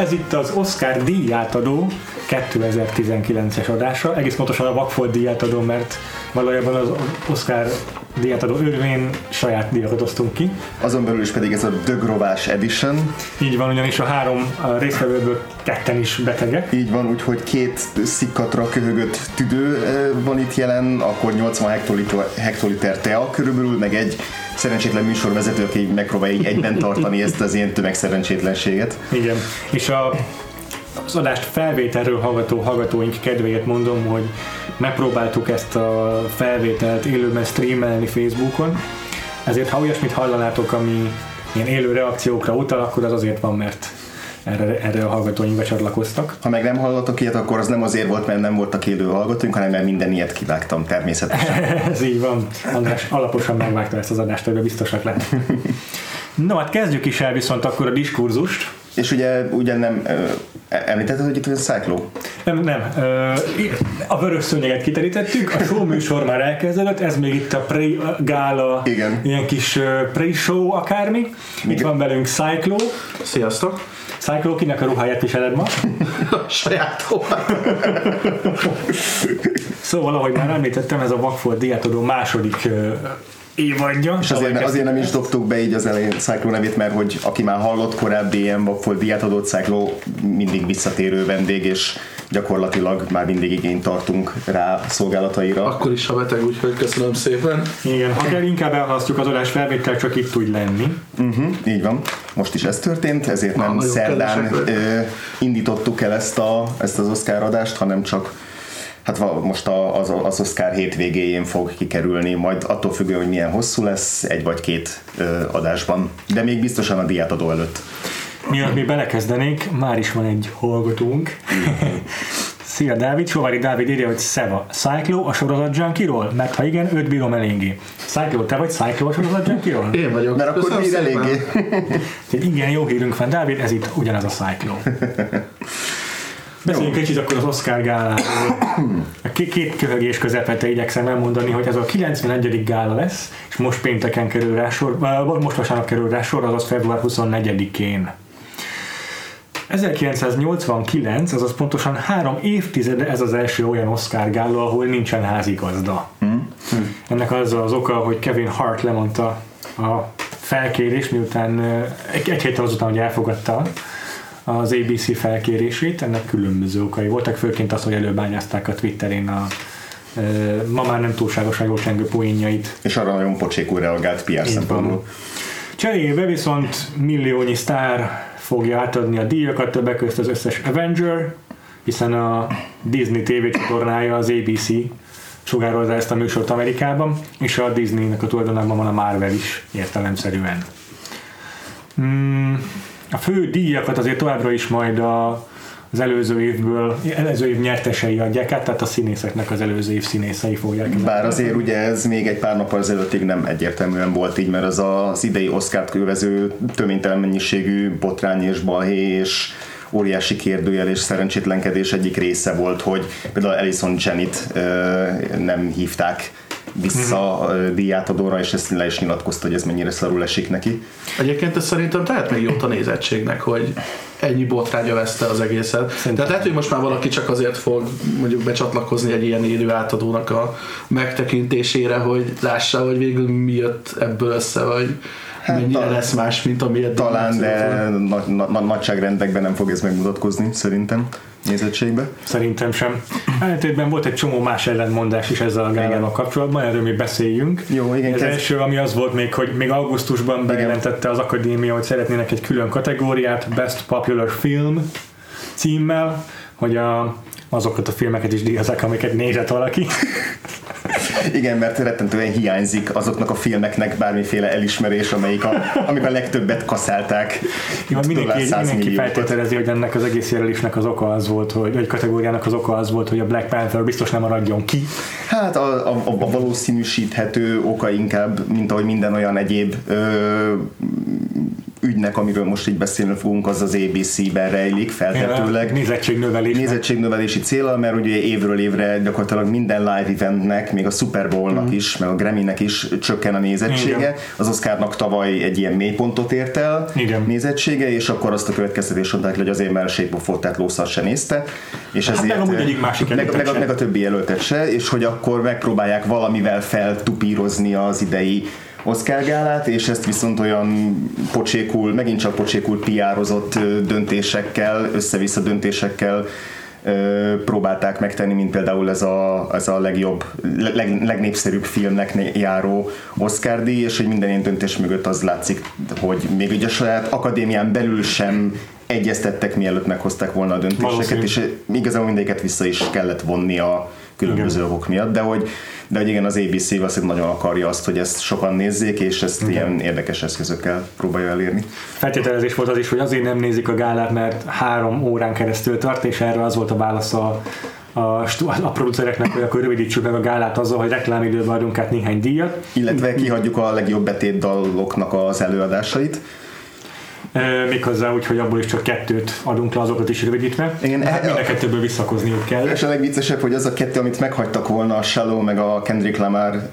Ez itt az Oscar díjátadó 2019-es adása, egész pontosan a Vagfolt díjátadó, mert valójában az Oscar díjátadó örvén saját díjakat osztunk ki. Azon belül is pedig ez a Dögrovás Edition. Így van, ugyanis a három résztvevőből ketten is betegek. Így van, úgyhogy két szikkatra köhögött tüdő van itt jelen, akkor 80 hektoliter, hektoliter tea körülbelül, meg egy szerencsétlen műsorvezető, aki megpróbálja egyben tartani ezt az ilyen tömegszerencsétlenséget. Igen, és a az adást felvételről hallgató hallgatóink kedvéért mondom, hogy megpróbáltuk ezt a felvételt élőben streamelni Facebookon, ezért ha olyasmit hallanátok, ami ilyen élő reakciókra utal, akkor az azért van, mert erre, erre a hallgatóink becsatlakoztak. Ha meg nem hallottok ilyet, akkor az nem azért volt, mert nem voltak élő hallgatóink, hanem mert minden ilyet kivágtam természetesen. Ez így van. András alaposan megvágta ezt az adást, hogy biztosak lehet. No, hát kezdjük is el viszont akkor a diskurzust. És ugye, ugye nem említetted, hogy itt a Cyclo? Nem, nem. A vörös szőnyeget kiterítettük, a show műsor már elkezdődött, ez még itt a pre-gála, Igen. ilyen kis pre-show akármi. Igen. Itt van velünk Cyclo. Sziasztok! Cyclo, kinek a ruháját viseled ma? Saját Szóval, ahogy már említettem, ez a Vagfolt diátodó második évadja. És azért, azért nem is dobtuk be így az elején Cyclo nevét, mert hogy aki már hallott korábbi ilyen Vagfolt diátodót, Cyclo mindig visszatérő vendég, és gyakorlatilag már mindig igényt tartunk rá szolgálataira. Akkor is, ha beteg, úgyhogy köszönöm szépen. Igen, ha kell inkább elhalasztjuk az adás felvétel, csak itt tud lenni. Uh-huh, így van. Most is ez történt, ezért nem ah, szerdán ö, indítottuk el ezt, a, ezt az Oscar adást, hanem csak hát most az, az Oscar hétvégéjén fog kikerülni, majd attól függően, hogy milyen hosszú lesz, egy vagy két adásban, de még biztosan a diátadó előtt. Mielőtt mi belekezdenénk, már is van egy hallgatónk. Szia Dávid, Sovári Dávid írja, hogy Szeva, Cyclo a sorozat junkiról? Mert ha igen, őt bírom eléggé. Cyclo, te vagy Cyclo a sorozat junkiról? Én vagyok. Mert akkor bír eléggé. igen, jó hírünk van, Dávid, ez itt ugyanaz a Cyclo. Beszéljünk kicsit akkor az Oscar gáláról. A két köhögés közepette igyekszem elmondani, hogy ez a 91. gála lesz, és most pénteken kerül rá sor, most vasárnap kerül rá sor, azaz február 24-én. 1989, azaz pontosan három évtizede ez az első olyan Oscar gála, ahol nincsen házigazda. Hmm. Hmm. Ennek az az oka, hogy Kevin Hart lemondta a felkérés, miután egy, egy héttel azután, hogy elfogadta az ABC felkérését, ennek különböző okai voltak, főként az, hogy előbányázták a Twitterén a ma már nem túlságosan jó csengő poénjait. És arra nagyon pocsékul reagált PR szempontból. Cserébe viszont milliónyi sztár fogja átadni a díjakat, többek között az összes Avenger, hiszen a Disney TV csatornája, az ABC sugározza ezt a műsort Amerikában, és a Disneynek a tulajdonában van a Marvel is értelemszerűen. Hmm, a fő díjakat azért továbbra is majd a, az előző évből, előző év nyertesei adják át, tehát a színészeknek az előző év színészei fogják. Bár azért ugye ez még egy pár nappal ezelőttig nem egyértelműen volt így, mert az az idei Oscar-t kövező töménytelen mennyiségű botrány és balhé és óriási kérdőjel és szerencsétlenkedés egyik része volt, hogy például Alison Janet nem hívták vissza mm-hmm. díjátadóra, és ezt le is nyilatkozta, hogy ez mennyire szarul esik neki. Egyébként ez szerintem tehet még jót a nézettségnek, hogy ennyi botránya veszte az egészet. Szerintem. Tehát lehet, hogy most már valaki csak azért fog mondjuk becsatlakozni egy ilyen élő átadónak a megtekintésére, hogy lássa, hogy végül mi jött ebből össze, vagy hát mennyire ta- lesz más, mint ami Talán, de na- na- na- nagyságrendekben nem fog ez megmutatkozni, szerintem nézettségbe? Szerintem sem. Ellentétben volt egy csomó más ellentmondás is ezzel a gálával kapcsolatban, erről még beszéljünk. Jó, igen. Az első, ami az volt még, hogy még augusztusban bejelentette az akadémia, hogy szeretnének egy külön kategóriát, Best Popular Film címmel, hogy a, azokat a filmeket is díjazák, amiket nézett valaki. Igen, mert rettentően hiányzik azoknak a filmeknek bármiféle elismerés, amelyik a, amiben legtöbbet kaszálták. Jó, mindenki, mindenki feltételezi, hogy ennek az egész jelölésnek az oka az volt, hogy, vagy kategóriának az oka az volt, hogy a Black Panther biztos nem maradjon ki. Hát a, a, a valószínűsíthető oka inkább, mint ahogy minden olyan egyéb ö, ügynek, amiről most így beszélni fogunk, az az ABC-ben rejlik feltetőleg. Nézettségnövelés. Nézettségnövelési célra, mert ugye évről évre gyakorlatilag minden live eventnek, még a Super Bowl-nak mm. is, meg a Grammy-nek is csökken a nézettsége. Igen. Az Oscarnak tavaly egy ilyen mélypontot ért el Igen. nézettsége, és akkor azt a következtetés mondták, hogy azért, a Shape of lószar se nézte. És hát ezért, meg, egyik másik meg, meg, a, meg a többi jelöltet se, és hogy akkor megpróbálják valamivel feltupírozni az idei Oscar gálát, és ezt viszont olyan pocsékul, megint csak pocsékul piározott döntésekkel, össze-vissza döntésekkel próbálták megtenni, mint például ez a, ez a legjobb, leg, legnépszerűbb filmnek járó Oscar díj, és hogy minden ilyen döntés mögött az látszik, hogy még ugye a saját akadémián belül sem egyeztettek, mielőtt meghozták volna a döntéseket, Valószínű. és igazából mindegyiket vissza is kellett vonni a különböző okok miatt, de hogy de hogy igen, az ABC valószínűleg nagyon akarja azt, hogy ezt sokan nézzék, és ezt igen. ilyen érdekes eszközökkel próbálja elérni. Feltételezés volt az is, hogy azért nem nézik a gálát, mert három órán keresztül tart, és erre az volt a válasz a, a, a producereknek, hogy akkor rövidítsük meg a gálát azzal, hogy reklámidőben adunk át néhány díjat. Illetve kihagyjuk a legjobb betétdaloknak az előadásait méghozzá úgy, hogy abból is csak kettőt adunk le, azokat is rövidítve. Igen, hát mind a kettőből visszakozniuk kell. És a legviccesebb, hogy az a kettő, amit meghagytak volna, a Shallow meg a Kendrick Lamar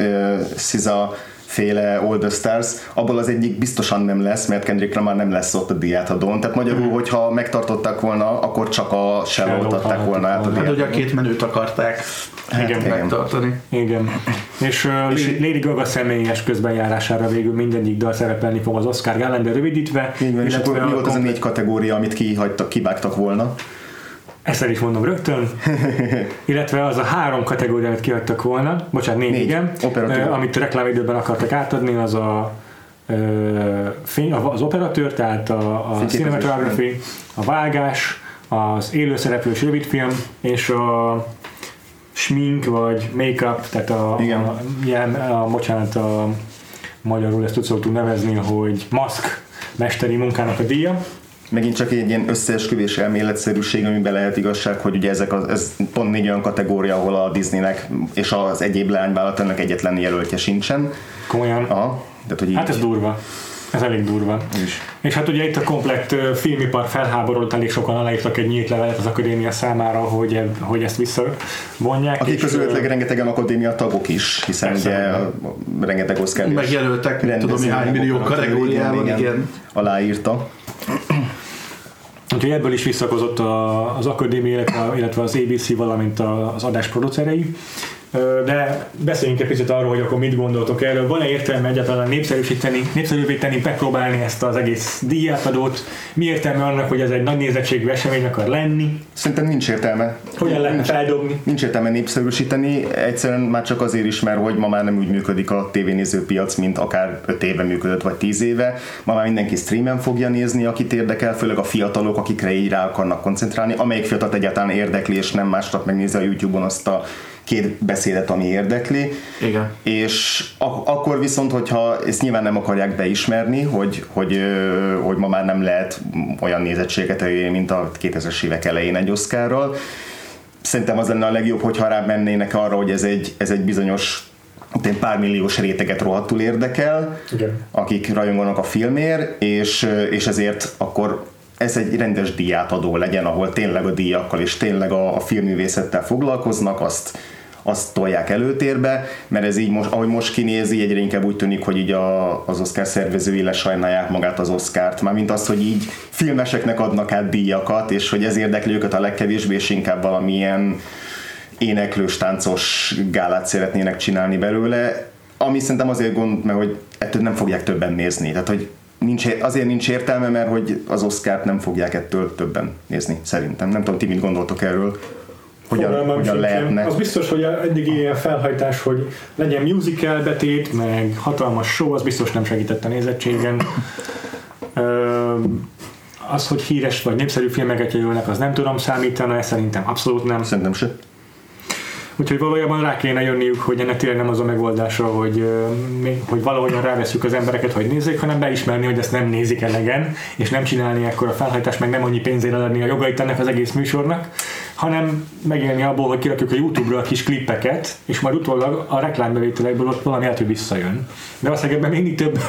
SZIZA féle All the Stars, abból az egyik biztosan nem lesz, mert Kendrick Lamar nem lesz ott a diátadón. Tehát magyarul, mm. hogyha megtartották volna, akkor csak a Shallow-t adták volna át a diátadón. Hát ugye a két menőt akarták hát, igen, igen. megtartani. Igen. És, uh, és Lady Gaga személyes közbenjárására végül mindegyik dal szerepelni fog az Oscar Gálán, de rövidítve. Igen, és akkor mi volt az a négy kategória, amit kihagytak, kivágtak volna? Ezt el is mondom rögtön. Illetve az a három kategória, amit kihagytak volna, bocsánat, négy, négy. igen, operatőr. amit reklámidőben akartak átadni, az a az operatőr, tehát a, a cinematography, a vágás, az élőszereplős rövidfilm, és a smink, vagy make-up, tehát a, Igen. a, ilyen, a, bocsánat, a magyarul ezt úgy szoktuk nevezni, hogy maszk mesteri munkának a díja megint csak egy ilyen összeesküvés elméletszerűség, amiben lehet igazság, hogy ugye ezek az, ez pont négy olyan kategória, ahol a Disneynek és az egyéb leányvállalatának egyetlen jelöltje sincsen. Komolyan? Aha, tehát, hogy hát ez durva. Ez elég durva. És, és hát ugye itt a komplett filmipar felháborodott, elég sokan aláírtak egy nyílt levelet az akadémia számára, hogy, hogy ezt visszavonják. Akik közül rengetegen akadémia tagok is, hiszen ugye rengeteg Oscar Megjelöltek, tudom, hány millió kategóriában, igen, igen. Aláírta. Úgyhogy ebből is visszakozott az akadémia, illetve az ABC, valamint az adás producerei. De beszéljünk egy picit arról, hogy akkor mit gondoltok erről. Van-e értelme egyáltalán népszerűsíteni, népszerűvé tenni, megpróbálni ezt az egész díjátadót? Mi értelme annak, hogy ez egy nagy nézettségű esemény akar lenni? Szerintem nincs értelme. Hogyan lehetne feldobni? Nincs értelme népszerűsíteni, egyszerűen már csak azért is, mert hogy ma már nem úgy működik a tévénézőpiac, mint akár 5 éve működött, vagy 10 éve. Ma már mindenki streamen fogja nézni, akit érdekel, főleg a fiatalok, akikre így rá akarnak koncentrálni. Amelyik fiatalt egyáltalán érdekli, és nem másnak megnézi a YouTube-on azt a két beszédet, ami érdekli. Igen. És ak- akkor viszont, hogyha ezt nyilván nem akarják beismerni, hogy, hogy, hogy ma már nem lehet olyan nézettséget elérni, mint a 2000-es évek elején egy Oscarral. Szerintem az lenne a legjobb, hogyha rá mennének arra, hogy ez egy, ez egy bizonyos pár milliós réteget rohadtul érdekel, Igen. akik rajonganak a filmért, és, és ezért akkor ez egy rendes díjátadó legyen, ahol tényleg a díjakkal és tényleg a, a filmművészettel foglalkoznak, azt azt tolják előtérbe, mert ez így most, ahogy most kinézi, egyre inkább úgy tűnik, hogy így a, az Oscar szervezői lesajnálják magát az Oscárt, mármint azt, hogy így filmeseknek adnak át díjakat, és hogy ez érdekli őket a legkevésbé, és inkább valamilyen éneklős, táncos gálát szeretnének csinálni belőle, ami szerintem azért gond, mert hogy ettől nem fogják többen nézni. Tehát, hogy nincs, azért nincs értelme, mert hogy az Oscárt nem fogják ettől többen nézni, szerintem. Nem tudom, ti mit gondoltok erről? Hogyan, hogyan lehetne. Az biztos, hogy eddig ilyen felhajtás, hogy legyen musical betét, meg hatalmas show, az biztos nem segített a nézettségen. Az, hogy híres vagy népszerű filmeket jelölnek, az nem tudom számítani, szerintem abszolút nem. Szerintem se. Úgyhogy valójában rá kéne jönniük, hogy ennek tényleg nem az a megoldása, hogy, hogy valahogyan ráveszünk az embereket, hogy nézzék, hanem beismerni, hogy ezt nem nézik elegen, és nem csinálni akkor a felhajtást, meg nem annyi pénzért adni a jogait ennek az egész műsornak, hanem megélni abból, hogy kirakjuk a YouTube-ra a kis klippeket, és majd utólag a reklámbevételekből ott valami lehet, hogy visszajön. De azt ebben mindig több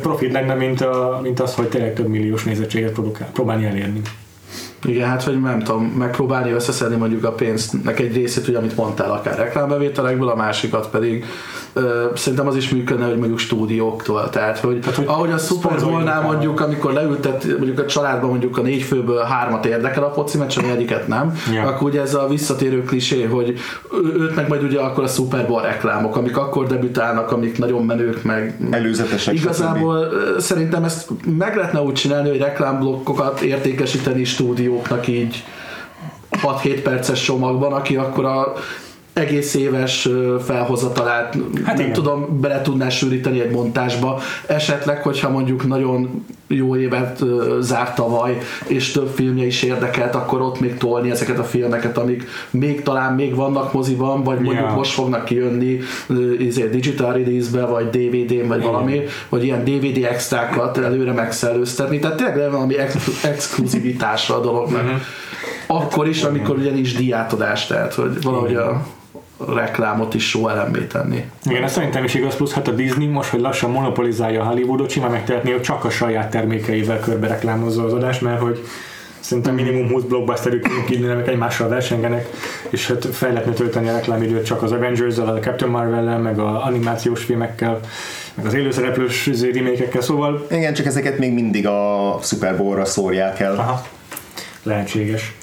profit lenne, mint, a, mint az, hogy tényleg több milliós nézettséget produkál, próbálni elérni. Igen, hát hogy nem tudom, megpróbálni összeszedni mondjuk a pénznek egy részét, ugye, amit mondtál, akár reklámbevételekből, a másikat pedig ö, szerintem az is működne, hogy mondjuk stúdióktól. Tehát, hogy, Tehát, hogy ahogy a Super Bowl-nál mondjuk, amikor leültet mondjuk a családban mondjuk a négy főből hármat érdekel a foci meccs, ami egyiket nem, yeah. akkor ugye ez a visszatérő klisé, hogy őt meg majd ugye akkor a Super Bowl reklámok, amik akkor debütálnak, amik nagyon menők, meg előzetesek. Igazából stb. szerintem ezt meg lehetne úgy csinálni, hogy reklámblokkokat értékesíteni stúdióknak így 6-7 perces csomagban, aki akkor a egész éves felhozatalát hát nem igen. tudom, bele tudná sűríteni egy montásba. Esetleg, hogyha mondjuk nagyon jó évet zárt tavaly, és több filmje is érdekelt, akkor ott még tolni ezeket a filmeket, amik még talán még vannak moziban, vagy mondjuk yeah. most fognak kijönni izé, digital release-be, vagy DVD-n, vagy yeah. valami, hogy ilyen DVD extrákat előre megszellőztetni. Tehát tényleg valami ex- exkluzivitásra a dolognak. Uh-huh. Akkor is, amikor ugye nincs diátodás, tehát hogy valahogy a reklámot is show elemmé tenni. Igen, ez szerintem is igaz, plusz hát a Disney most, hogy lassan monopolizálja a Hollywoodot, simán megtehetné, hogy csak a saját termékeivel körbe reklámozza az adást, mert hogy szerintem minimum 20 blockbusterük amik egymással versengenek, és hát fel lehetne tölteni a reklámidőt csak az Avengers-el, a Captain Marvel-el, meg a animációs filmekkel, meg az élőszereplős remékekkel, szóval... Igen, csak ezeket még mindig a Super Bowl-ra szórják el. Aha. Lehetséges.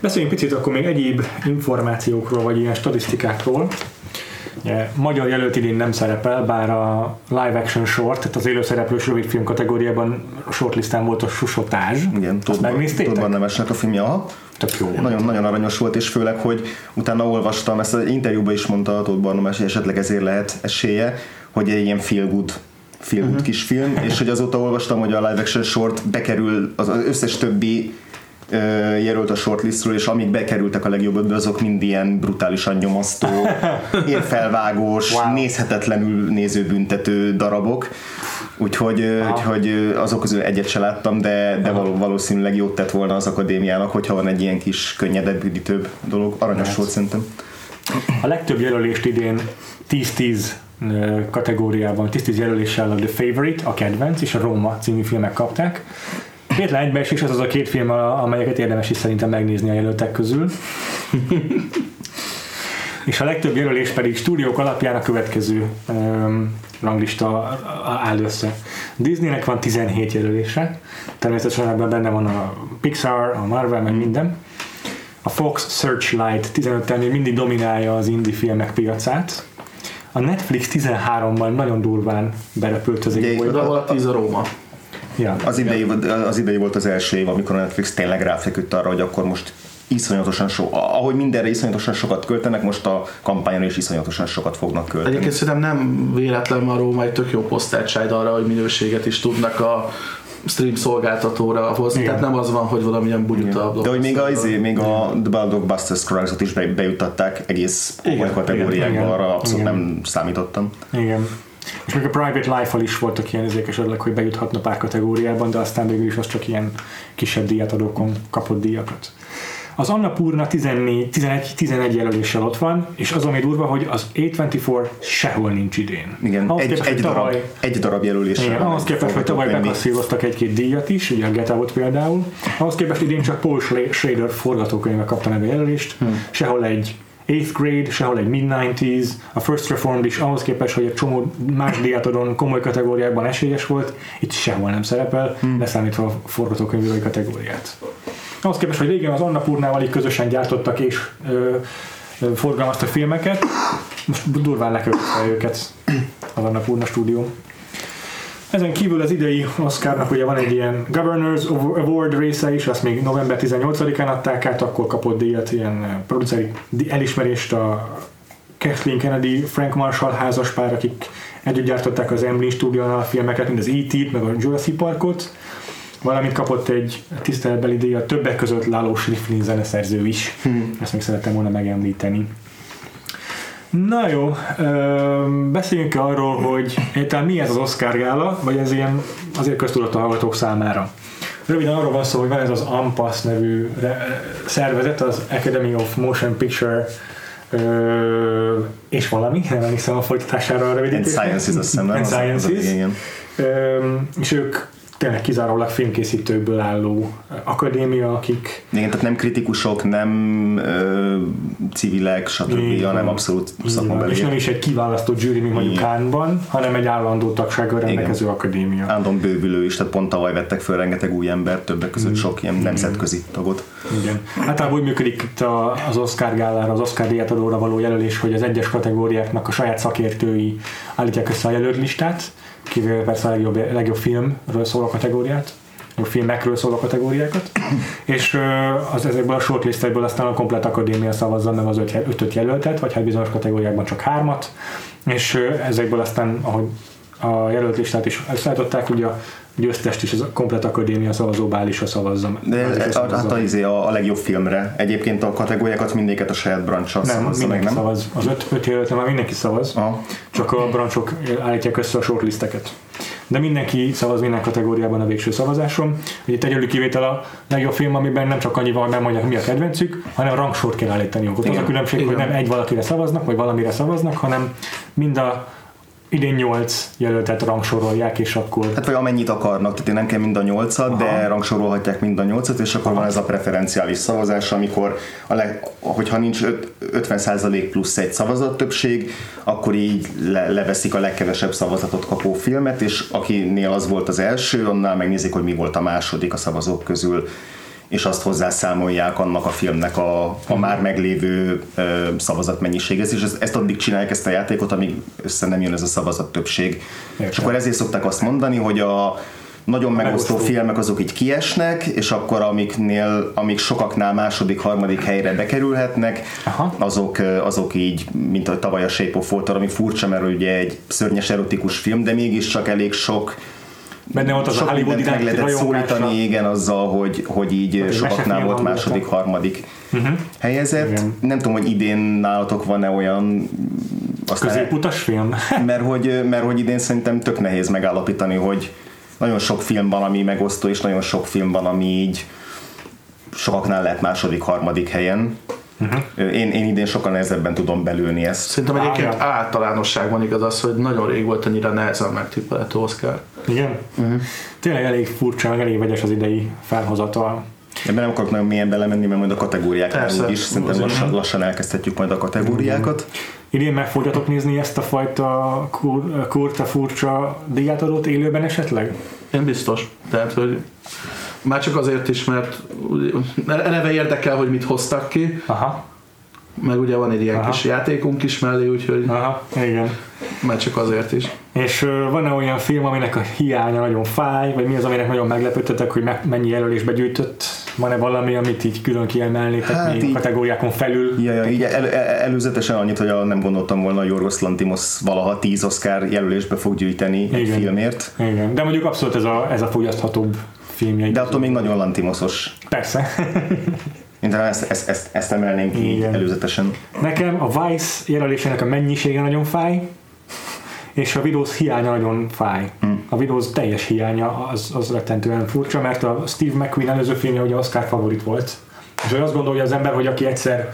Beszéljünk picit akkor még egyéb információkról, vagy ilyen statisztikákról. Magyar jelölt idén nem szerepel, bár a live action short, tehát az élőszereplős rövidfilm kategóriában a shortlistán volt a Susotázs. Igen? Tudban nevesnek a filmje, aha. Tök jó. Nagyon, nagyon aranyos volt, és főleg, hogy utána olvastam, ezt az interjúban is mondta a Tóth Barnomás, hogy esetleg ezért lehet esélye, hogy egy ilyen feel good feel good uh-huh. kisfilm, és hogy azóta olvastam, hogy a live action short bekerül az összes többi jelölt a shortlistről, és amik bekerültek a legjobb ötbe, azok mind ilyen brutálisan nyomasztó, érfelvágós, wow. nézhetetlenül nézőbüntető darabok. Úgyhogy, wow. úgyhogy azok közül egyet se láttam, de, de való, valószínűleg jót tett volna az akadémiának, hogyha van egy ilyen kis könnyedebb, üdítőbb dolog. Aranyos volt szerintem. A legtöbb jelölést idén 10-10 kategóriában, 10-10 jelöléssel a The Favorite, a kedvenc és a Roma című filmek kapták. Két és az az a két film, amelyeket érdemes is szerintem megnézni a jelöltek közül. és a legtöbb jelölés pedig stúdiók alapján a következő um, ranglista áll össze. Disneynek van 17 jelölése, természetesen ebben benne van a Pixar, a Marvel, meg minden. A Fox Searchlight 15-tel még mindig dominálja az indie filmek piacát. A Netflix 13-ban nagyon durván berepült az égbolygóba. De a 10 a Róma. Ja, az, idei, az idei volt az első év, amikor a Netflix tényleg ráfeküdt arra, hogy akkor most iszonyatosan so, ahogy mindenre iszonyatosan sokat költenek, most a kampányon is iszonyatosan sokat fognak költeni. Egyébként szerintem nem véletlen a Róma egy tök jó posztátsájd arra, hogy minőséget is tudnak a stream szolgáltatóra hozni, Igen. tehát nem az van, hogy valamilyen bugyuta De hogy még a, izé, még a The Blockbuster Scrolls-ot is bejutatták egész kategóriákba, arra abszolút Igen. nem számítottam. Igen. És még a Private Life-al is voltak ilyen ezek esetleg, hogy bejuthatna pár kategóriában, de aztán végül is az csak ilyen kisebb díjatadókon kapott díjakat. Az Annapurna 14, 11, 11 jelöléssel ott van, és az, ami durva, hogy az A24 sehol nincs idén. Igen, ahhoz egy, képest, egy, tavaly, darab, egy darab jelölés. Igen, ahhoz képest, hogy tavaly bekasszíroztak egy-két díjat is, ugye a Get Out például, ahhoz képest idén csak Paul Schrader forgatókönyve kapta meg a jelölést, hmm. sehol egy 8th grade, sehol egy mid-90s, a First Reformed is ahhoz képest, hogy egy csomó más diátodon komoly kategóriákban esélyes volt, itt sehol nem szerepel, hmm. leszámítva a forgatókönyvírói kategóriát. Ahhoz képest, hogy régen az Annapurnával így közösen gyártottak és ö, ö, forgalmaztak filmeket, most durván lekövetve őket az Annapurna stúdió. Ezen kívül az idei Oscarnak ugye van egy ilyen Governors Award része is, azt még november 18-án adták át, akkor kapott díjat, ilyen eh, produceri elismerést a Kathleen Kennedy, Frank Marshall házaspár, akik együtt gyártották az Emblem stúdiónál a filmeket, mint az E.T.-t, meg a Jurassic Parkot, valamint kapott egy tiszteletbeli díjat, többek között Lalo Schifrin zeneszerző is. Hmm. Ezt még szerettem volna megemlíteni. Na jó, beszéljünk arról, hogy egyáltalán mi ez az Oscar gála, vagy ez ilyen azért köztudott a hallgatók számára. Röviden arról van szó, hogy van ez az AMPAS nevű szervezet, az Academy of Motion Picture ö, és valami, nem emlékszem a folytatására a And rövidítésre. Sciences, azt hiszem, nem? And Az- az- Sciences. igen. Ö, és ők tényleg kizárólag filmkészítőkből álló akadémia, akik Igen, tehát nem kritikusok, nem ö, civilek, stb., hanem abszolút és nem is egy kiválasztott zsűri, mint mondjuk Igen. Kánban, hanem egy állandó tagsággal rendelkező akadémia. Állandóan bővülő is, tehát pont tavaly vettek föl rengeteg új embert, többek között Mm. sok ilyen nemzetközi tagot. Igen. Általában úgy működik itt az Oscar gálára, az Oscar díjátadóra való jelölés, hogy az egyes kategóriáknak a saját szakértői állítják össze a jelölt listát, kivéve persze a legjobb, legjobb filmről szóló kategóriát, a filmekről szóló kategóriákat, és az ezekből a shortlistekből aztán a komplet akadémia szavazza meg az öt, ötöt jelöltet, vagy hát bizonyos kategóriákban csak hármat, és ezekből aztán, ahogy a jelölt listát is összeállították, ugye a győztest is a komplet akadémia szavazó bálisra szavazza. De bálisra hát szavazza. a, izé a, a legjobb filmre. Egyébként a kategóriákat mindéket a saját brancsal Nem, szavazza meg, mindenki nem? szavaz. Az öt, öt jelöltre már mindenki szavaz, Aha. csak a brancsok állítják össze a shortlisteket. De mindenki szavaz minden kategóriában a végső szavazáson. Ugye egyedül kivétel a legjobb film, amiben nem csak annyi van, nem mondják, mi a kedvencük, hanem rangsort kell állítani. Ott az a különbség, hogy Igen. nem egy valakire szavaznak, vagy valamire szavaznak, hanem mind a idén nyolc jelöltet rangsorolják, és akkor Hát vagy amennyit akarnak, tehát nem kell mind a nyolcat, de rangsorolhatják mind a nyolcat, és akkor van ez a preferenciális szavazás, amikor a leg, hogyha nincs öt- 50% plusz egy szavazat többség, akkor így le, leveszik a legkevesebb szavazatot kapó filmet, és akinél az volt az első, annál megnézik, hogy mi volt a második a szavazók közül és azt hozzászámolják annak a filmnek a, a már meglévő ö, szavazatmennyiséghez, és ezt, ezt addig csinálják ezt a játékot, amíg össze nem jön ez a szavazat többség. Értem. És akkor ezért szokták azt mondani, hogy a nagyon megosztó megosztó. filmek azok így kiesnek, és akkor amiknél, amik sokaknál második, harmadik helyre bekerülhetnek, Aha. azok, azok így, mint a tavaly a Shape of Water, ami furcsa, mert ugye egy szörnyes erotikus film, de mégiscsak elég sok benne volt az a sok Hollywood iránti lehetett szólítani, igen, azzal, hogy, hogy így egy sokaknál volt második, harmadik uh-huh. helyezett. Igen. Nem tudom, hogy idén nálatok van-e olyan aztán, Középutas film? mert hogy, mert hogy idén szerintem tök nehéz megállapítani, hogy nagyon sok film van, ami megosztó, és nagyon sok film van, ami így sokaknál lehet második, harmadik helyen. Uh-huh. Én, én idén sokkal nehezebben tudom belülni ezt. Szerintem egyébként általánosságban igaz az, hogy nagyon rég volt annyira nehezen megtippelhető Oscar. Igen? Uh-huh. Tényleg elég furcsa, meg elég vegyes az idei felhozatal. Ebben nem akarok nagyon mélyen belemenni, mert majd a kategóriáknál Persze. úgyis szerintem lassan, lassan elkezdhetjük majd a kategóriákat. Idén meg fogjatok nézni ezt a fajta kur, kurta furcsa díjátadót élőben esetleg? Én biztos. Tehát, hogy már csak azért is, mert eleve érdekel, hogy mit hoztak ki, Aha, meg ugye van egy ilyen Aha. kis játékunk is mellé, úgyhogy aha, igen. már csak azért is. És van-e olyan film, aminek a hiánya nagyon fáj, vagy mi az, aminek nagyon meglepődtetek, hogy me- mennyi jelölésbe gyűjtött? Van-e valami, amit így külön kiemelnétek Hát még így- kategóriákon felül? Ja, ja, így el, el, előzetesen annyit, hogy nem gondoltam volna, hogy Yorgos Lantimos valaha 10 Oscar jelölésbe fog gyűjteni egy Igen. filmért. Igen, de mondjuk abszolút ez a, ez a fogyaszthatóbb filmjeik. De attól még nagyon Lantimosos. Persze. Én talán ezt, ezt, ezt, ezt emelném ki Igen. előzetesen. Nekem a Vice jelölésének a mennyisége nagyon fáj, és a Windows hiánya nagyon fáj. A Windows teljes hiánya az, az rettentően furcsa, mert a Steve McQueen előző filmje ugye Oscar favorit volt. És hogy azt gondolja az ember, hogy aki egyszer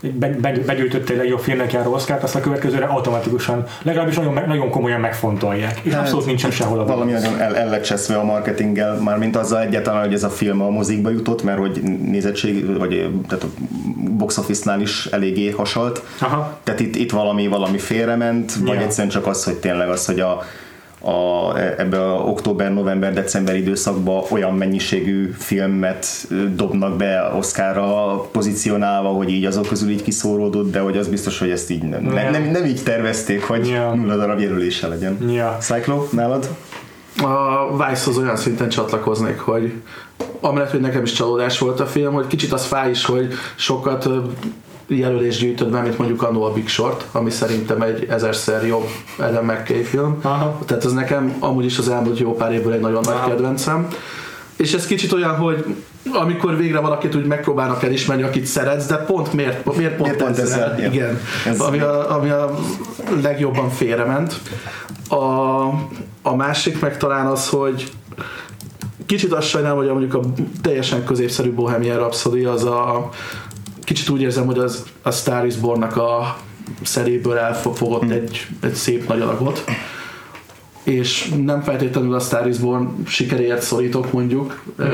be- be- begyűjtötte egy legjobb filmnek járó Oscar-t, azt a következőre automatikusan, legalábbis nagyon, nagyon komolyan megfontolják. És Hát, abszolút nincsen sehol a Valami nagyon el, el lett cseszve a marketinggel, mármint azzal egyáltalán, hogy ez a film a mozikba jutott, mert hogy nézettség, vagy tehát a box office-nál is eléggé hasalt. Aha. Tehát itt, itt valami, valami félrement, vagy Ja. egyszerűen csak az, hogy tényleg az, hogy a, a, ebbe a október, november, december időszakban olyan mennyiségű filmet dobnak be Oscarra pozícionálva, hogy így azok közül így kiszóródott, de hogy az biztos, hogy ezt így nem, Ja. nem, nem így tervezték, hogy Ja. nulla darab jelölése legyen. Ja. Cyclo, nálad? A Vice-hoz olyan szinten csatlakoznék, hogy amellett, hogy nekem is csalódás volt a film, hogy kicsit az fáj is, hogy sokkal több jelölés gyűjtött be, mint mondjuk annó a Big Short, ami szerintem egy ezerszer jobb Adam McKay film. Aha. Tehát ez nekem amúgy is az elmúlt jó pár évből egy nagyon nagy Aha. kedvencem. És ez kicsit olyan, hogy amikor végre valakit úgy megpróbálnak elismerni, akit szeretsz, de pont miért, miért pont, Miért pont ezzel? ezzel? Igen. Ez- ami, a, ami a legjobban félrement. A, a másik meg talán az, hogy kicsit azt sajnálom, hogy mondjuk a teljesen középszerű Bohemian Rhapsody az a kicsit úgy érzem, hogy az a Star is Born-nak a szeréből elfogott mm. egy, egy szép nagy alagot és nem feltétlenül a Star is Born sikeréért szorítok mondjuk mm.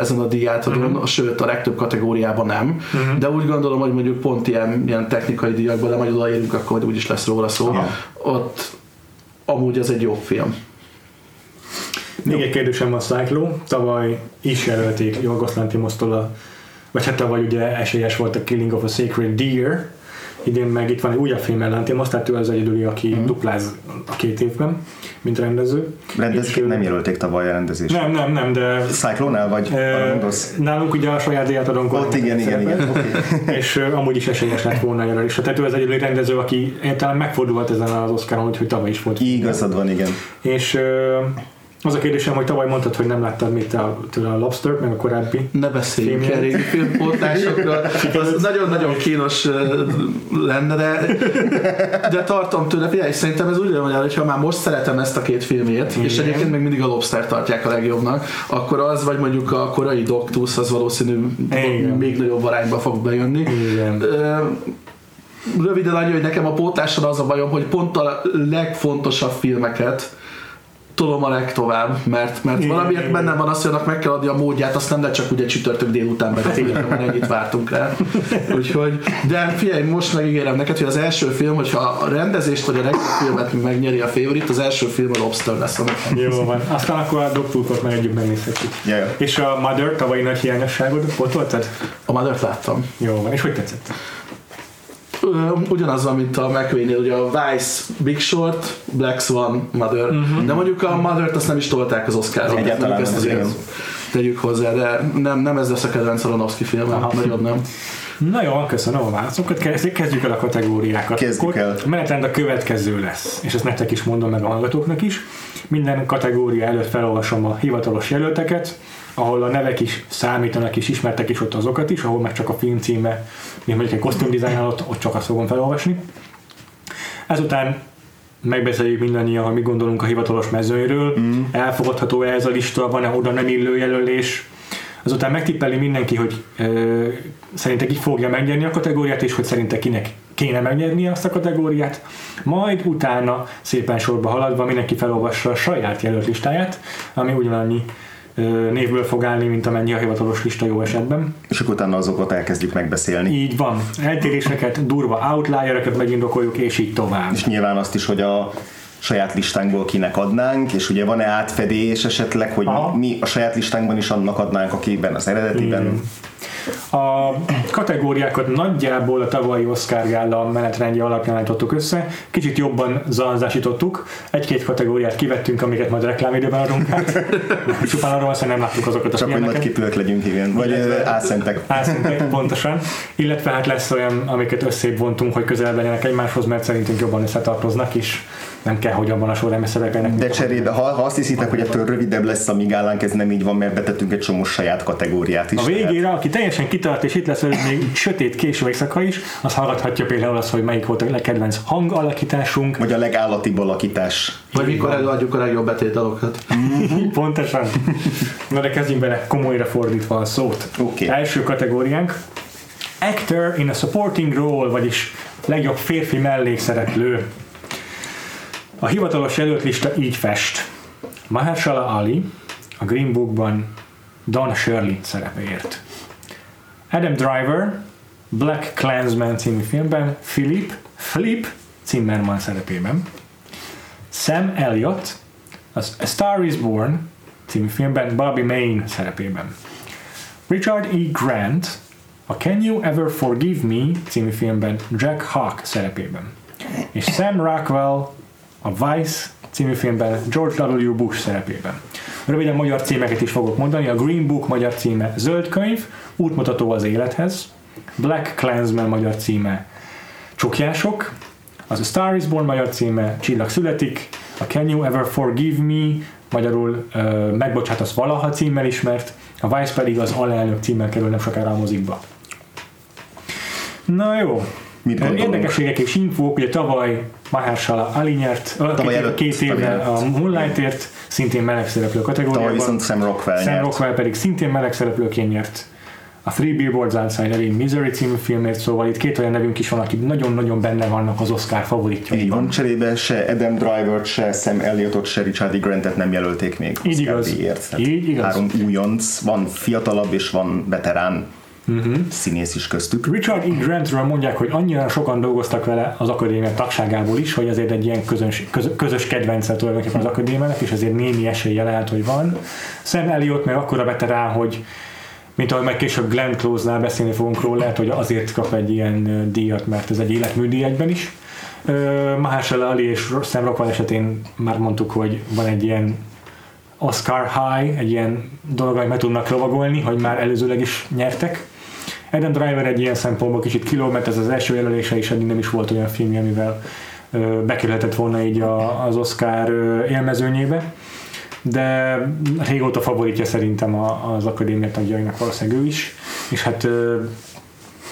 ezen a díjátadón, mm-hmm. sőt a legtöbb kategóriában nem, mm-hmm. de úgy gondolom, hogy mondjuk pont ilyen, ilyen technikai díjakban, de majd odaérünk, akkor majd úgyis lesz róla szó, Aha. ott amúgy ez egy jó film. Még egy kérdésem a Cyclo, tavaly is jelölték Jorgos Lanthimos-tól a vagy hát tavaly ugye esélyes volt a Killing of a Sacred Deer, idén meg itt van egy újabb film ellentém, azt tehát ő az egyedüli, aki mm. dupláz a két évben, mint rendező. Rendező nem jelölték tavaly a rendezés. Nem, nem, nem, de... Cyclone-nál vagy e, Nálunk ugye a saját díjat adunk. Ott igen, igen, igen. Okay. és uh, amúgy is esélyes lett volna jelölés. Tehát ő az egyedüli rendező, aki talán megfordulhat ezen az Oscaron, hogy tavaly is volt. Igazad van, igen. És uh, az a kérdésem, hogy tavaly mondtad, hogy nem láttad még te a, tőle a Lobster, meg a korábbi Ne beszéljünk el régi filmpótlásokról. Az nagyon-nagyon kínos lenne, de, de tartom tőle. Figyelj, szerintem ez úgy van, hogy ha már most szeretem ezt a két filmét, Igen. és egyébként még mindig a Lobster tartják a legjobbnak, akkor az, vagy mondjuk a korai Doctus, az valószínű Igen. még nagyobb arányba fog bejönni. Igen. Röviden annyi, hogy nekem a pótlással az a bajom, hogy pont a legfontosabb filmeket tolom a legtovább, mert, mert valamiért bennem van az, hogy annak meg kell adni a módját, azt nem lehet csak ugye csütörtök délután beszélni, mert ennyit vártunk rá. Úgyhogy, de figyelj, most megígérem neked, hogy az első film, hogyha a rendezést vagy a legjobb filmet megnyeri a favorit, az első film a Lobster lesz. Jó van. Aztán akkor a Doctor meg együtt megnézhetjük. Yeah. És a Mother tavalyi nagy hiányosságod, ott voltad? A Mother-t láttam. Jó van. És hogy tetszett? Ugyanaz van, mint a McQueen-nél, ugye a Vice, Big Short, Black Swan, Mother, uh-huh. de mondjuk a Mother-t azt nem is tolták az Oscar-ot. Egyáltalán ezt azért tegyük hozzá, de nem, nem ez lesz a kedvenc Aronofsky film, nagyon nem. Na jó, köszönöm a válaszokat. Kezdjük el a kategóriákat. Kezdjük el. A menetrend a következő lesz, és ezt nektek is mondom meg a hallgatóknak is. Minden kategória előtt felolvasom a hivatalos jelölteket, ahol a nevek is számítanak és ismertek is ott azokat is, ahol meg csak a film címe, mint mondjuk egy kosztümdizájn alatt, ott csak azt fogom felolvasni. Ezután megbeszéljük mindannyian, hogy mi gondolunk a hivatalos mezőnyről, mm. elfogadható-e ez a lista, van-e oda nem illő jelölés, azután megtippeli mindenki, hogy ö, szerinte ki fogja megnyerni a kategóriát, és hogy szerinte kinek kéne megnyerni azt a kategóriát, majd utána szépen sorba haladva mindenki felolvassa a saját jelölt listáját, ami ugyanannyi névből fog állni, mint amennyi a hivatalos lista jó esetben. És akkor utána azokat elkezdjük megbeszélni. Így van. Eltéréseket, durva outliereket megindokoljuk, és így tovább. És nyilván azt is, hogy a saját listánkból kinek adnánk, és ugye van-e átfedés esetleg, hogy Aha. mi a saját listánkban is annak adnánk, akiben az eredetiben. Mm. A kategóriákat nagyjából a tavalyi Oscar Gála menetrendje alapján állítottuk össze, kicsit jobban zanzásítottuk, egy-két kategóriát kivettünk, amiket majd reklámidőben adunk át. Csupán arról azt, hogy nem láttuk azokat a Csak hogy nagy kipők legyünk, igen. Vagy álszentek. Álszentek, pontosan. Illetve hát lesz olyan, amiket összébb vontunk, hogy közelebb legyenek egymáshoz, mert szerintünk jobban összetartoznak is nem kell, hogy abban a sorrendben szerepelnek. De cserébe, ha, ha azt hiszitek, hogy ettől rövidebb lesz a mi gálánk, ez nem így van, mert betettünk egy csomó saját kategóriát is. A végére, tehát. aki teljesen kitart, és itt lesz még sötét késő éjszaka is, az hallgathatja például azt, hogy melyik volt a legkedvenc hangalakításunk. Vagy a legállatibb alakítás. Vagy mikor előadjuk a legjobb betétalokat. Pontosan. Na de kezdjünk bele komolyra fordítva a szót. Okay. Első kategóriánk. Actor in a supporting role, vagyis legjobb férfi mellékszereplő. A hivatalos jelöltlista így fest. Mahershala Ali a Green Bookban Don Shirley szerepéért. Adam Driver Black Clansman című filmben Philip, Flip Zimmerman szerepében. Sam Elliott az A Star is Born című filmben Bobby Main szerepében. Richard E. Grant a Can You Ever Forgive Me című filmben Jack Hawk szerepében. És Sam Rockwell a Vice című filmben George W. Bush szerepében. Röviden magyar címeket is fogok mondani. A Green Book magyar címe Zöld könyv, útmutató az élethez. Black Clansman magyar címe Csukjások. Az A Star is Born magyar címe Csillag születik. A Can You Ever Forgive Me magyarul uh, Megbocsátasz valaha címmel ismert. A Vice pedig az alelnök címmel kerül nem sokára a mozikba. Na jó, Mit? Érdekességek és infók, ugye tavaly Mahershala Ali nyert, tavaly előtt, két évvel a Moonlightért, szintén meleg szereplő kategóriában. Tavaly viszont Sam Rockwell Sam nyert. Rockwell pedig szintén meleg szereplőként nyert a Three Billboards Outside Ebbing Misery című filmért, szóval itt két olyan nevünk is van, akik nagyon-nagyon benne vannak az Oscar Így favoritjaiban. van, cserébe se Adam Driver-t, se Sam Elliotot, se Richard E. Grantet nem jelölték még Így igaz. díjért. Így igaz. Három újonc, van fiatalabb és van veterán Mhm. színész is köztük. Richard E. Grantről mondják, hogy annyira sokan dolgoztak vele az akadémia tagságából is, hogy ezért egy ilyen közös, köz, közös kedvence tulajdonképpen az akadémiának, és ezért némi esélye lehet, hogy van. Sam Elliot meg akkora veterán, hogy mint ahogy meg később Glenn Close-nál beszélni fogunk róla, lehet, hogy azért kap egy ilyen díjat, mert ez egy életműdíj egyben is. Ö, Mahershala Ali és Sam Rockwell esetén már mondtuk, hogy van egy ilyen Oscar high, egy ilyen dolog, amit meg tudnak lovagolni, hogy már előzőleg is nyertek. Adam Driver egy ilyen szempontból kicsit kiló, mert ez az első jelölése is eddig nem is volt olyan film, amivel bekerülhetett volna így a, az Oscar élmezőnyébe. De régóta favoritja szerintem az akadémia tagjainak valószínűleg ő is. És hát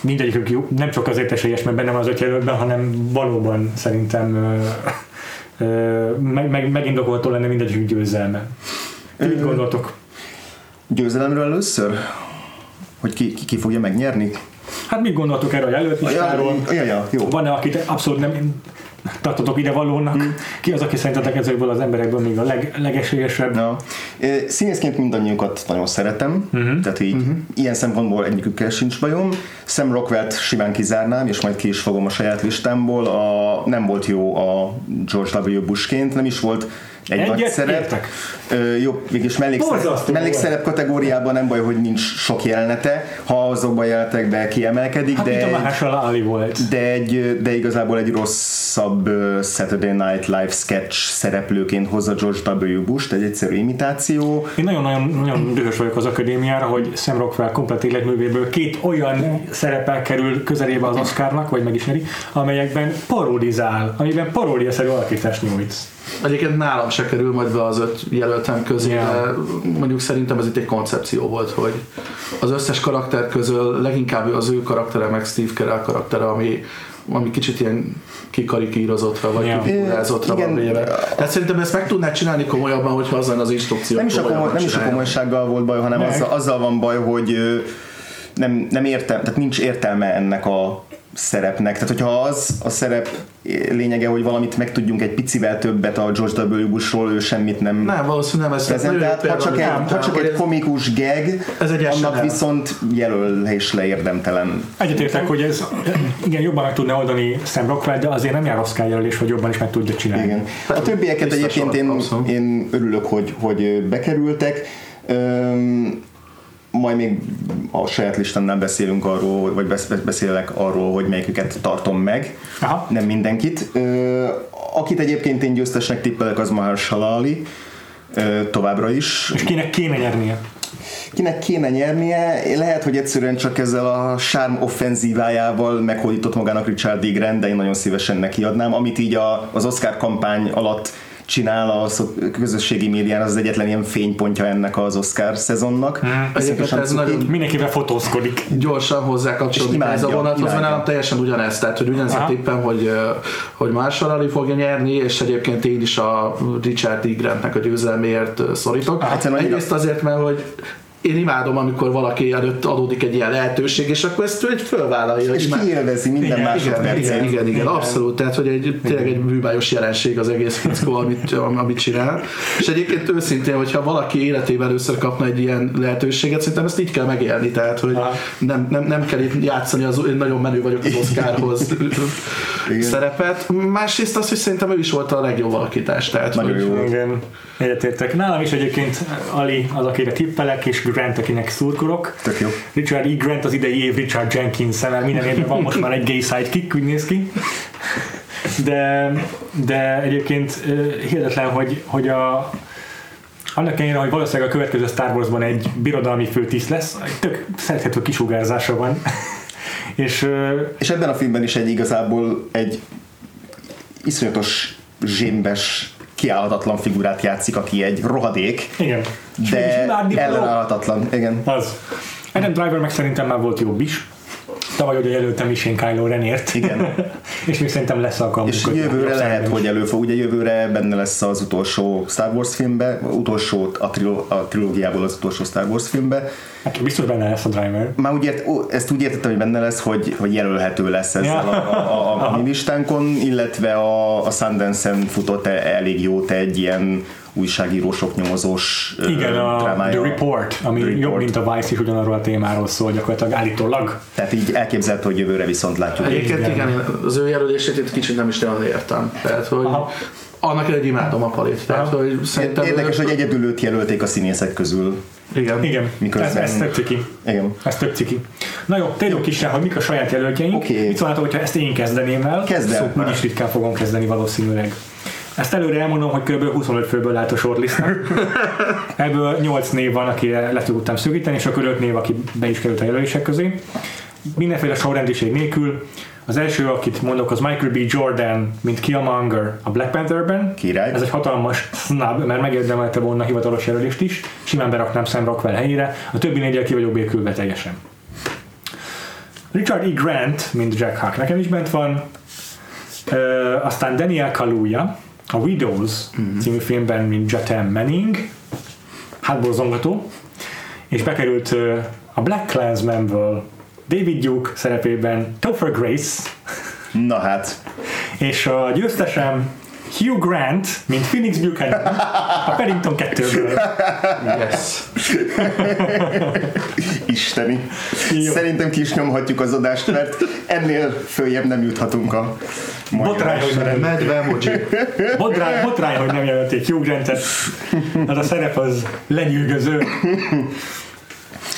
mindegyikük jó, nem csak azért esélyes, mert benne van az öt jelöltben, hanem valóban szerintem ö, ö, meg, meg, megindokolható lenne mindegyikük győzelme. Mit gondoltok? Győzelemről először? Hogy ki, ki, ki fogja megnyerni? Hát mit gondoltok erről a jelölt listáról? Ja, ja, ja, jó. Van-e, akit abszolút nem tartotok ide valónak? Hmm. Ki az, aki szerintetek ezekből az emberekből még a leg, legesélyesebb? Ja. Színészként mindannyiukat nagyon szeretem, uh-huh. tehát így uh-huh. ilyen szempontból egyikükkel sincs bajom. Sam Rockwell-t simán kizárnám, és majd ki is fogom a saját listámból. A, nem volt jó a George W. Bushként, nem is volt egy Egyet nagy szerep. értek. Ö, jó, mégis mellékszerep, mellékszerep kategóriában nem baj, hogy nincs sok jelenete, ha azokban jelenetekben kiemelkedik, Hát de egy, volt. de, egy, de igazából egy rosszabb Saturday Night Live sketch szereplőként hozza George W. Bush-t, egy egyszerű imitáció. Én nagyon-nagyon nagyon dühös vagyok az akadémiára, hogy Sam Rockwell komplet életművéből két olyan szerepel kerül közelébe az Oscarnak, vagy meg is nyeri, amelyekben parodizál, amiben paródiaszerű alakítást nyújt. Egyébként nálam se kerül majd be az öt jelöltem közé, Ja. de mondjuk szerintem ez itt egy koncepció volt, hogy az összes karakter közül leginkább az ő karaktere, meg Steve Carell karaktere, ami, ami kicsit ilyen kikarikírozottra, vagy Ja. kifigurázottra van véve. Tehát szerintem ezt meg tudnád csinálni komolyabban, hogyha az lenne az instrukció. Nem is, a komoly, nem is a komolysággal volt baj, hanem Meg. azzal, azzal van baj, hogy nem, nem értem, tehát nincs értelme ennek a szerepnek. Tehát, hogyha az a szerep lényege, hogy valamit megtudjunk egy picivel többet a George W. Bushról, ő semmit nem Nem, valószínűleg nem ez prezentált. Ha csak, egy, amit ha csak egy hogy komikus gag, Ez egy annak SNL. viszont jelölésre érdemtelen. Egyetértek, hogy ez igen, jobban meg tudna oldani Sam Rockwell, de azért nem jár Oscar jelölés, hogy jobban is meg tudja csinálni. Igen. A többieket Biztos egyébként én, én örülök, hogy, hogy bekerültek. Öm, majd még a saját listámnál beszélünk arról, vagy besz- beszélek arról, hogy melyiküket tartom meg. Aha. Nem mindenkit. Akit egyébként én győztesnek tippelek, az Mahershala Ali. Továbbra is. És kinek kéne nyernie? Kinek kéne nyernie? Lehet, hogy egyszerűen csak ezzel a sárm offenzívájával meghódított magának Richard D. Grant, de én nagyon szívesen nekiadnám. Amit így a, az Oscar kampány alatt csinál a közösségi médián, az egyetlen ilyen fénypontja ennek az Oscar szezonnak. Egyébként Iszonyatosan ez nagyon Mindenkivel fotózkodik. gyorsan hozzá És kapcsolódik imádja, ez a vonathoz, mert nálam teljesen ugyanez, tehát hogy ugyanez a tippem, hogy, hogy Marshall Ali fogja nyerni, és egyébként én is a Richard D. Grantnek a győzelméért szorítok. annyira- Egyrészt azért, mert hogy én imádom, amikor valaki előtt adódik egy ilyen lehetőség, és akkor ezt ő egy fölvállalja. És kiélvezi minden Igen, igen, igen, igen, igen, abszolút, tehát hogy egy, tényleg egy bűbájos jelenség az egész fickó, amit, amit csinál. És egyébként őszintén, hogyha valaki életében először kapna egy ilyen lehetőséget, szerintem ezt így kell megélni, tehát hogy nem, nem, nem kell itt játszani, az, én nagyon menő vagyok az Igen. szerepet. Másrészt az, hogy szerintem ő is volt a legjobb alakítás, tehát Nagyon hogy, jó. Igen, egyetértek. Nálam is egyébként Ali az, akire tippelek, és Grant, akinek szurkolok. Tök jó. Richard E. Grant az idei év Richard Jenkins mert minden évben van most már egy gay sidekick, úgy néz ki. De, de egyébként hihetetlen, hogy, hogy a, annak ellenére, hogy valószínűleg a következő Star Warsban egy birodalmi főtiszt lesz, tök szerethető kisugárzása van. És És ebben a filmben is egy igazából egy iszonyatos zsémbes, kiállhatatlan figurát játszik, aki egy rohadék, igen. De ellenállhatatlan. Igen. Az. Adam Driver meg szerintem már volt jobb is. Tavaly ugye jelöltem is én Kylo Renért. Igen. és még szerintem lesz alkalmunk. És jövőre lehet, hogy is. előfog. Ugye jövőre benne lesz az utolsó Star Wars filmbe, utolsó a, trilo- a trilógiából az utolsó Star Wars filmbe. Hát biztos benne lesz a driver. Már úgy ért, ó, ezt úgy értettem, hogy benne lesz, hogy, hogy jelölhető lesz ezzel Ja. a, a, a, a mi listánkon, illetve a, a Sundance-en futott elég jót egy ilyen újságírósok nyomozós Igen, a drámája. The Report, ami The Report. jobb, mint a Vice is ugyanarról a témáról szól, gyakorlatilag állítólag. Tehát így elképzelhető, hogy jövőre viszont látjuk. Egyébként Igen. igen, az ő jelölését itt kicsit nem is nagyon értem. Tehát, hogy Aha. annak egy imádom a palit. Tehát, hogy szerintem Érdekes, ő, hogy egyedül őt jelölték a színészek közül. igen. Igen, Miközben- ez, ez tök ciki. Igen. Ez tök ciki. Na jó, térjünk is rá, hogy mik a saját jelöltjeink. Oké. Mit szólnátok, hogyha ezt én kezdeném el? Kezd el. Szóval úgyis ritkán fogom kezdeni valószínűleg. Ezt előre elmondom, hogy kb. 25 főből lehet a shortlistnak. Ebből 8 név van, akire le tudtam szűkíteni, és akkor 5 név, aki be is került a jelölések közé. Mindenféle sorrendiség nélkül. Az első, akit mondok, az Michael B. Jordan, mint Killmonger a Black Pantherben. Király. Ez egy hatalmas snub, mert megérdemelte volna hivatalos jelölést is. Simán beraknám Sam Rockwell helyére. A többi négyel ki vagyok békülve teljesen. Richard E. Grant, mint Jack Huck, nekem is bent van. Ö, aztán Daniel Kaluuya, a Widows mm-hmm. című filmben, mint Jatem Manning. Hát borzongató. És bekerült a Black Clansmanből David Duke szerepében Topher Grace, Na hát, és a győztesem Hugh Grant, mint Phoenix Buchanan, a Paddington 2-ből. Yes. isteni. Jó. Szerintem ki is nyomhatjuk az adást, mert ennél följebb nem juthatunk a Botrány, hogy nem, Medve botrány, botrány, hogy nem jelölték Hugh Grantet. Az a szerep az lenyűgöző.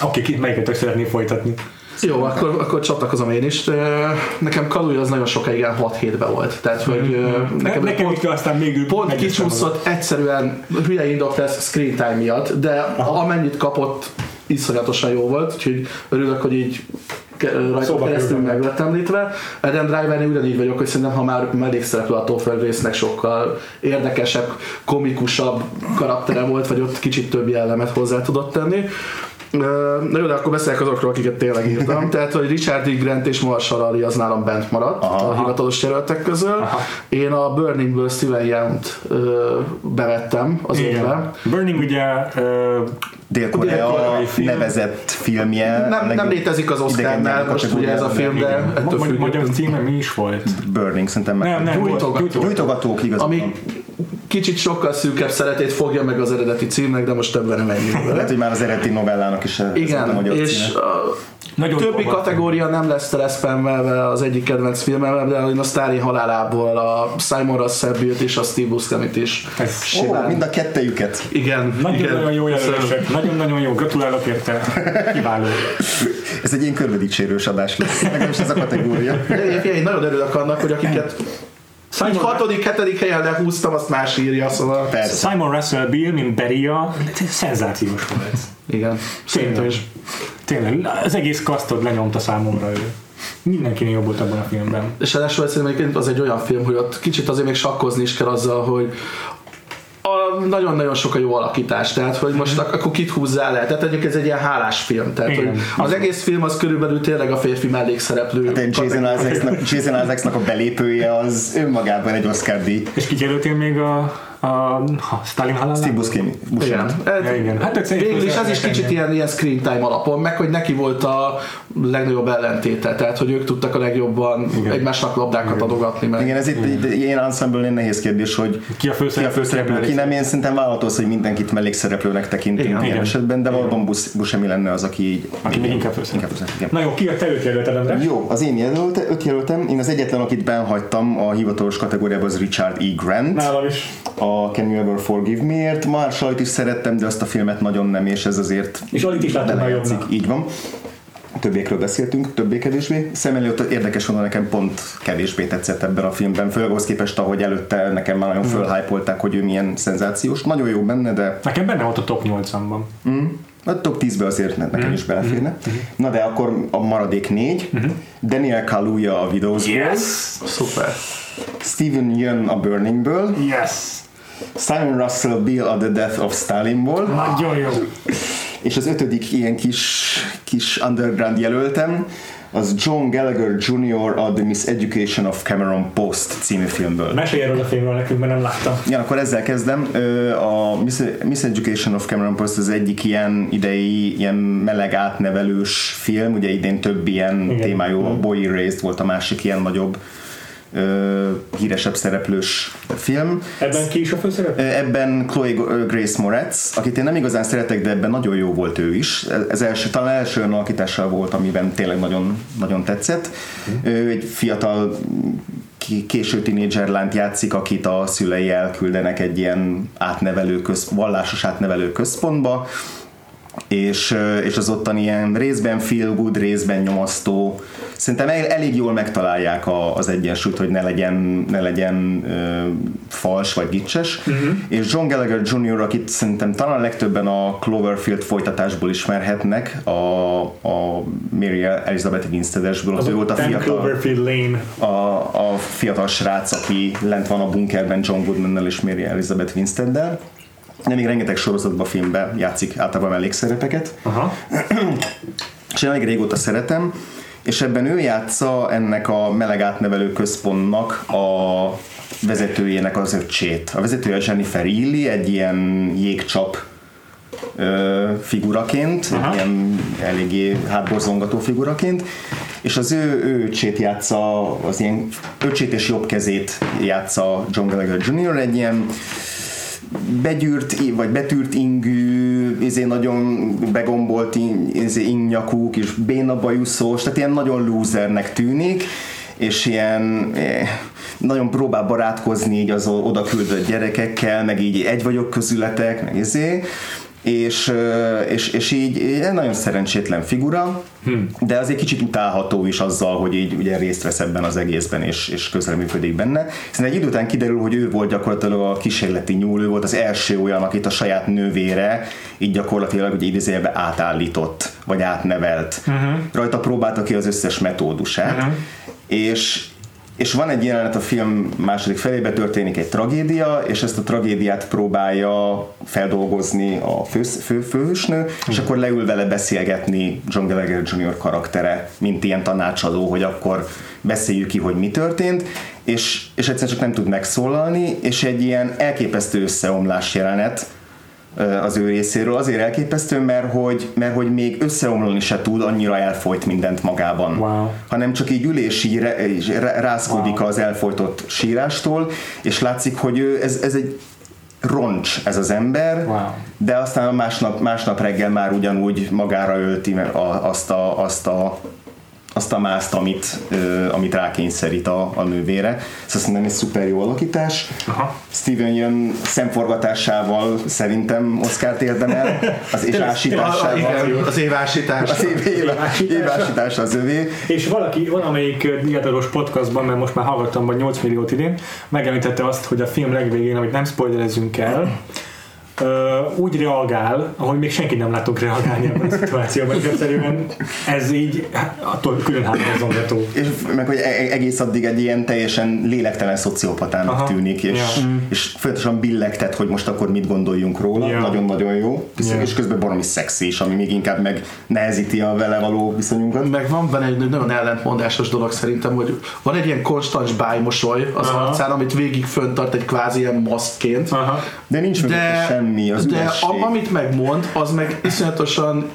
Oké, okay, melyiket szeretné folytatni? Jó, akkor, akkor csatlakozom én is. Nekem Kaluja az nagyon sokáig 6-7-ben volt. Tehát, hogy ö, Nekem, nekem, pont, aztán végül pont kicsúszott egyszerűen hülye indok lesz screen time miatt, de amennyit kapott, iszonyatosan jó volt, úgyhogy örülök, hogy így rajta Szóba keresztül meg lett említve. Adam Driver ugyanígy vagyok, hogy szerintem, ha már mellékszereplő a Topher résznek sokkal érdekesebb, komikusabb karaktere volt, vagy ott kicsit több jellemet hozzá tudott tenni. Na jó, de akkor beszélek azokról, akiket tényleg írtam. Tehát, hogy Richard E. Grant és Marshall Ali az nálam bent maradt Aha. a hivatalos jelöltek közül. Aha. Én a Burningből Steven Young-t ö, bevettem az évbe. Igen. Burning ugye ö, Dél-Korea nevezett filmje. Nem, nem létezik az Oscarnál most ugye ez a film, de ettől Magyar, magyar címe mi is volt? Burning, szerintem meg. Nem, nem, volt. Gyújtogató. Gyújtogató. Gyújtogatók igazán. Kicsit sokkal szűkebb szeretét fogja meg az eredeti címnek, de most többen nem menjünk Lehet, hogy már az eredeti novellának is ez volt a Igen, magyar és címe. a Nagyon többi volt. kategória nem lesz teleszpemmelve az egyik kedvenc filmem, de én a Sztári halálából a Simon Russell Bill-t és a Steve Buscemi-t is. Ez Ó, mind a kettejüket. Igen, igen. Nagyon-nagyon jó jelölések. Nagyon-nagyon jó. Gratulálok érte. Kiváló. Ez egy ilyen körvedicsérős adás lesz. Legalábbis ez a kategória. De Egyébként én nagyon örülök annak, hogy akiket így Simon, hatodik, hetedik helyen lehúztam, azt más írja, szóval Persze. Simon Russell Bill, mint Beria, szenzációs volt. igen, szerintem is. Tényleg, az egész kasztod lenyomta számomra ő. Mindenkinél jobb volt abban a filmben. És ráadásul szerintem az egy olyan film, hogy ott kicsit azért még sakkozni is kell azzal, hogy nagyon-nagyon sok a jó alakítás, tehát hogy most ak- akkor kit húzzál le. Tehát egyébként ez egy ilyen hálás film. Tehát Igen. hogy az egész film az körülbelül tényleg a férfi mellékszereplő. De Jason Isaacsnak, Jason Isaacsnak a belépője az önmagában egy Oscar díj. És ki jelöltél még a, a, a Stalin halálát? Steve Buscemi. Igen. Buscemi. Ja, igen. Hát egyszerűen Végül is ez is kicsit ilyen, ilyen screen time alapon, meg hogy neki volt a legnagyobb ellentéte, tehát hogy ők tudtak a legjobban Igen. egymásnak labdákat adogatni meg. Igen, ez itt egy ilyen ensemble nehéz kérdés, hogy Ki a főszereplő? ki a főszereplő, ki nem. Én szerintem vállalható hogy mindenkit mellékszereplőnek tekintünk Igen. ilyen Igen. esetben, de valóban Bus- Buscemi lenne az, aki így... Aki még igen, inkább főszereplő. igen. Na jó, ki a te őt jelölted? Jó, az én jelölte, öt jelöltem. Én az egyetlen, akit benhagytam a hivatalos kategóriában, az Richard E. Grant. Nálam is. A Can You Ever Forgive Me-ért. Marshall-t is szerettem, de azt a filmet nagyon nem, és ez azért És Alit is láttam a jobbnak. Így van. Többékről beszéltünk, többé-kevésbé. Szem előtt érdekes volna nekem pont kevésbé tetszett ebben a filmben, főleg ahhoz képest, ahogy előtte nekem már nagyon fölhájpolták, hogy ő milyen szenzációs. Nagyon jó benne, de Nekem benne volt a top 8-amban. a top 10-be azért ne- nekem is beleférne. Na de akkor a maradék négy. Daniel Kaluuya a Widowsból, Yes! Szuper. Steven Yeun a Burningből, Yes! Simon Russell Bill a The Death of Stalinból, Nagyon jó. és az ötödik ilyen kis, kis underground jelöltem, az John Gallagher Jr. a The Miseducation of Cameron Post című filmből. Mesélj erről a filmről nekünk, mert nem láttam. Ja, akkor ezzel kezdem. A Mis- Miseducation of Cameron Post az egyik ilyen idei, ilyen meleg átnevelős film, ugye idén több ilyen Igen. témájú, a Boy Erased volt a másik ilyen nagyobb híresebb szereplős film. Ebben ki is a főszerep? Ö, Ebben Chloe Grace Moretz, akit én nem igazán szeretek, de ebben nagyon jó volt ő is. Ez első, talán első olyan alakítása volt, amiben tényleg nagyon, nagyon tetszett. Ő egy fiatal késő tinédzser lányt játszik, akit a szülei elküldenek egy ilyen átnevelő köz, vallásos átnevelő központba, és, és az ottan ilyen részben feel good, részben nyomasztó. Szerintem el, elég jól megtalálják a, az egyensúlyt, hogy ne legyen, ne legyen ö, fals vagy gicses. Uh-huh. És John Gallagher Jr., akit szerintem talán legtöbben a Cloverfield folytatásból ismerhetnek, a, a Mary Elizabeth Winstead-esből, az ő volt a 10 fiatal Cloverfield Lane. a, a fiatal srác, aki lent van a bunkerben John Goodman-nel és Mary Elizabeth Winstead-del. De még rengeteg sorozatban, filmben játszik általában mellékszerepeket. Aha. És én elég régóta szeretem, és ebben ő játsza ennek a meleg átnevelő központnak a vezetőjének az öccsét. A vezetője Jennifer Illy, egy ilyen jégcsap ö, figuraként, Aha. ilyen eléggé hátborzongató figuraként, és az ő, ő öcsét játsza, az ilyen öcsét és jobb kezét játsza John Gallagher Jr. egy ilyen begyűrt, vagy betűrt ingű, izé nagyon begombolt izé ingnyakú, kis béna bajuszos, tehát ilyen nagyon losernek tűnik, és ilyen eh, nagyon próbál barátkozni így az oda küldött gyerekekkel, meg így egy vagyok közületek, meg izé, és, és, és így így nagyon szerencsétlen figura, hmm. de azért kicsit utálható is azzal, hogy így ugye részt vesz ebben az egészben, és, és közreműködik benne. Hiszen egy idő után kiderül, hogy ő volt gyakorlatilag a kísérleti nyúl, ő volt az első olyan, akit a saját nővére így gyakorlatilag ugye idézőjelbe átállított, vagy átnevelt. Uh-huh. Rajta próbálta ki az összes metódusát, uh-huh. és és van egy jelenet a film második felébe történik egy tragédia, és ezt a tragédiát próbálja feldolgozni a fő, fő, főhősnő, és akkor leül vele beszélgetni John Gallagher Jr. karaktere, mint ilyen tanácsadó, hogy akkor beszéljük ki, hogy mi történt, és, és egyszerűen csak nem tud megszólalni, és egy ilyen elképesztő összeomlás jelenet, az ő részéről. Azért elképesztő, mert hogy, mert hogy még összeomlani se tud, annyira elfolyt mindent magában. Wow. Hanem csak így ül és így re- így rá- rázkódik Wow. az elfolytott sírástól, és látszik, hogy ő, ez, ez egy roncs ez az ember, Wow. de aztán másnap, másnap reggel már ugyanúgy magára ölti azt a, azt a azt a mászt, amit, ö, amit rákényszerít a, a nővére. Szóval szerintem egy szuper jó alakítás. Aha. Steven Yeun szemforgatásával szerintem Oscar-t érdemel, az és ásításával. igen, az évásítás. Az év, év, évásítás az övé. És valaki valamelyik diátoros podcastban, mert most már hallgattam vagy 8 milliót idén, megemlítette azt, hogy a film legvégén, amit nem spoilerezzünk el, úgy reagál, ahogy még senki nem látunk reagálni ebben a szituációban, és egyszerűen ez így hát, attól külön hátborzongató. És meg hogy e- egész addig egy ilyen teljesen lélektelen szociopatának Aha. tűnik, és, Ja. és folyamatosan billegtet, hogy most akkor mit gondoljunk róla. Ja. Nagyon-nagyon jó. Ja. És közben baromi szexi is, ami még inkább meg nehezíti a vele való viszonyunkat. Meg van benne egy nagyon ellentmondásos dolog szerintem, hogy van egy ilyen konstans bájmosoly az Aha. arcán, amit végig föntart egy kvázi ilyen maszkként. Aha. De nincs de, semmi, az de üresség. a, amit megmond, az meg iszonyatosan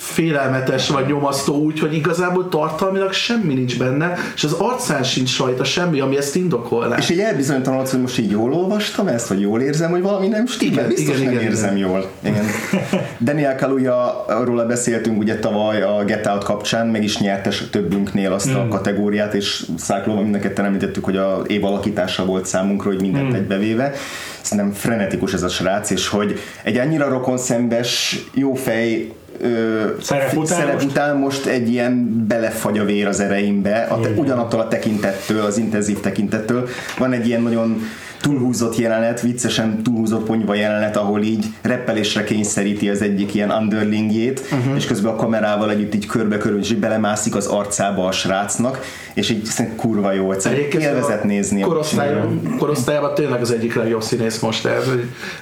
félelmetes vagy nyomasztó úgy, hogy igazából tartalmilag semmi nincs benne, és az arcán sincs rajta semmi, ami ezt indokolná. És így elbizonytalanodsz, hogy most így jól olvastam ezt, vagy jól érzem, hogy valami nem stimmel. Igen, Biztos igen, nem igen, érzem igen. jól. Igen. Daniel Kaluuya, róla beszéltünk ugye tavaly a Get Out kapcsán, meg is nyerte többünknél azt a kategóriát, és Száklóban mind a ketten említettük, hogy a év alakítása volt számunkra, hogy mindent egybevéve. Szerintem frenetikus ez a srác, és hogy egy annyira rokonszembes, jó fej ö, Szerep után szerep után most egy ilyen belefagy a vér az ereimbe, a te, ugyanattól a tekintettől, az intenzív tekintettől. Van egy ilyen nagyon túlhúzott jelenet, viccesen túlhúzott ponyva jelenet, ahol így reppelésre kényszeríti az egyik ilyen underlingjét, uh-huh. és közben a kamerával együtt így körbe-körbe, és így belemászik az arcába a srácnak, és így szerintem kurva jó, egyszerűen élvezet nézni. Korosztály, korosztályában tényleg az egyik legjobb színész most. Ez,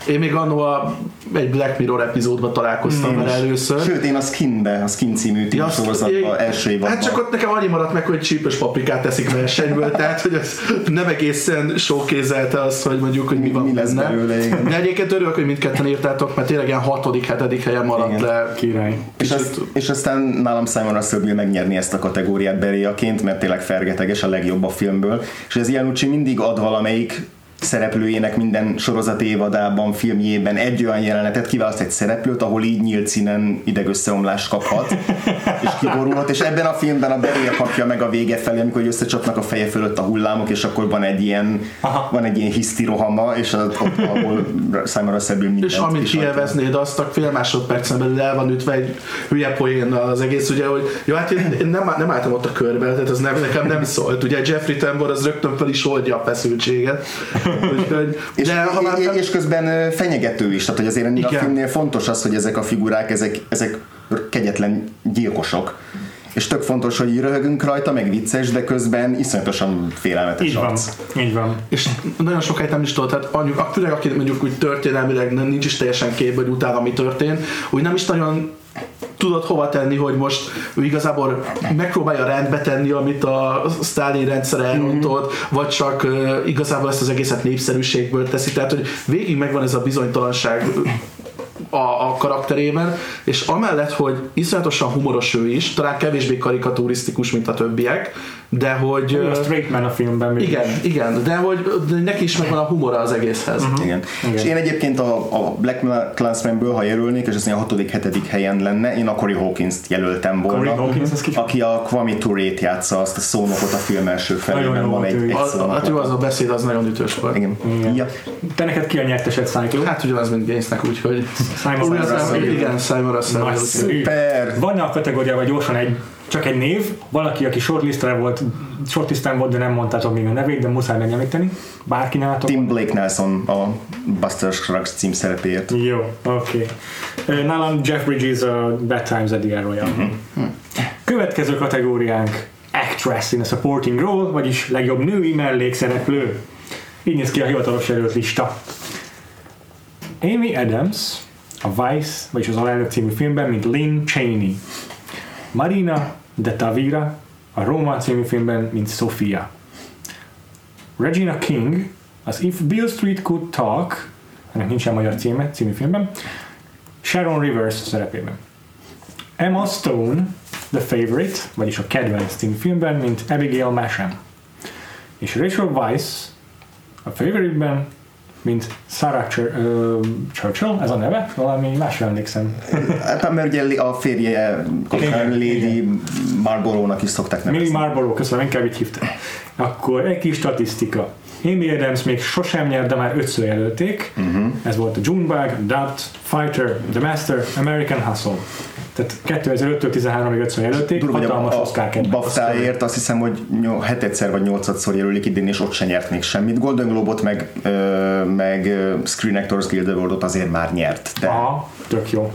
én még annó a, egy Black Mirror epizódban találkoztam vele először. Sőt, én a Skinbe, a Skin című ja, sorozatban, első évadban. Hát csak ott nekem annyi maradt meg, hogy csípős paprikát teszik versenyből, tehát hogy ez nem egészen showkézelte azt, hogy mondjuk, hogy mi, mi van mi lesz benne. Belőle, igen. De egyébként örülök, hogy mindketten írtátok, mert tényleg ilyen hatodik, hetedik helyen maradt igen. le. Király. És, az, és aztán nálam Simon Russell megnyerni ezt a kategóriát Beriaként, mert tényleg fergeteges, a legjobb a filmből. És ez Janucci mindig ad valamelyik szereplőjének minden sorozat évadában, filmjében egy olyan jelenetet kiválaszt egy szereplőt, ahol így nyílt színen idegösszeomlást kaphat, és kiborulhat, és ebben a filmben a Beria kapja meg a vége felé, amikor összecsapnak a feje fölött a hullámok, és akkor van egy ilyen, Aha. van egy ilyen hiszti rohama, és az, ott, ahol számára szebül mindent. És amint kielveznéd azt, a fél másodpercen belül el van ütve egy hülye poén az egész, ugye, hogy jó, hát én, nem, nem álltam ott a körbe, tehát az nem, nekem nem szólt. Ugye Jeffrey Tambor az rögtön fel is oldja a feszültséget. Úgyhogy, és, de, ha már... és közben fenyegető is, tehát hogy azért ennél a filmnél fontos az, hogy ezek a figurák, ezek, ezek kegyetlen gyilkosok és tök fontos, hogy röhögünk rajta, meg vicces, de közben iszonyatosan félelmetes Így van. Így van. És nagyon sokáig nem is tudod, tehát anyuk, főleg aki mondjuk úgy történelmileg nincs is teljesen képbe, hogy utána mi történt, úgy nem is nagyon tudod hova tenni, hogy most ő igazából megpróbálja rendbe tenni, amit a Stalin rendszer elrontott, mm-hmm. vagy csak uh, igazából ezt az egészet népszerűségből teszi. Tehát, hogy végig megvan ez a bizonytalanság a, a karakterében, és amellett, hogy iszonyatosan humoros ő is, talán kevésbé karikaturisztikus, mint a többiek, de hogy... A straight man a filmben. Igen, igen, de hogy de neki is megvan a humora az egészhez. Uh-huh. Igen. igen. És én egyébként a, a Black Clansmanből, ha jelölnék, és ez a hatodik, hetedik helyen lenne, én a Corey Hawkins-t jelöltem volna. Corey Hawkins, uh-huh. aki a Kwame Touré-t játsza, azt a szónokot a film első felében van egy, egy szónok. Hát jó, az a beszéd az nagyon ütős volt. Igen. igen. Ja. Te neked ki a nyertesed, Cyclo? Hát ugyanaz, mint Gainsnek, úgyhogy... Simon Russell. Igen, Simon Russell. Szuper! Van a kategóriában gyorsan egy csak egy név, valaki, aki shortlistre volt, shortlisten volt, de nem mondtátok még a nevét, de muszáj megemlíteni. Bárki nálatok? Tim Blake Nelson a Buster Scruggs cím szerepéért. Jó, oké. Okay. Nálam Jeff Bridges a Bad Times at the Royal. Uh-huh. Következő kategóriánk Actress in a Supporting Role, vagyis legjobb női mellékszereplő. Így néz ki a hivatalos előtt lista. Amy Adams, a Vice, vagyis az alelnök című filmben, mint Lynn Cheney. Marina de Tavira a Roma című filmben, mint Sofia. Regina King az If Bill Street Could Talk, ennek nincsen magyar címe, című filmben, Sharon Rivers szerepében. Emma Stone, The Favorite, vagyis a kedvenc című filmben, mint Abigail Masham. És Rachel Weisz a Favorite-ben, mint Sarah Ch- Churchill, ez a neve? Valami másra emlékszem. Hát mert ugye a férje Lady Marlborough-nak is szokták nevezni. Millie Marlborough, köszönöm, inkább így hívta. Akkor egy kis statisztika. Amy Adams még sosem nyert, de már ötször jelölték. Uh-huh. Ez volt a Junebug, Doubt, Fighter, The Master, American Hustle. Tehát 2005-től 13-ig ötször jelölték, Durva, hatalmas a, Oscar a BAFTA-ért azt hiszem, hogy hetedszer vagy nyolcadszor jelölik idén, és ott se nyert még semmit. Golden Globe-ot meg, ö, meg Screen Actors Guild Award-ot azért már nyert. De... Aha, tök jó.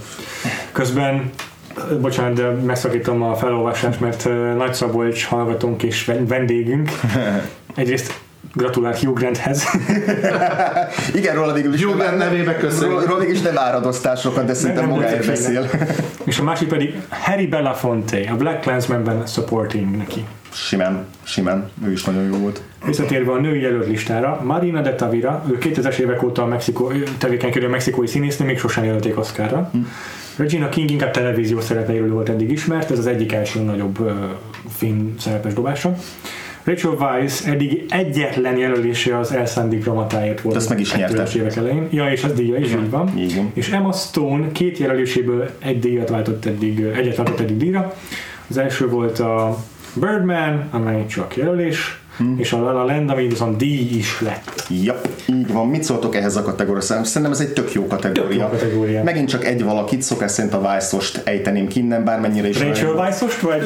Közben bocsánat, de megszakítom a felolvasást, mert Nagy Szabolcs hallgatónk és vendégünk egyrészt gratulált Hugh Granthez. Igen, róla végül is Hugh Grant nevébe köszönjük. Róla végül is nem áradoztál sokat, de szerintem magáért beszél. És a másik pedig Harry Belafonte, a Black Clansman-ben supporting neki. Simán, simán, ő is nagyon jó volt. Visszatérve a női jelölt listára, Marina de Tavira, ő 2000-es évek óta a Mexikó, tevékenykedő mexikói színésznő, még sosem jelölték Oscarra. Hm. Regina King inkább televízió szerepeiről volt eddig ismert, ez az egyik első nagyobb uh, film szerepes dobása. Rachel Weisz eddig egyetlen jelölése az elszánt diplomatáért volt. Azt meg is nyerte. évek elején. Ja, és az díja is így van. Igen. És Emma Stone két jelöléséből egy díjat váltott eddig, egyet váltott eddig díjra. Az első volt a Birdman, amely csak jelölés, hmm. és a La La Land, ami viszont díj is lett. Ja, így van. Mit szóltok ehhez a kategóriához? Szerintem ez egy tök jó kategória. Tök jó kategória. Megint csak egy valakit, szokás szerint a Vice-ost ejteném ki innen, bármennyire is. Rachel Weisz-ost, vagy?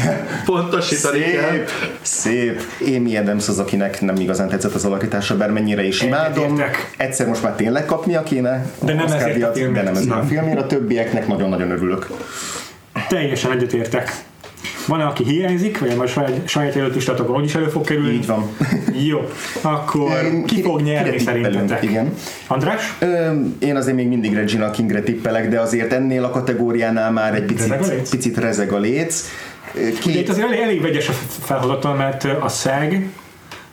Pontosítani kell. Szép, szép. Amy Adams az, akinek nem igazán tetszett az alakítása, bármennyire is imádom. Egyetértek. Egyszer most már tényleg kapnia kéne. De nem ezért a filmért. De nem ezért a Nem. filmért. A többieknek nagyon-nagyon örülök. Teljesen egyetértek. Van aki hiányzik, vagy majd saját, saját előtlistatokon úgy is elő fog kerülni. Így van. Jó, akkor Én- ki fog nyerni szerintetek? Igen. András? Ö, én azért még mindig Regina Kingre tippelek, de azért ennél a kategóriánál már egy Rezeg a picit, léc? picit rezeg a léc. Ugye itt Két, azért elég, elég vegyes a felhozatal, mert a SAG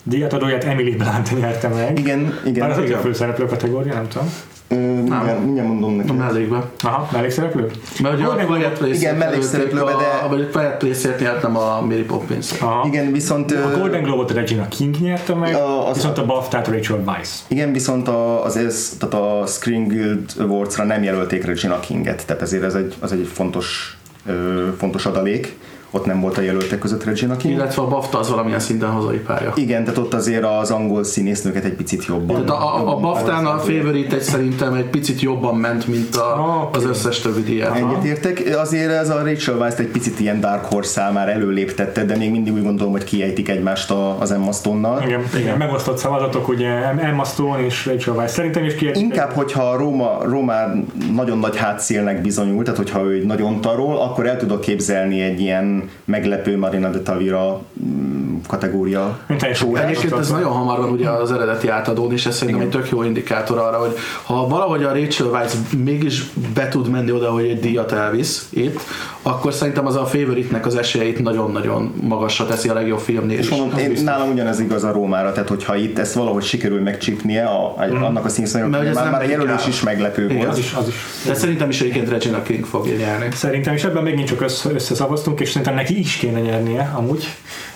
díjatadóját Emily Blunt nyerte meg. igen, igen. Bár az a igen. főszereplő kategória, nem tudom. Ö, mindjárt, mindjárt mondom A neked. mellékbe. Aha, mellékszereplő? Mert ugye a Quiet Place-ért igen, mellékszereplőbe, a- de- Vagy a Quiet Place-ért nyertem a Mary Poppins. Igen, viszont... A Golden Globe-ot Regina King nyerte meg, A- az- viszont a BAFTA-t Rachel Weisz. Igen, viszont a, az ez, tehát a Screen Guild Awards-ra nem jelölték Regina Kinget, tehát ezért ez egy, az egy fontos, ö, fontos adalék. Ott nem volt a jelöltek között Regina King. Illetve a BAFTA az valamilyen szinten hazai pálya. Igen, tehát ott azért az angol színésznőket egy picit jobban. Tehát a, a, a BAFTA-n a favorite egy szerintem egy picit jobban ment, mint a, Oké. az összes többi díját. Egyetértek, azért ez a Rachel Weisz egy picit ilyen Dark Horse már előléptette, de még mindig úgy gondolom, hogy kiejtik egymást a, az Emma Stone-nal. Igen, igen, megosztott szavazatok, ugye Emma Stone és Rachel Weisz. Szerintem is kiérték. Inkább, hogyha a Róma, Rómán nagyon nagy hátszélnek bizonyult, tehát hogyha ő egy nagyon tarol, akkor el tudok képzelni egy ilyen meglepő Marina de Tavira mm, kategória. Show Egyébként ez nagyon hamar van ugye az eredeti átadón, és ez szerintem egy tök jó indikátor arra, hogy ha valahogy a Rachel Weisz mégis be tud menni oda, hogy egy díjat elvisz itt, akkor szerintem az a favorite-nek az esélyeit nagyon-nagyon magasra teszi a legjobb filmnél És is. mondom, én, biztos. nálam ugyanez igaz a Rómára, tehát hogyha itt ezt valahogy sikerül megcsípnie, a, a, annak a ez már, nem már a jelölés is meglepő Igen, volt. Az is, az is. De szerintem is egyébként Regina King fogja nyerni. Szerintem is ebben megint csak össze, összeszavaztunk, és szerintem neki is kéne nyernie, amúgy.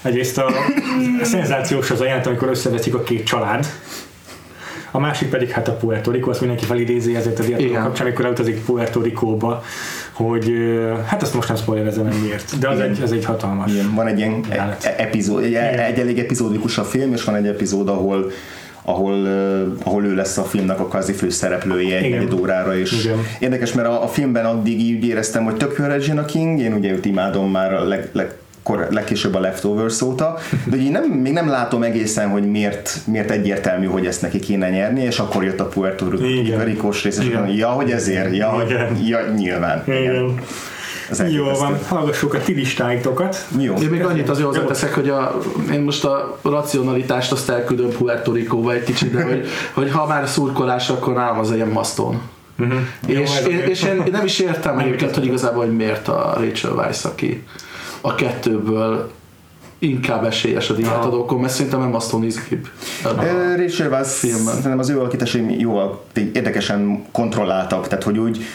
Egyrészt a szenzációs az a jelent, amikor összeveszik a két család. A másik pedig hát a Puerto Rico, azt mindenki felidézi ezért a diatlon Igen. kapcsán, amikor elutazik Puerto Ricóba, hogy hát azt most nem spoilerezem, hogy miért, de az egy, ez egy hatalmas. Igen, van egy ilyen Jelenet. e- epizód, egy, egy elég epizódikus a film, és van egy epizód, ahol ahol, uh, ahol ő lesz a filmnek a kvázi főszereplője egy negyed órára, és Igen. érdekes, mert a, a filmben addig így éreztem, hogy tök jó Regina King, én ugye őt imádom már a leg, leg, kor, legkésőbb a Leftovers óta, de ugye nem, még nem látom egészen, hogy miért, miért egyértelmű, hogy ezt neki kéne nyerni, és akkor jött a Puerto Igen. Ricós rész, és Igen. mondom, ja, hogy ezért, ja, hogy, Igen. ja nyilván. Igen. Ez Jó van, hallgassuk a ti listáitokat. Jó. Én még annyit azért hozzáteszek, hogy a, én most a racionalitást azt elküldöm Puerto Ricóba egy kicsit, de hogy, hogy ha már szurkolás, akkor nálam az ilyen maszton. Uh-huh. És, Jó, ez én, és én nem is értem egyébként, hogy igazából, hogy miért a Rachel Weisz, aki a kettőből inkább esélyes a díjátadókon, mert szerintem Emma Stone izgibb. Rachel Weisz, szerintem az ő alakításai jóval érdekesen kontrolláltak, tehát hogy úgy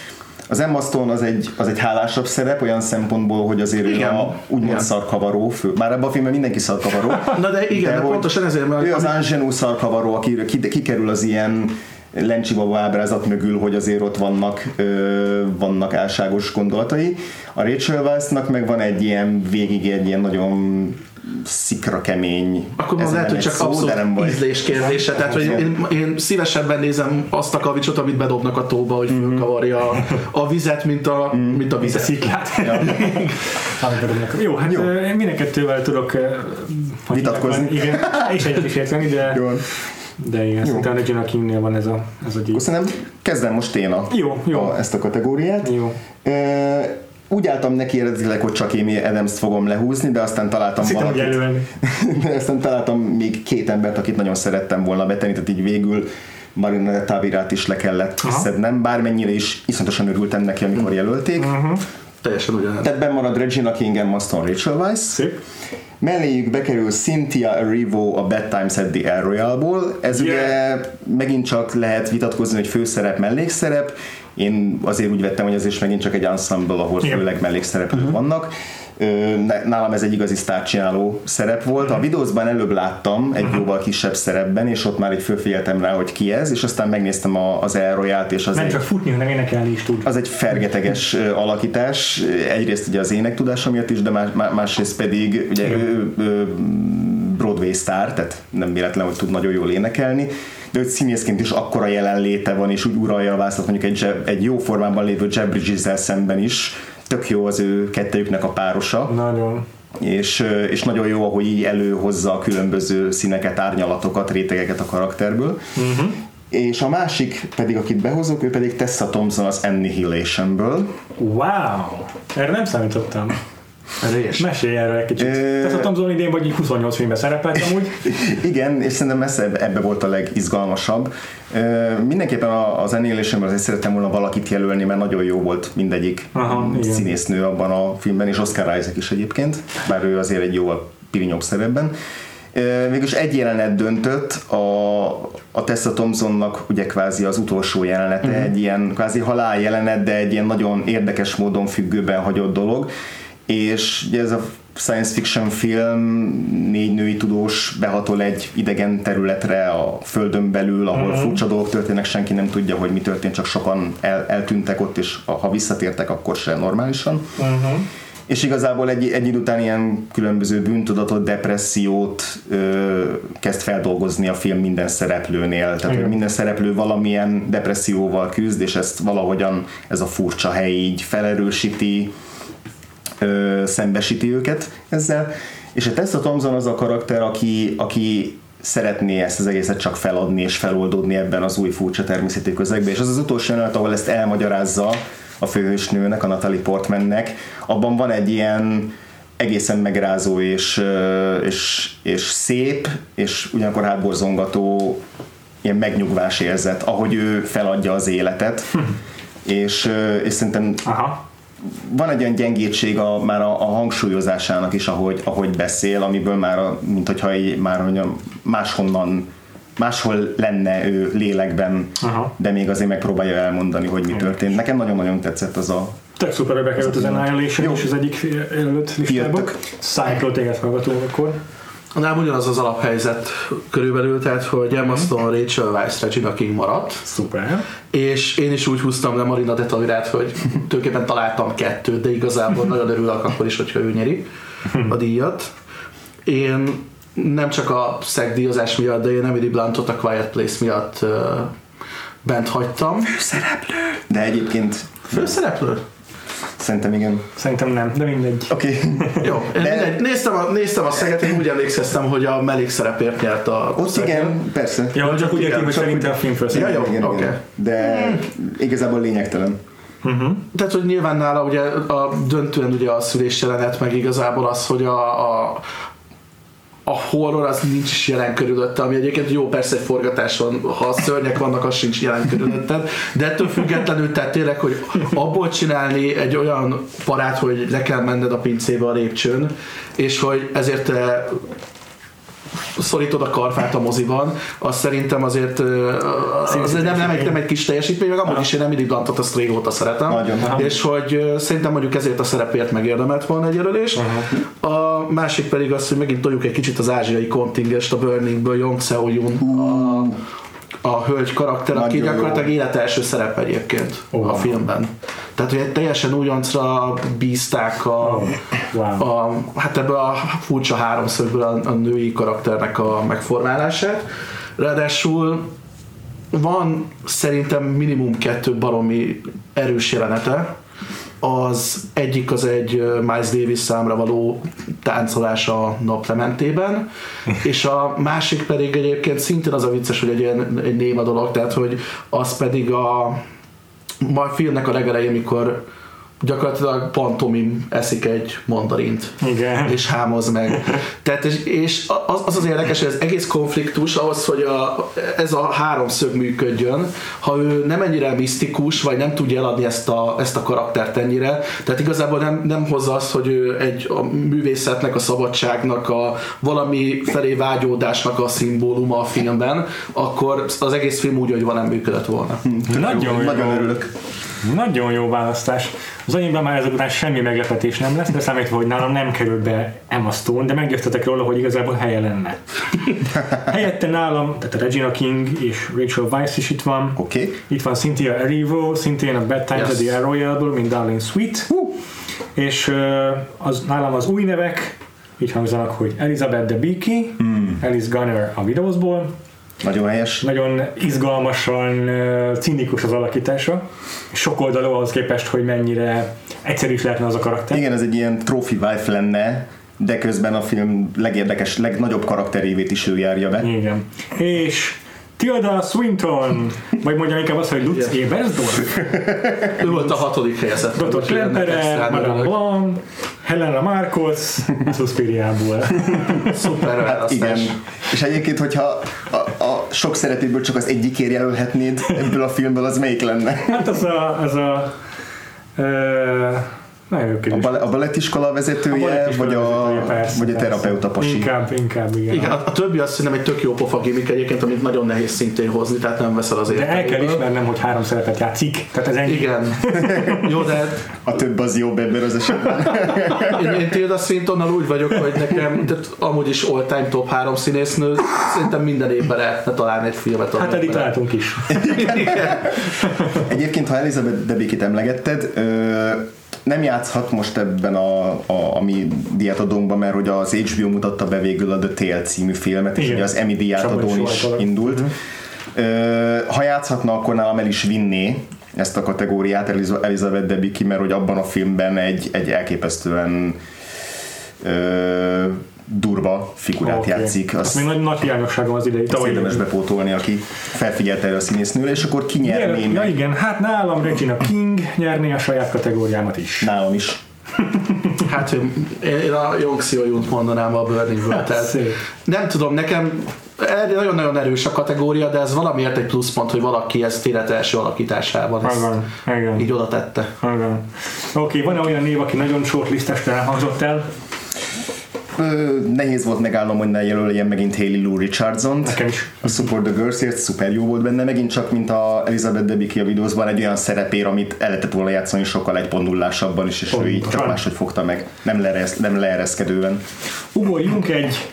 az Emma Stone az egy, az egy hálásabb szerep olyan szempontból, hogy azért ő Igen. a úgymond Igen. szarkavaró fő. Már ebben a filmben mindenki szarkavaró. Na de igen, de hogy pontosan ezért, mert ő az Angenú szarkavaró, aki ki- kikerül az ilyen Lencsi baba ábrázat mögül, hogy azért ott vannak, ö, vannak álságos gondolatai. A Rachel Weisznak meg van egy ilyen végig egy ilyen nagyon szikra kemény Akkor ez lehet, hogy csak szó, abszolút nem baj. ízlés kérdése. Tehát, hogy én, én szívesebben nézem azt a kavicsot, amit bedobnak a tóba, hogy Mhm. fölkavarja a, a vizet, mint a, mint a vizet. Sziklát. Jó, hát Jó. Jó. mind a kettővel tudok Vitatkozni. Igen, és egyet is érteni, de, Jó. De igen, szerintem a Regina Kingnél van ez a, ez a díj. Köszönöm. Kezdem most én a, Jó, jó. a, ezt a kategóriát. Jó. Ö, úgy álltam neki eredetileg, hogy csak Amy Adams-t fogom lehúzni, de aztán találtam Azt valakit. de aztán találtam még két embert, akit nagyon szerettem volna betenni, tehát így végül Marina Tavirát is le kellett Aha. szednem, bármennyire is iszonyatosan örültem neki, amikor jelölték. Teljesen ugyanez. Tehát benn marad Regina King, Emma Stone, Rachel Weisz. Szép. Melléjük bekerül Cynthia Erivo a Bad Times at the El Royale-ból. Ez Yeah. ugye megint csak lehet vitatkozni, hogy főszerep, mellékszerep. Én azért úgy vettem, hogy ez is megint csak egy ensemble, ahol Igen. főleg mellékszereplők vannak. Nálam ez egy igazi sztárcsináló szerep volt. A videózban előbb láttam egy jóval kisebb szerepben, és ott már így fölfigyeltem rá, hogy ki ez, és aztán megnéztem a- az El Royale-t, és az Nem egy, csak futni, hanem énekelni is tud. az egy fergeteges ö, alakítás, egyrészt ugye az ének tudása miatt is, de más, má- másrészt pedig ugye ő, ő, Broadway sztár, tehát nem véletlen, hogy tud nagyon jól énekelni, de hogy színészként is akkora jelenléte van, és úgy uralja a vászlat mondjuk egy, egy jó formában lévő Jeb Bridges-el szemben is, tök jó az ő kettejüknek a párosa Nagyon. és, és nagyon jó, ahogy így előhozza a különböző színeket, árnyalatokat, rétegeket a karakterből. Uh-huh. És a másik pedig, akit behozok, ő pedig Tessa Thompson az Annihilationből. Wow! Erre nem számítottam. Rés. Mesélj erről egy kicsit. Ö- Ez a Tomzon idén vagy így 28 filmben szerepelt amúgy. Igen, és szerintem messze ebbe, volt a legizgalmasabb. Ö, mindenképpen a- az Annihilationből azért szerettem volna valakit jelölni, mert nagyon jó volt mindegyik Aha, igen. színésznő abban a filmben, és Oscar Isaac is egyébként, bár ő azért egy jóval pirinyobb szerepben. Mégis egy jelenet döntött, a, a Tessa Thompsonnak ugye kvázi az utolsó jelenete, uh-huh. egy ilyen kvázi halál jelenet, de egy ilyen nagyon érdekes módon függőben hagyott dolog, és ugye ez a science fiction film négy női tudós behatol egy idegen területre a földön belül, ahol uh-huh. furcsa dolgok történnek, senki nem tudja, hogy mi történt, csak sokan el, eltűntek ott, és ha visszatértek, akkor se normálisan. Uh-huh. És igazából egy, egy idő után ilyen különböző bűntudatot, depressziót ö, kezd feldolgozni a film minden szereplőnél. Tehát hogy minden szereplő valamilyen depresszióval küzd, és ezt valahogyan ez a furcsa hely így felerősíti, ö, szembesíti őket ezzel. És a Tessa Thompson az a karakter, aki, aki szeretné ezt az egészet csak feladni és feloldódni ebben az új furcsa természeti közegben. És az az utolsó jelenet, ahol ezt elmagyarázza a főhősnőnek, a Natalie Portmannek, abban van egy ilyen egészen megrázó és, és, és szép, és ugyanakkor hátborzongató ilyen megnyugvás érzet, ahogy ő feladja az életet. és, ö, és szerintem Aha. Van egy olyan gyengétség a, már a, a hangsúlyozásának is, ahogy, ahogy beszél, amiből már, a, mint hogyha így, már mondjam, máshonnan máshol lenne ő lélekben, Aha. de még azért megpróbálja elmondani, hogy mi történt. Nekem nagyon-nagyon tetszett az a... Tök szuper, hogy bekerült az Annihilation Jó. is az egyik előtt listába. Cyclo téged hallgatunk akkor. Nem ugyanaz az alaphelyzet körülbelül, tehát hogy Emma Stone, Rachel Weisz, Regina King maradt, Szuper. és én is úgy húztam le Marina de Tavirát, hogy tulajdonképpen találtam kettőt, de igazából nagyon örülök akkor is, hogyha ő nyeri a díjat. Én nem csak a szegdíjazás miatt, de én Emily Blantot a Quiet Place miatt uh, bent hagytam. Szereplő! De egyébként Főszereplő? Szerintem igen. Szerintem nem, de mindegy. Oké. Okay. Jó, De- mindegy, néztem, a, néztem a szeget, én úgy emlékeztem, hogy a mellékszerepért nyert a Ott Szeged. igen, persze. Ja, csak úgy értem, hogy szerintem a film Ja, jó, igen, oké. igen. De igazából lényegtelen. Tehát, hogy nyilván nála ugye a döntően ugye a szülés jelenet, meg igazából az, hogy a, a a horror az nincs is jelen körülötte, ami egyébként jó, persze egy forgatáson, ha szörnyek vannak, az sincs jelen körülötted, de ettől függetlenül tehát tényleg, hogy abból csinálni egy olyan parát, hogy le kell menned a pincébe a lépcsőn, és hogy ezért te szorítod a karfát a moziban, az szerintem azért az nem, nem, egy, nem egy kis teljesítmény, meg amúgy is én Emily Blantot azt régóta szeretem, Nagyon. és hogy szerintem mondjuk ezért a szerepért megérdemelt volna egy jelölést. A másik pedig az, hogy megint toljuk egy kicsit az ázsiai kontingest a Burningből, Jong Seo Yun, a, a hölgy karakter, aki Nagyon jó. gyakorlatilag élete első szerep egyébként Ó, a filmben. Tehát, hogy egy teljesen újoncra bízták a, Wow. a, hát ebből a furcsa háromszögből a, a női karakternek a megformálását. Ráadásul van szerintem minimum kettő baromi erős jelenete. Az egyik az egy Miles Davis számra való táncolás a naplementében, és a másik pedig egyébként szintén az a vicces, hogy egy ilyen egy néma dolog, tehát hogy az pedig a, ma a filmnek a legelején, mikor gyakorlatilag pantomim eszik egy mandarint Igen. és hámoz meg. Tehát és, és az, az az érdekes, hogy az egész konfliktus ahhoz, hogy a, ez a háromszög működjön, ha ő nem ennyire misztikus, vagy nem tudja eladni ezt a, ezt a karaktert ennyire, tehát igazából nem, nem hozza azt, hogy ő egy a művészetnek, a szabadságnak, a valami felé vágyódásnak a szimbóluma a filmben, akkor az egész film úgy, hogy van, nem működött volna. Nagyon jó. Nagyon örülök. Nagyon jó választás. Az enyémben már ezek után semmi meglepetés nem lesz, de számítva, hogy nálam nem kerül be Emma Stone, de meggyőztetek róla, hogy igazából helye lenne. Helyette nálam, tehát a Regina King és Rachel Weisz is itt van. Oké. Okay. Itt van Cynthia Erivo, szintén a Bad Times Yes. at the Air Royale-ból, mint Darling Sweet. És ö, az, nálam az új nevek, így hangzanak, hogy Elizabeth Debicki, mm. Alice Gunner a Widowsból. Nagyon helyes. Nagyon izgalmasan cinikus az alakítása. Sok oldalú ahhoz képest, hogy mennyire egyszerű is lehetne az a karakter. Igen, ez egy ilyen trophy wife lenne, de közben a film legérdekes, legnagyobb karakterévét is ő járja be. Igen. És Tilda Swinton, vagy mondjam inkább azt, hogy Lutz. Ebersdorf, Ő volt a hatodik helyezett. Dr. úgyhogy ennek Klempere, extrán Madame. Blanc, Helena Marcos, Suspiriából. Szuper Hát igen. És egyébként, hogyha a, a sok szeretéből csak az egyikért jelölhetnéd ebből a filmből, az melyik lenne? Hát az a, az a ö, nagyon A, bale, a balettiskola vezetője, balettiskola vagy a, vezetője, persze, vagy a terapeuta pasi? Inkább, inkább, igen. Igen, a, a többi azt szerintem egy tök jó pofa gimmick egyébként, amit nagyon nehéz szintén hozni, tehát nem veszel az De el kell értelméből. ismernem, hogy három szerepet játszik. Tehát ez ennyi. Igen. Jó, de A több az jobb ebben az esetben. én, én Tilda Swintonnal úgy vagyok, hogy nekem tehát amúgy is all-time top három színésznő, szerintem minden évben lehetne találni egy filmet. Hát eddig találtunk is. Igen. Egyébként, ha Elizabeth Debicki-t emlegetted, ö, nem játszhat most ebben a, a, a mi diátadónkban, mert hogy az HBO mutatta be végül a The Tale című filmet, és Igen. ugye az Emmy diátadón is voltak. indult. Ö, ha játszhatna, akkor nálam el is vinné ezt a kategóriát Eliza- Elizabeth Debicki, mert hogy abban a filmben egy, egy elképesztően ö, durva figurát Oké. játszik. Az Azt még nagy, nagy hiányosságom az idei. azt Tavalyi érdemes bepótolni, aki felfigyelt erre a színésznőre, és akkor ki nyerné Ja, meg? igen, hát nálam Regina King nyerné a saját kategóriámat is. Nálam is. Hát én, a Yong Seo-Yunt mondanám a Burning World. Tehát nem tudom, nekem nagyon-nagyon erős a kategória, de ez valamiért egy pluszpont, hogy valaki ezt élet első alakításában ezt Igen, igen. így oda tette. igen. Oké, van-e olyan név, aki nagyon shortlistesre elhangzott el? Ö, nehéz volt megállnom, hogy ne jelöljem megint Hayley Lou Richardson-t. Nekem is. A Support the Girls-ért szuper jó volt benne, megint csak mint a Elizabeth Debicki a videózban egy olyan szerepér, amit el lehetett volna játszani sokkal egy pondullásabban is, és ő így csak Pontosan. máshogy fogta meg, nem, leeresz, nem leereszkedően. Ugorjunk egy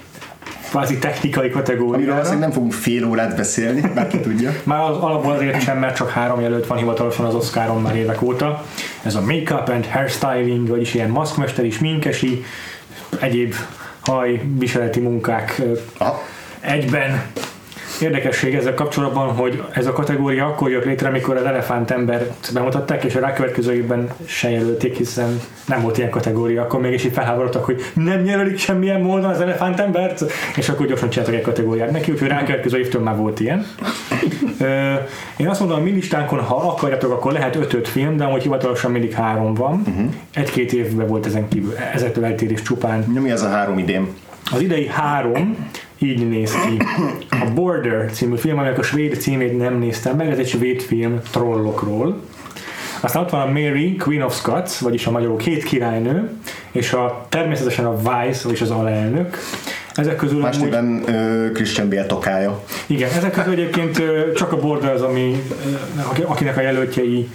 kvázi technikai Amiről kategóriára. valószínűleg nem fogunk fél órát beszélni, bárki tudja. Már az alapból azért sem, mert csak három jelölt van hivatalosan az Oscaron már évek óta. Ez a make-up and hairstyling, vagyis ilyen maszkmesteri, sminkesi, egyéb hajviseleti munkák Aha. egyben. Érdekesség ezzel kapcsolatban, hogy ez a kategória akkor jött létre, amikor az elefántembert bemutatták, és a rákövetkező évben se jelölték, hiszen nem volt ilyen kategória, akkor mégis így felháborodtak, hogy nem jelölik semmilyen módon az elefántembert, és akkor gyorsan csináltak egy kategóriát neki, úgyhogy rákövetkező évtől már volt ilyen. Én azt mondom, a mi listánkon, ha akarjátok, akkor lehet 5-5 film, de amúgy hivatalosan mindig három van. Egy-két évben volt ezen kívül, ezektől eltérés csupán. Mi az a három idén? Az idei három így néz ki. A Border című film, aminek a svéd címét nem néztem meg, ez egy svéd film trollokról. Aztán ott van a Mary, Queen of Scots, vagyis a magyarul két királynő, és a, természetesen a Vice, vagyis az alelnök. Ezek közül Más amúgy, Christian Bale tokája. igen, ezek közül egyébként csak a Border az, ami, akinek a jelöltjei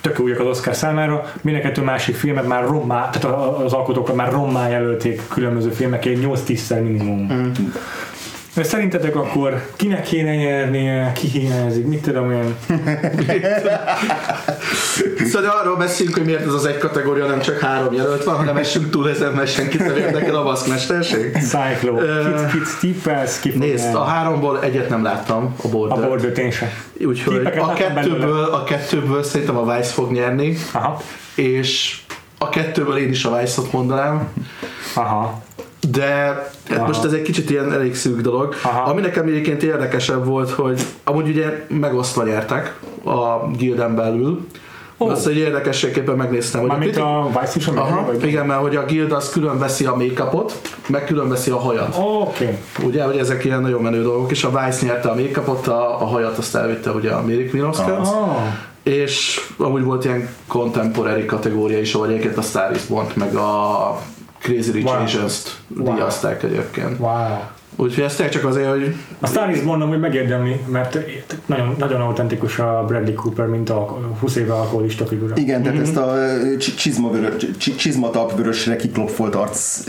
tök újak az Oscar számára, mindenkettő másik filmet már rommá, tehát a- az alkotókat már rommá jelölték különböző filmekért 8-10-szer minimum. Mm. Szerintetek akkor kinek kéne nyernie, ki hiányzik, mit tudom én? Szóval arról beszélünk, hogy miért ez az egy kategória nem csak három jelölt van, hanem essünk túl ezen, mert senkit nem érdekel a maszkmesterség. Cyclo, kit, kit tippelsz, ki Nézd, a háromból egyet nem láttam, a a Border. Border én sem. Úgyhogy a kettőből, a kettőből szerintem a Vice fog nyerni, Aha, és a kettőből én is a Vice-ot mondanám, aha. De hát Aha. most ez egy kicsit ilyen elég szűk dolog. Aha. Ami nekem egyébként érdekesebb volt, hogy amúgy ugye megosztva nyertek a gilden belül. Oh. Azt egy érdekességképpen megnéztem, hogy Mármint kritik- a Vice is, a Aha, vagy? igen, mert hogy a guild az külön veszi a make-upot, meg külön veszi a hajat. Oké. Ugye, hogy ezek ilyen nagyon menő dolgok, és a Vice nyerte a make-upot, a, a hajat azt elvitte ugye a Queen Oscar, Ah, és amúgy volt ilyen contemporary kategória is, ahol egyébként a Star is Born meg a Crazy Rich Wow. Asians-t Wow. díjazták egyébként. wow. Úgyhogy ezt csak azért, hogy A Star is Born amúgy megérdemli, mert nagyon, nagyon autentikus a Bradley Cooper, mint a 20 éve alkoholista figura. Igen, tehát ezt a ö, csi- csizmavörö- csi- csizmatap vörösre kiklopfolt arc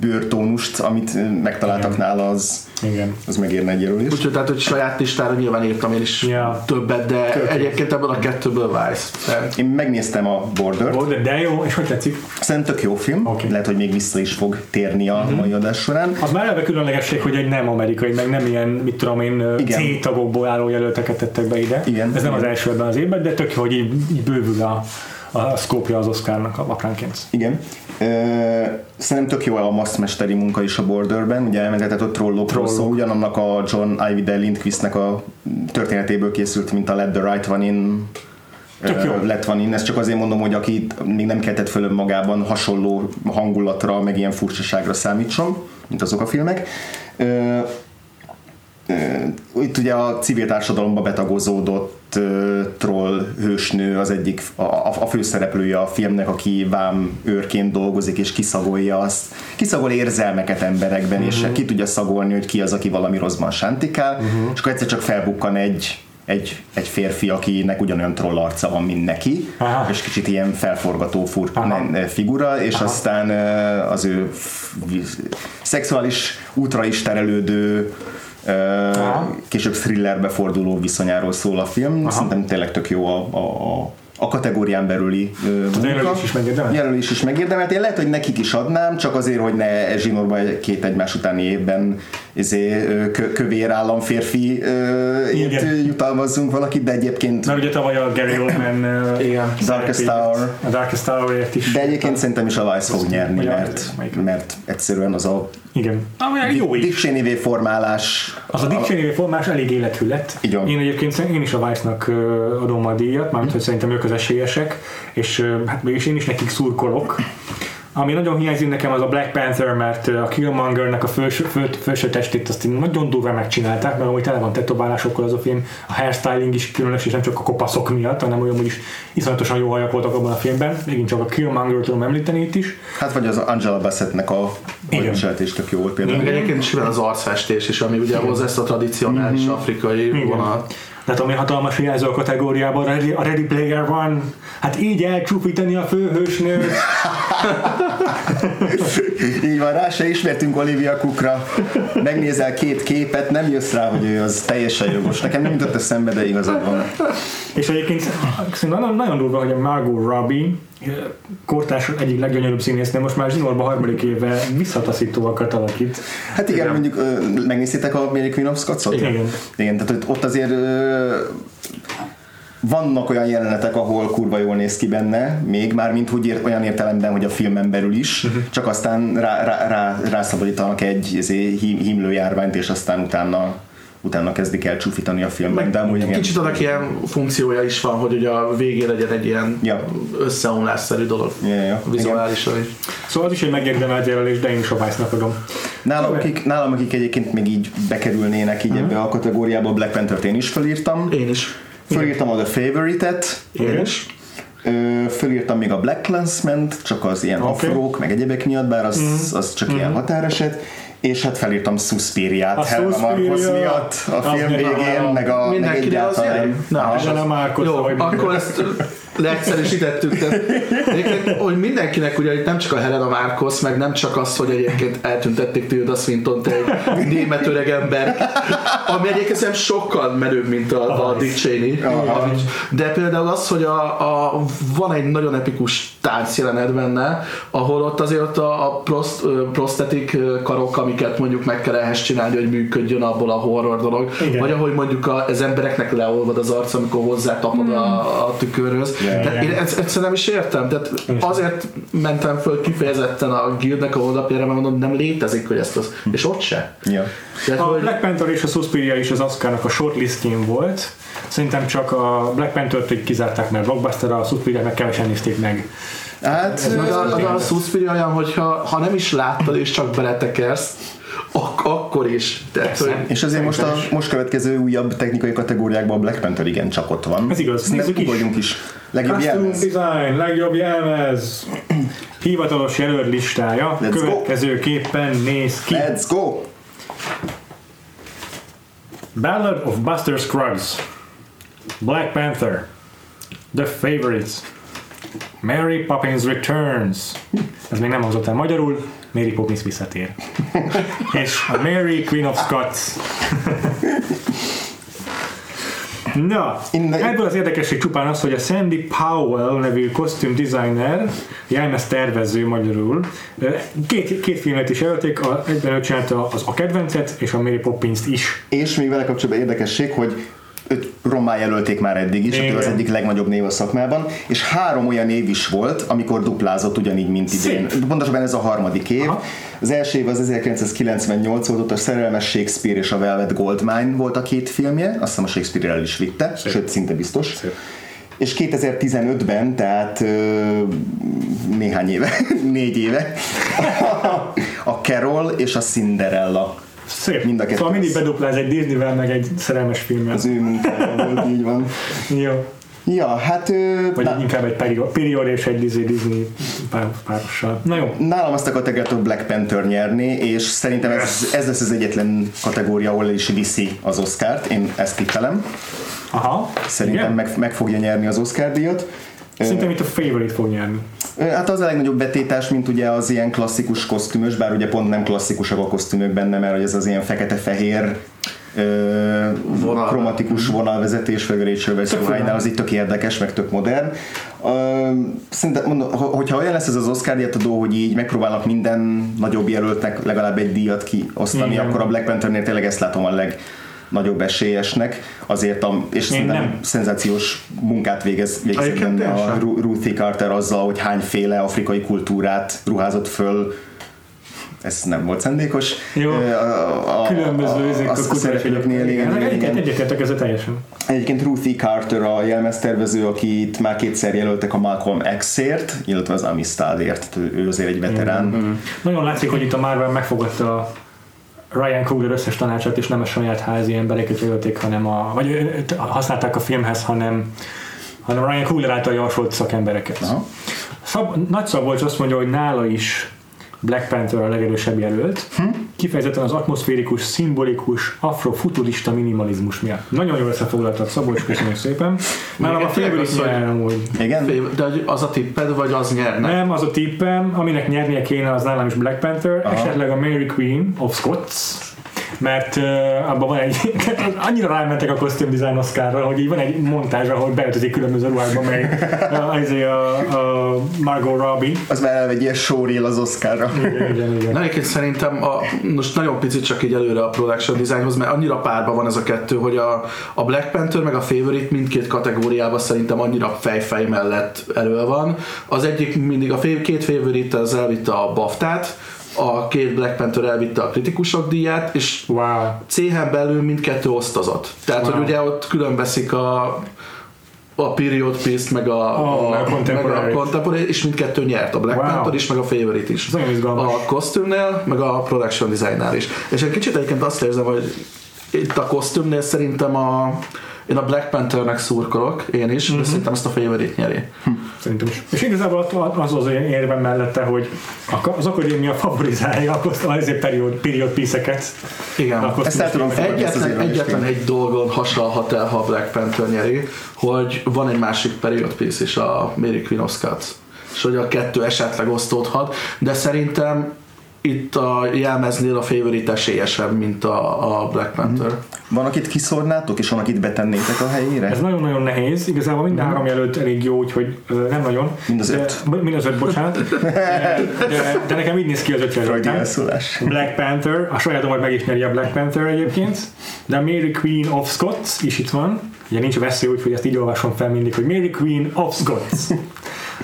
bőrtónust, amit megtaláltak Igen. nála, az, Igen. az megérne egy jelölést. úgyhogy tehát, hogy saját listára nyilván írtam én is Ja. többet, de jó. egyébként ebből a kettőből. De Én megnéztem a Border-t, Border, de jó, és hogy tetszik? szerintem tök jó film, Oké. lehet, hogy még vissza is fog térni a mai adás során. Az már eleve különlegesség, Megnézték, hogy egy nem amerikai, meg nem ilyen, mit tudom én. C tagokból álló jelölteket tettek be ide. Igen, Ez nem igen. az első ebben az évben, de tök jó, hogy így, így bővül a, a szkópja az Oscarnak a apránként. Igen. Ö, szerintem tök jó a masztmesteri munka is a Borderben, ugye elmezetett ott trollokról szó, ugyanannak a John Ajvide Lindquistnek a történetéből készült, mint a Let the Right One In lett van in. Ezt csak azért mondom, hogy akit még nem keltett föl magában hasonló hangulatra, meg ilyen furcsaságra számítson, mint azok a filmek. Ö, ö, itt ugye a civil társadalomba betagozódott ö, troll hősnő az egyik, a, a a főszereplője a filmnek, aki vám őrként dolgozik és kiszagolja azt, kiszagol érzelmeket emberekben, uh-huh. és ki tudja szagolni, hogy ki az, aki valami rosszban sántikál, uh-huh. és akkor egyszer csak felbukkan egy egy, egy férfi, akinek ugyanolyan troll arca van, mint neki, Aha. és kicsit ilyen felforgató fur, Aha. ne- figura, és aztán ö, az ő szexuális útra is terelődő ö, Aha. később thrillerbe forduló viszonyáról szól a film. Aha. Szerintem tényleg tök jó a, a, a a kategórián belüli ö, munka. jelölés is megérdemelt? Jelölés is megérdemelt. Én lehet, hogy nekik is adnám, csak azért, hogy ne zsinórba két egymás utáni évben izé, kö, kövér államférfi Igen. jutalmazzunk valakit, de egyébként Mert ugye tavaly a Gary Oldman Igen. Darkest Tower. A Darkest Tower-ért is. de egyébként szerintem is a Vice fog nyerni, mert, mert egyszerűen az a Igen. Ami jó is. Dick Cheney formálás Az a Dick Cheney formás elég élethű lett. Így van. Én egyébként én is a Vice-nak adom a díjat, mármint hogy szerintem ők az esélyesek, és hát mégis én is nekik szurkolok. Ami nagyon hiányzik nekem az a Black Panther, mert a Killmongernek a felső, fő, felső testét azt így nagyon durván megcsinálták, mert amúgy tele van tetoválásokról az a film, a hairstyling is különös, és nem csak a kopaszok miatt, hanem olyan, hogy is iszonyatosan jó hajak voltak abban a filmben. Megint csak a Killmonger tudom említeni itt is. Hát vagy az Angela Bassettnek a Igen. viseltés tök jó volt például. egyébként is az arcfestés is, ami ugye hozza ezt a tradicionális afrikai vonalat. Tehát ami hatalmas jelző a kategóriában, a Ready, a Ready Player van, hát így elcsúfítani a főhősnőt. Így van, rá se ismertünk Olivia Cookra. Megnézel két képet, nem jössz rá, hogy ő az teljesen jogos. Nekem nem jutott eszembe, de igazad van. És egyébként szerintem nagyon, nagyon durva, hogy a Margot Robbie kortárs egyik leggyönyörűbb színésznő most már zsinórban harmadik éve visszataszítóakat alakít. Hát igen, mondjuk ö, megnéztétek a Mary Queen of Scots-ot? Igen. Igen, tehát ott- azért ö, vannak olyan jelenetek, ahol kurva jól néz ki benne, még már mint úgy ér, olyan értelemben, hogy a filmen belül is, Mhm. csak aztán rá, rá, rá, rászabadítanak egy izé, hím, himlőjárványt, és aztán utána utána kezdik el csúfítani a filmben, de amúgy igen. Kicsit annak ilyen funkciója is van, hogy ugye a végén legyen egy ilyen Ja. összeomlásszerű dolog. Ja, ja, Vizuálisan is. Szóval az is egy megérdemelt jelölés, de én is a Vice-nak adom. Nálam akik, nálam, akik egyébként még így bekerülnének így ebbe a kategóriába, Black Panther-t én is felírtam. Én is. Fölírtam a The Favorite-et, Én is. Ö, fölírtam még a Black Clansman-t, csak az ilyen okay. afrók, meg egyebek miatt, bár az, az csak ilyen határeset, és hát felírtam Suspiriát A Helga Marcos miatt a film meg a- végén, meg, a, meg egyáltalán. Na, nem Márkos, Jó, akkor ezt leegyszerűsítettük. Tehát, egyébként, hogy mindenkinek ugye itt nem csak a Helena Marcos, meg nem csak az, hogy egyébként eltüntették Tilda swinton egy német öreg ember, ami egyébként szerintem sokkal menőbb, mint a, a Dick Cheney. Ami- De például az, hogy a, a, van egy nagyon epikus tánc jelenet benne, ahol ott azért ott a, a prost, prostetik karok, amiket mondjuk meg kell ehhez csinálni, hogy működjön abból a horror dolog. Igen. Vagy ahogy mondjuk a, az embereknek leolvad az arc, amikor hozzátapod a, a tükörhöz. Yeah. Tehát én ezt, ezt nem is értem. Tehát azért mentem föl kifejezetten a guildnek a oldaljára, mert mondom, nem létezik, hogy ezt az... És ott se. Ja. Tehát, A hogy, Black Panther és a Suspiria is az Oscarnak a shortlistjén volt. Szerintem csak a Black Panther-t így kizárták, mert blockbuster, a Suspiria meg kevesen nézték meg. Hát, meg a, meg a Suspiria olyan, hogyha ha nem is láttad és csak beletekersz, ak- akkor is. Tehát, hogy, és azért most, a, most következő újabb technikai kategóriákban a Black Panther igen csak ott van. Ez igaz, nézzük is. is. Legjobb Costume jelmez. Design, legjobb jelmez. Hivatalos jelölt listája Let's go. következőképpen néz ki. Let's go! Ballad of Buster Scruggs, Black Panther, The Favorites, Mary Poppins Returns, ez még nem hangzott el magyarul, Mary Poppins visszatér. És a Mary Queen of Scots. Na, ebből az érdekesség csupán az, hogy a Sandy Powell nevű kosztüm designer, jelmez tervező magyarul, két, két filmet is jelölték, a, egyben ő csinálta az A kedvencet és a Mary Poppins-t is. És még vele kapcsolatban érdekesség, hogy őt rommá jelölték már eddig is, ő az egyik legnagyobb név a szakmában, és három olyan év is volt, amikor duplázott ugyanígy, mint idén. Szép. Pontosabban ez a harmadik év. Aha. Az első év az 1998 volt, ott a Szerelmes Shakespeare és a Velvet Goldmine volt a két filmje, azt hiszem a Shakespeare el is vitte, Szép. sőt szinte biztos. Szép. És 2015-ben, tehát néhány éve, négy éve, a Carol és a Cinderella Szép. Mind a kettő szóval mindig bedupláz egy Disneyvel, meg egy szerelmes filmmel. az ő munkája így van. Jó. Ja, hát Vagy na, inkább egy period, period és egy Disney, Disney pár, párossal. Na jó. nálam azt a kategóriát a Black Panther nyerni, és szerintem ez, ez lesz az egyetlen kategória, ahol is viszi az Oscárt. Én ezt tippelem. Aha. Szerintem Igen? meg, meg fogja nyerni az Oscar díjat. Szerintem itt a favorite fog nyerni. Hát az a legnagyobb betétás, mint ugye az ilyen klasszikus kosztümös, bár ugye pont nem klasszikusak a kosztümök benne, mert ez az ilyen fekete-fehér ö, Vonal. kromatikus vonalvezetés, főleg Rachel Weisz az így tök érdekes, meg tök modern. Ö, Szerintem, mondom, ho- hogyha olyan lesz ez az Oscar díjatadó, hogy így megpróbálnak minden nagyobb jelöltnek legalább egy díjat kiosztani, Igen. akkor a Black Panthernél tényleg ezt látom a leg nagyobb esélyesnek, azért a, és szerintem nem. szenzációs munkát végez, végez benne a Ruthie Carter azzal, hogy hányféle afrikai kultúrát ruházott föl, ez nem volt szándékos. Jó. A, a, Különböző ezek a, a a szereplőknél, igen, igen, igen. egyetértek ezzel teljesen. Egyébként Ruthie Carter a jelmeztervező, akit már kétszer jelöltek a Malcolm X-ért, illetve az Amistadért, ő ő azért egy veterán. Nagyon látszik, hogy itt a Marvel megfogadta Ryan Coogler összes tanácsát, és nem a saját házi embereket jelölték, hanem a, vagy használták a filmhez, hanem, hanem Ryan Coogler által javasolt szakembereket. Aha. Szab, Nagy Szabolcs azt mondja, hogy nála is Black Panther a legerősebb jelölt, hm? kifejezetten az atmoszférikus, szimbolikus, afrofuturista minimalizmus miatt. Nagyon jól összefoglaltad Szabolcs, köszönöm szépen. Nálam a favorite az, hogy-. Igen? De az a tipped, vagy az nyerne? Nem, az a tippem, aminek nyernie kéne, az nálam is Black Panther, Aha. esetleg a Mary Queen of Scots, mert uh, abban van egy, annyira rámentek a costume design Oscarra, hogy így van egy montázs, ahol beöltözik különböző ruhákba, meg a, a, a Margot Robbie. Az már elmegy ilyen showreel az Oscarra. Igen, igen, igen. Na, egyébként szerintem a, most nagyon picit csak így előre a production designhoz, mert annyira párban van ez a kettő, hogy a, a Black Panther meg a Favorite mindkét kategóriában szerintem annyira fejfej mellett elő van. Az egyik mindig, a fév, két Favorite az elvitte a BAFTA-t, a két Black Panther elvitte a kritikusok díját, és Wow. céhen belül mindkettő osztozott. Tehát, Wow. hogy ugye ott különbeszik a a period piece meg a, Oh, a contemporary. meg a contemporary, és mindkettő nyert, a Black Wow. Panther is, meg a Favorite is. A kosztümnél, meg a production designnál is. És egy kicsit egyébként azt érzem, hogy itt a kosztümnél szerintem a én a Black Panthernek szurkolok, én is, Mhm. de szerintem ezt a Favorite nyeri. Szerintem is. És igazából az az én érvem mellette, hogy az akadémia favorizálja a azért period, period piece-eket. Igen. A Ezt el tudom Egyetlen, egyetlen egy dolgon hasalhat el, ha a Black Panther nyeri, hogy van egy másik period piece is, a Mary Queen of Scots. És hogy a kettő esetleg osztódhat, de szerintem itt a jelmeznél a favorite esélyesebb, mint a, a Black Panther. Van, akit kiszórnátok, és van, akit betennétek a helyére? Ez nagyon-nagyon nehéz. Igazából mind a három jelölt elég jó, úgyhogy nem nagyon. Mind az De- öt. b- Mind az öt, bocsánat. De, de, de nekem így néz ki az öt elszólás. Black Panther, a sajátomat meg is nyeri a Black Panther egyébként, de a Mary Queen of Scots is itt van. Ugye nincs veszély, úgyhogy ezt így olvasom fel mindig, hogy Mary Queen of Scots.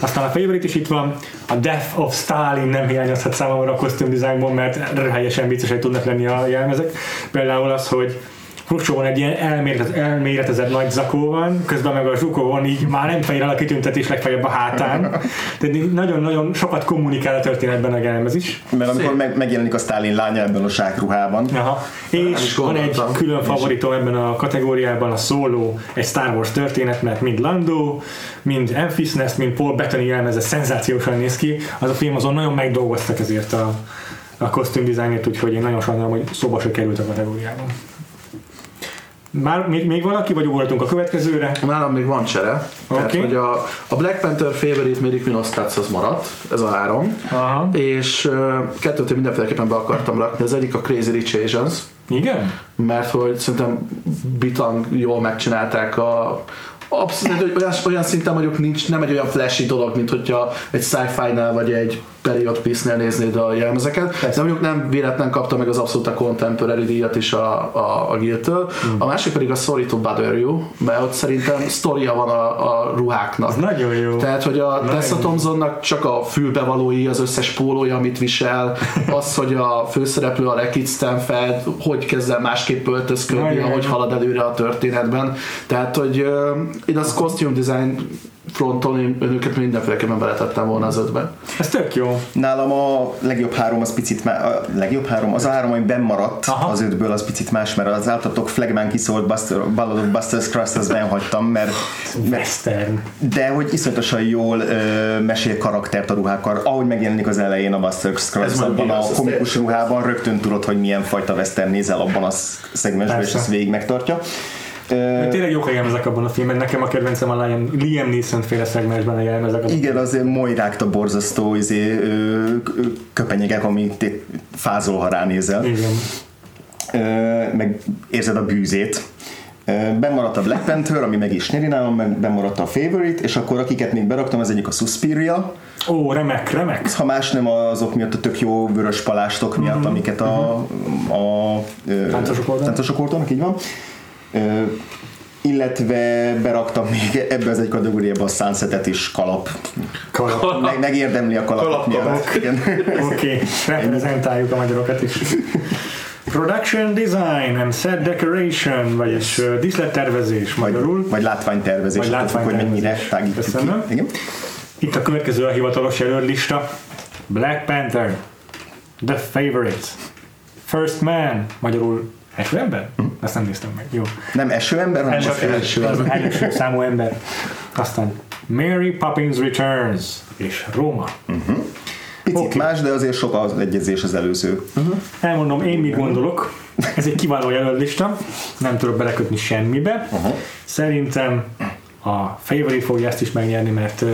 Aztán a favorite is itt van, a Death of Stalin nem hiányozhat számomra a costume designból, mert helyesen viccesek tudnak lenni a jelmezek. Például az, hogy Khrushchevon egy ilyen elméret, elméretezett nagy zakó van, közben meg a Zsukovon így már nem fehér el a kitüntetés legfeljebb a hátán. Tehát nagyon-nagyon sokat kommunikál a történetben a jelmez is. Mert amikor Szép. meg, megjelenik a Stalin lánya ebben a zsákruhában, Aha. És van egy külön favoritom ebben a kategóriában, a Solo, egy Star Wars történet, mert mind Lando, mind Memphis Nest, mind Paul Bettany jelmeze szenzációsan néz ki. Az a film azon nagyon megdolgoztak ezért a, a kosztüm dizájnért, úgyhogy én nagyon sajnálom, hogy szóba se került a kategóriában. Már még, még valaki, vagy ugorhatunk a következőre? Nálam még van csere. Tehát, Oké. hogy a, a Black Panther Favorite of Scots az maradt, ez a három. Aha. És kettőt én mindenféleképpen be akartam rakni. Az egyik a Crazy Rich Asians, Igen? mert hogy szerintem bitang jól megcsinálták a Abszolút, olyan, olyan szinten mondjuk nincs, nem egy olyan flashy dolog, mint hogyha egy sci-fi-nál vagy egy period piece-nél néznéd a jelmezeket, de mondjuk nem véletlen kapta meg az abszolút a contemporary díjat is a, a, a Guild-től. Mm. A másik pedig a Sorry to Bother You, mert ott szerintem sztoria van a, a ruháknak. Az nagyon jó. Tehát, hogy a Tessa Thompsonnak csak a fülbevalói, az összes pólója, amit visel, az, hogy a főszereplő a Lekit Stanfeld, hogy kezd el másképp öltözködni, ahogy halad előre a történetben. Tehát, hogy uh, én az costume design fronton én őket mindenféleképpen beletettem volna az ötbe. Ez tök jó. Nálam a legjobb három az picit má, a legjobb három, az a három, ami benn maradt Aha. az ötből, az picit más, mert az áltatok Flagman kiszólt Buster, Ballad of Buster's Crust, az benn hagytam, mert, mert Western. de hogy iszonyatosan jól ö, mesél karaktert a ruhákkal, ahogy megjelenik az elején a Crust, már abban a komikus ruhában rögtön tudod, hogy milyen fajta western nézel abban a szegmensben, és ezt végig megtartja. Ö, Tényleg jók a jelmezek abban a filmben. Nekem a kedvencem a Liam, Liam Neeson féle szegmensben a jelmezek. Igen, azért molyrágta borzasztó izé, köpenyegek, amit fázol, ha ránézel. Igen. Meg érzed a bűzét. Bemaradt a Black Panther, ami meg is nyeri nálam, meg bemaradt a Favorite, és akkor akiket még beraktam, az egyik a Suspiria, Ó, remek, remek. ha más nem azok miatt a tök jó vörös palástok miatt, amiket a, a, ö, Táncosok oldanak, így van. Illetve beraktam még ebbe az egy kategóriába a Sunsetet is kalap. Kalap. Meg, megérdemli a miatt. Igen. Oké, okay. reprezentáljuk a magyarokat is. Production design and set decoration, vagyis uh, díszlettervezés magyarul. Vagy, vagy látványtervezés, Vagy függ, hogy mennyire látványtervezés. tágítjuk Köszönöm. ki. Igen. Itt a következő a hivatalos jelöllista. Black Panther, The Favorite, First Man, magyarul első ember? Ezt nem néztem meg. Jó. Nem eső ember, hanem Első, az első. az első számú ember. Aztán Mary Poppins Returns és Roma. Picit Oké. más, de azért sok az egyezés az előző. Elmondom, én mit gondolok. Ez egy kiváló jelöllista, nem tudok belekötni semmibe. Aha. Szerintem a Favorite fogja ezt is megnyerni, mert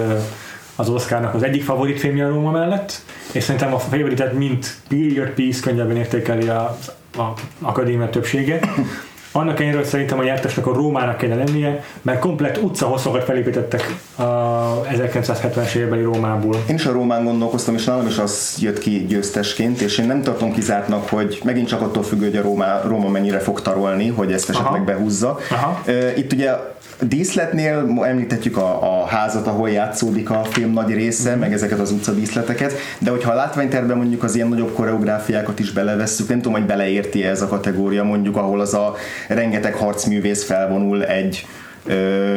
az Oscarnak az egyik favorit filmje a Róma mellett, és szerintem a Favorite-et mint period piece könnyebben értékeli a, a akadémia többsége. Annak ellenére, hogy szerintem a nyertesnek a Rómának kellene lennie, mert komplett utcahosszokat felépítettek a 1970-es évbeli Rómából. Én is a Rómán gondolkoztam, és nálam is az jött ki győztesként, és én nem tartom kizártnak, hogy megint csak attól függő, hogy a Róma, Róma mennyire fog tarolni, hogy ezt esetleg Aha. behúzza. Aha. Itt ugye díszletnél említhetjük a, a házat, ahol játszódik a film nagy része, meg ezeket az utca díszleteket, de hogyha a látványterben mondjuk az ilyen nagyobb koreográfiákat is belevesszük, nem tudom, hogy beleérti ez a kategória, mondjuk ahol az a rengeteg harcművész felvonul egy ö,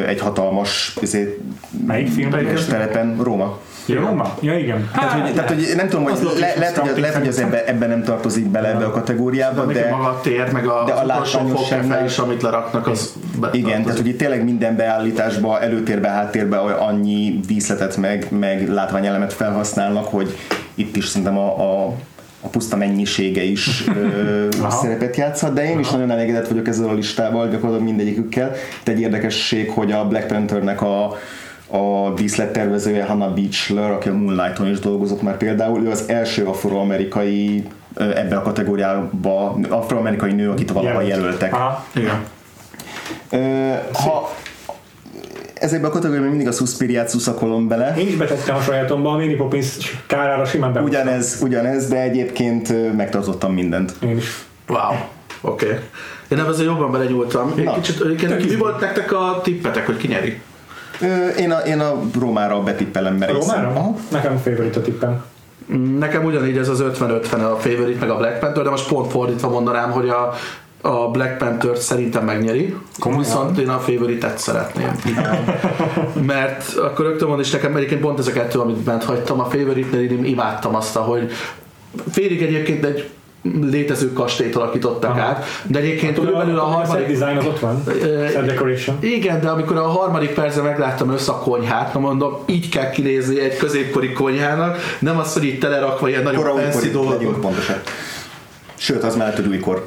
egy hatalmas ezért, Melyik filmben? üres telepen, Róma. Ja, Róma? Ja, igen. Tehát, hogy, tehát, hogy nem tudom, az hogy le, lehet, hogy, lehet, hogy ez szerintem. ebbe, ebben nem tartozik bele ebbe a kategóriába, De, de maga a tér, meg a, de a az látványosságnál- is, amit leraknak, az igen, tehát hogy itt tényleg minden beállításba, előtérbe, háttérbe annyi díszletet meg, meg látványelemet felhasználnak, hogy itt is szerintem a, a a puszta mennyisége is ö, Aha. szerepet játszhat, de én is nagyon elégedett vagyok ezzel a listával, gyakorlatilag mindegyikükkel. Itt egy érdekesség, hogy a Black Panthernek a, a díszlettervezője Hannah Beachler, aki a Moonlighton is dolgozott már például, ő az első afroamerikai ebbe a kategóriába afroamerikai nő, akit valaha Jelölt. jelöltek. Aha. Igen. Ha ezekben a kategóriában mindig a Suspiriát szuszakolom bele, Én is betettem a sajátomba, a Mary Poppins kárára simán be. ugyanez, ugyanez, de egyébként megtartottam mindent. Én is. Wow. Oké. Okay. Én ebben azért jobban belenyúltam. Egy kicsit, egyébként, mi volt nektek a tippetek, hogy ki nyeri? Én, a, én a Rómára betippelem, mert Rómára? Aha. Nekem favorite a tippem. Nekem ugyanígy ez az 50-50 a Favorite meg a Black Panther, de most pont fordítva mondanám, hogy a, a Black Panther szerintem megnyeri, Komolyan? viszont én a Favorite-et szeretném. Mert akkor rögtön van, és nekem egyébként pont ez a kettő, amit bent hagytam, a Favorite-nél én imádtam azt, hogy félig egyébként egy létező kastélyt alakítottak Aha. át, de egyébként körülbelül a set harmadik design az ott van. Set decoration. igen, de amikor a harmadik percben megláttam össze a konyhát, na mondom, így kell kinézni egy középkori konyhának, nem az, hogy így telerakva ilyen nagyon fancy dolgok. pontosan. Sőt, az mellett, hogy újkor.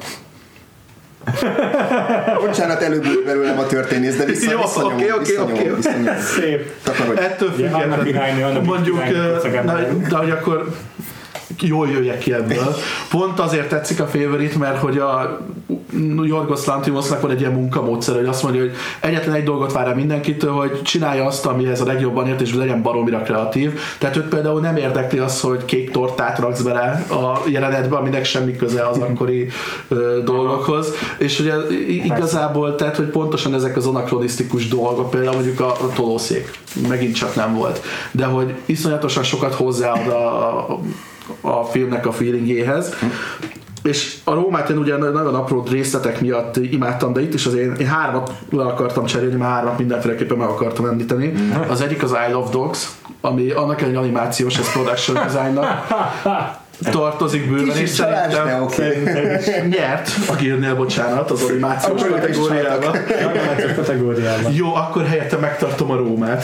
Bocsánat, előbb belőlem a történész, de vissza, Jó, visszanyomom, oké, oké, visszanyomom, oké. visszanyomom. Szép. Takarodj. Ettől függetlenül mondjuk, na, de hogy akkor jól jöjjek ki ebből. Pont azért tetszik a Favorite, mert hogy a Jorgos Lantimosnak van egy ilyen munkamódszer, hogy azt mondja, hogy egyetlen egy dolgot vár el mindenkitől, hogy csinálja azt, amihez a legjobban ért, és legyen baromira kreatív. Tehát őt például nem érdekli az, hogy kék tortát raksz bele a jelenetbe, aminek semmi köze az akkori ö, dolgokhoz. És ugye igazából, tehát, hogy pontosan ezek az anakronisztikus dolgok, például mondjuk a, a tolószék, megint csak nem volt. De hogy iszonyatosan sokat hozzáad a, a a filmnek a feelingéhez. És a Rómát én ugye nagyon apró részletek miatt imádtam, de itt is azért én, én hármat le akartam cserélni, mert hármat mindenféleképpen meg akartam említeni. Az egyik az I Love Dogs, ami annak egy animációs, ez production designnak tartozik bőven, és szerintem de oké. nyert a Gilnél, bocsánat, az animációs kategóriában. Jó, akkor helyette megtartom a Rómát.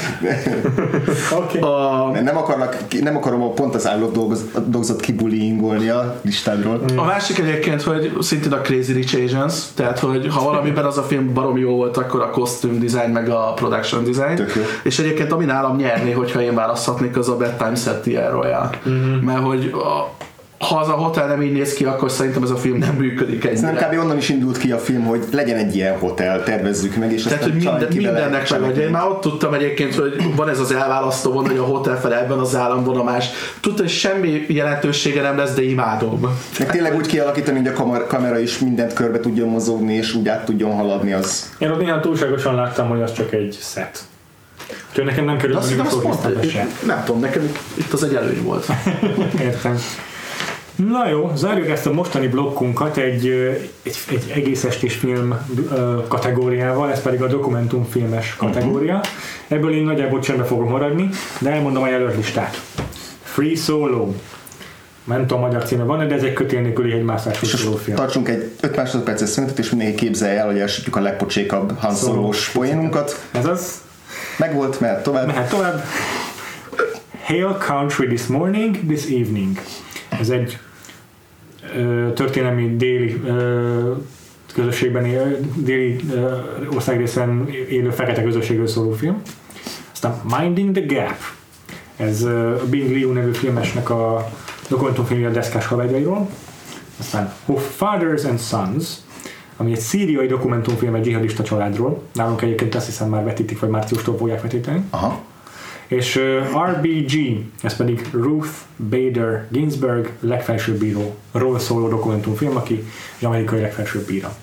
Oké. A, Nem, akarnak, nem akarom a pont az állott dolgozat kibullyingolni a listádról. A másik egyébként, hogy szintén a Crazy Rich Asians, tehát hogy ha valamiben az a film baromi jó volt, akkor a costume design meg a production design. Tök jó. És egyébként ami nálam nyerné, hogyha én választhatnék, az a the El Royale. Mert hogy a, ha az a hotel nem így néz ki, akkor szerintem ez a film nem működik Szerintem ennyire. kb. onnan is indult ki a film, hogy legyen egy ilyen hotel, tervezzük meg, és Tehát, hogy minden, mindennek meg, hogy én már ott tudtam egyébként, hogy van ez az elválasztó von, hogy a hotel fel ebben az államban a más. Tudtam, hogy semmi jelentősége nem lesz, de imádom. Meg tényleg úgy kialakítani, hogy a kamera, kamera is mindent körbe tudjon mozogni, és úgy át tudjon haladni, az Én ott néha túlságosan láttam, hogy az csak egy set. Úgyhogy nekem nem került a nem tudom, nekem itt az egy előny volt. Értem. Na jó, zárjuk ezt a mostani blokkunkat egy, egy, egy egész estés film kategóriával, ez pedig a dokumentumfilmes kategória. Ebből én nagyjából csendben fogok maradni, de elmondom a jelölt listát. Free Solo. Nem tudom, magyar címe van, de ez egy kötél nélküli egymászású film. tartsunk egy 5 másodperces szünetet, és mindenki képzelje el, hogy elsütjük a legpocsékabb Han Solo-s poénunkat. Ez az. Megvolt, mert tovább. Mehet tovább. Hail country this morning, this evening. Ez egy történelmi déli közösségben él, déli országrészen élő fekete közösségről szóló film. Aztán Minding the Gap. Ez a Bing Liu nevű filmesnek a dokumentumfilmje a deszkás haverjairól. Aztán Of Fathers and Sons, ami egy szíriai dokumentumfilm egy dzsihadista családról. Nálunk egyébként azt hiszem már vetítik, vagy márciustól fogják vetíteni. Aha. És RBG, ez pedig Ruth Bader Ginsburg legfelsőbb bíróról szóló dokumentumfilm, aki egy amerikai legfelsőbb bíra.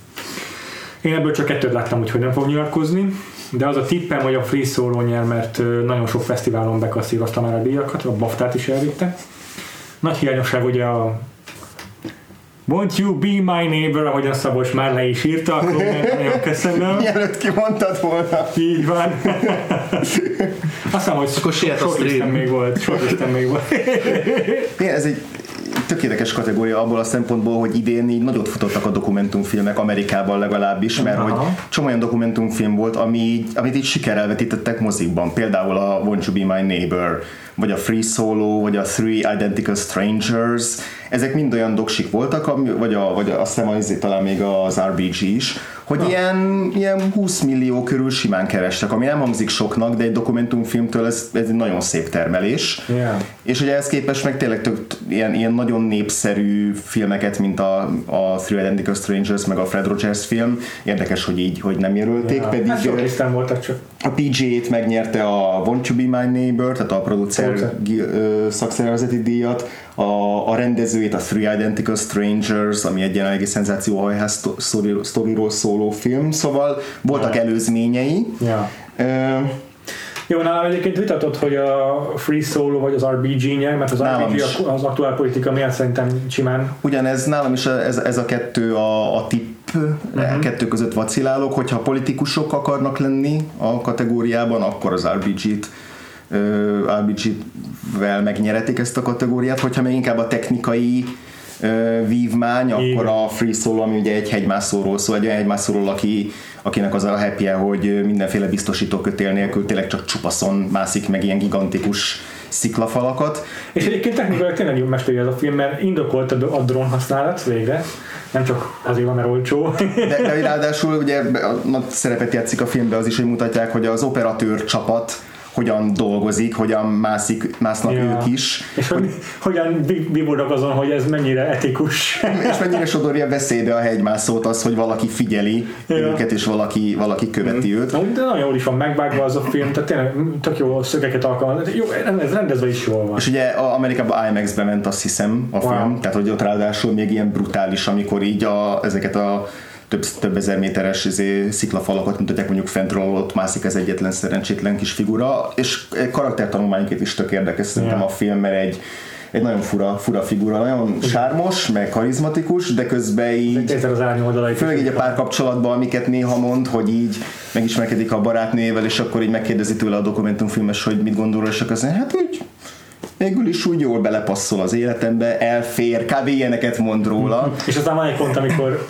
Én ebből csak kettőt láttam, úgyhogy nem fog nyilatkozni, de az a tippem, hogy a Free Solo nyer, mert nagyon sok fesztiválon bekasszírozta már a díjakat, a BAFTA-t is elvitte. Nagy hiányosság ugye a Won't you be my neighbor, ahogyan Szabolcs már le is írta, akkor nagyon köszönöm. Mielőtt kimondtad volna. Így van. Azt hiszem, hogy Akkor a stream. még volt. Shortlisten még volt. Igen, ez egy tökéletes kategória abból a szempontból, hogy idén így nagyot futottak a dokumentumfilmek Amerikában legalábbis, mert Aha. hogy csomó olyan dokumentumfilm volt, ami, amit így sikerrel vetítettek mozikban. Például a Won't You Be My Neighbor, vagy a Free Solo, vagy a Three Identical Strangers. Ezek mind olyan doksik voltak, vagy, a, vagy azt hiszem az, talán még az RBG is, hogy ilyen, ilyen 20 millió körül simán kerestek, ami nem hangzik soknak, de egy dokumentumfilmtől ez, ez egy nagyon szép termelés. Yeah. És ugye ehhez képest meg tényleg tök, ilyen, ilyen nagyon népszerű filmeket, mint a, a Three Identical Strangers, meg a Fred Rogers film. Érdekes, hogy így, hogy nem jelölték, Ja. pedig Hát shortlisten voltak csak. a PJ-t megnyerte a Want to Be My Neighbor, tehát a producer ö, szakszervezeti díjat, a, a rendezőjét a Three Identical Strangers, ami egy jelenlegi szenzációhajház szto- sztori- sztoriról szóló film, szóval voltak Ja. előzményei. Ja. Ö, Jó, nálam egyébként vitatott, hogy a Free Solo vagy az RBG nyer, mert az Nálam RBG is. az aktuál politika miatt szerintem simán Ugyanez nálam is ez, ez a kettő a, a tipp, uh-huh. kettő között vacilálok, hogyha politikusok akarnak lenni a kategóriában, akkor az RBG-t RBG-vel megnyeretik ezt a kategóriát, hogyha még inkább a technikai vívmány, akkor Igen. a Free Solo, ami ugye egy hegymászóról szól, egy olyan hegymászóról, aki, akinek az a happy hogy mindenféle biztosító kötél nélkül tényleg csak csupaszon mászik meg ilyen gigantikus sziklafalakat. És egyébként technikailag tényleg jó mesteri ez a film, mert indokolt a, a drón használat végre, nem csak azért van, mert olcsó. De, de ráadásul ugye a nagy szerepet játszik a filmben az is, hogy mutatják, hogy az operatőr csapat hogyan dolgozik, hogyan mászik, másznak Ja. ők is, És hogy, hogyan bíbódnak azon, hogy ez mennyire etikus. és mennyire sodorja veszélybe a hegymászót az, hogy valaki figyeli Ja. őket, és valaki, valaki követi őt. Na, de nagyon jól is van megvágva az a film, tehát tényleg tök jó szögeket alkalmaz. Jó, ez rendezve is jól van. És ugye a Amerikában IMAX-be ment azt hiszem a Wow. film, tehát hogy ott ráadásul még ilyen brutális, amikor így a, ezeket a több, több ezer méteres izé, sziklafalakat mutatják mondjuk fentről, ott mászik az egyetlen szerencsétlen kis figura, és karaktertanulmányként is tök érdekes szerintem a film, mert egy, egy nagyon fura, fura figura, nagyon sármos, meg karizmatikus, de közben így az. Főleg így a párkapcsolatban, amiket néha mond, hogy így megismerkedik a barátnével, és akkor így megkérdezi tőle a dokumentumfilmes, hogy mit gondol, és akkor azt mondja, hát úgy végül is úgy jól belepasszol az életembe, elfér, kb. ilyeneket mond róla. És aztán van egy pont, amikor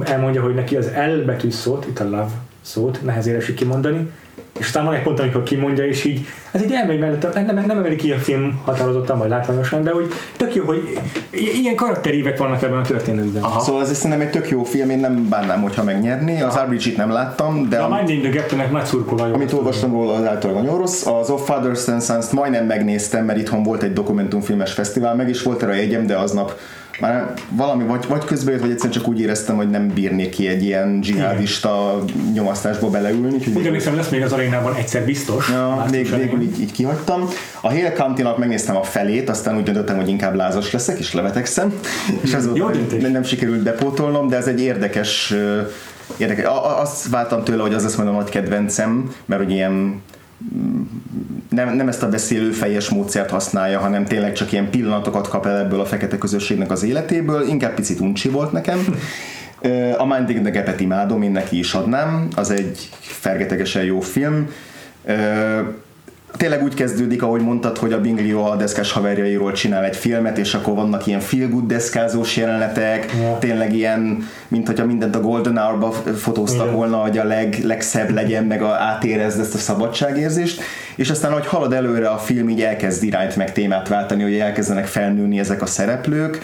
elmondja, hogy neki az L szót, itt a love szót, nehezére esik kimondani, és aztán van egy pont, amikor kimondja, és így, ez így elmegy mellett, nem, nem, emeli ki a film határozottan, vagy látványosan, de hogy tök jó, hogy ilyen karakterívek vannak ebben a történetben. Aha. Szóval ez szerintem egy tök jó film, én nem bánnám, hogyha megnyerni. Az RBG-t nem láttam, de a am- Minding the Gap-nek nagy szurkolója. amit olvastam róla, az általában nagyon rossz. Az Of Fathers and Sons-t majdnem megnéztem, mert itthon volt egy dokumentumfilmes fesztivál, meg is volt erre a jegyem, de aznap már valami, vagy, vagy közben jött, vagy egyszerűen csak úgy éreztem, hogy nem bírnék ki egy ilyen dzsihádista nyomasztásba beleülni. Úgy emlékszem, lesz még az arénában egyszer biztos. Ja, még, végül így, így kihagytam. A Hale County-nak megnéztem a felét, aztán úgy döntöttem, hogy inkább lázas leszek, és levetekszem. És ez volt, nem, nem sikerült bepótolnom, de ez egy érdekes, érdekes. Azt vártam tőle, hogy az lesz majd a nagy kedvencem, mert hogy ilyen nem, nem ezt a beszélő fejes módszert használja, hanem tényleg csak ilyen pillanatokat kap el ebből a fekete közösségnek az életéből, inkább picit uncsi volt nekem. A Minding the Gap-et imádom, én neki is adnám, az egy fergetegesen jó film. Tényleg úgy kezdődik, ahogy mondtad, hogy a Binglio a deszkás haverjairól csinál egy filmet, és akkor vannak ilyen feel good deszkázós jelenetek, Ja. tényleg ilyen, mint hogyha mindent a Golden Hour-ba fotóztak Igen. volna, hogy a leg, legszebb legyen, meg a, átérezd ezt a szabadságérzést, és aztán, ahogy halad előre a film, így elkezd irányt meg témát váltani, hogy elkezdenek felnőni ezek a szereplők,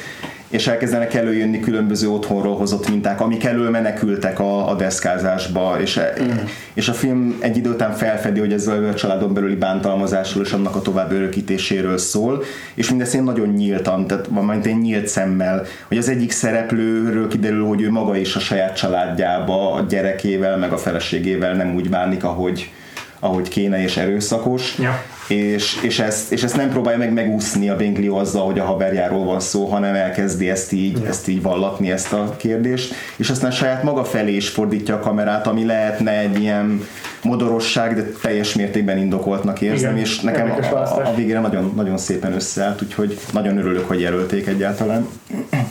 és elkezdenek előjönni különböző otthonról hozott minták, amik elől menekültek a, a deszkázásba, és, mm. és a film egy idő után felfedi, hogy ez a családon belüli bántalmazásról és annak a tovább örökítéséről szól, és mindezt én nagyon nyíltan, tehát majd én nyílt szemmel, hogy az egyik szereplőről kiderül, hogy ő maga is a saját családjába, a gyerekével, meg a feleségével nem úgy bánik, ahogy, ahogy kéne, és erőszakos, Ja. És, és, ezt, és ezt nem próbálja meg megúszni a Bingley azzal, hogy a haverjáról van szó, hanem elkezdi ezt így, Ja. ezt így vallatni, ezt a kérdést, és aztán saját maga felé is fordítja a kamerát, ami lehetne egy ilyen modorosság, de teljes mértékben indokoltnak érzem, Igen, és nekem a, a, a végére nagyon, nagyon szépen összeállt, úgyhogy nagyon örülök, hogy jelölték egyáltalán.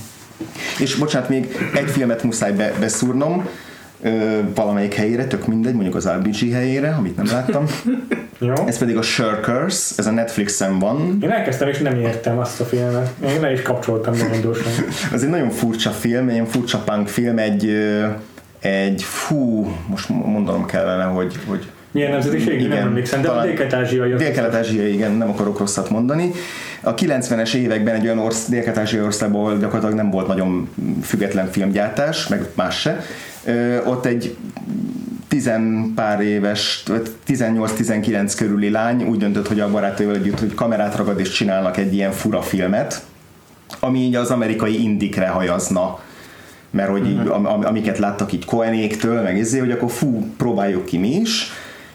És bocsánat, még egy filmet muszáj be, beszúrnom, ö, valamelyik helyére, tök mindegy, mondjuk az RBG helyére, amit nem láttam. Jó. Ez pedig a Shirkers, ez a Netflixen van. Én elkezdtem és nem értem azt a filmet. Én le is kapcsoltam nagyon gyorsan. Ez egy nagyon furcsa film, egy ilyen furcsa punk film, egy, egy fú, most mondanom kellene, hogy, hogy Milyen nemzetiség? Nem emlékszem, de a dél-kelet-ázsiai. Dél-kelet-ázsiai, igen, nem akarok rosszat mondani. A 90-es években egy olyan orsz, dél-kelet-ázsiai országból gyakorlatilag nem volt nagyon független filmgyártás, meg más se. Ö, ott egy tizen pár éves, vagy 18-19 körüli lány úgy döntött, hogy a barátaival együtt, hogy kamerát ragad és csinálnak egy ilyen fura filmet, ami így az amerikai indikre hajazna mert hogy így, am, am- amiket láttak így Cohenéktől, meg izé, hogy akkor fú, próbáljuk ki mi is,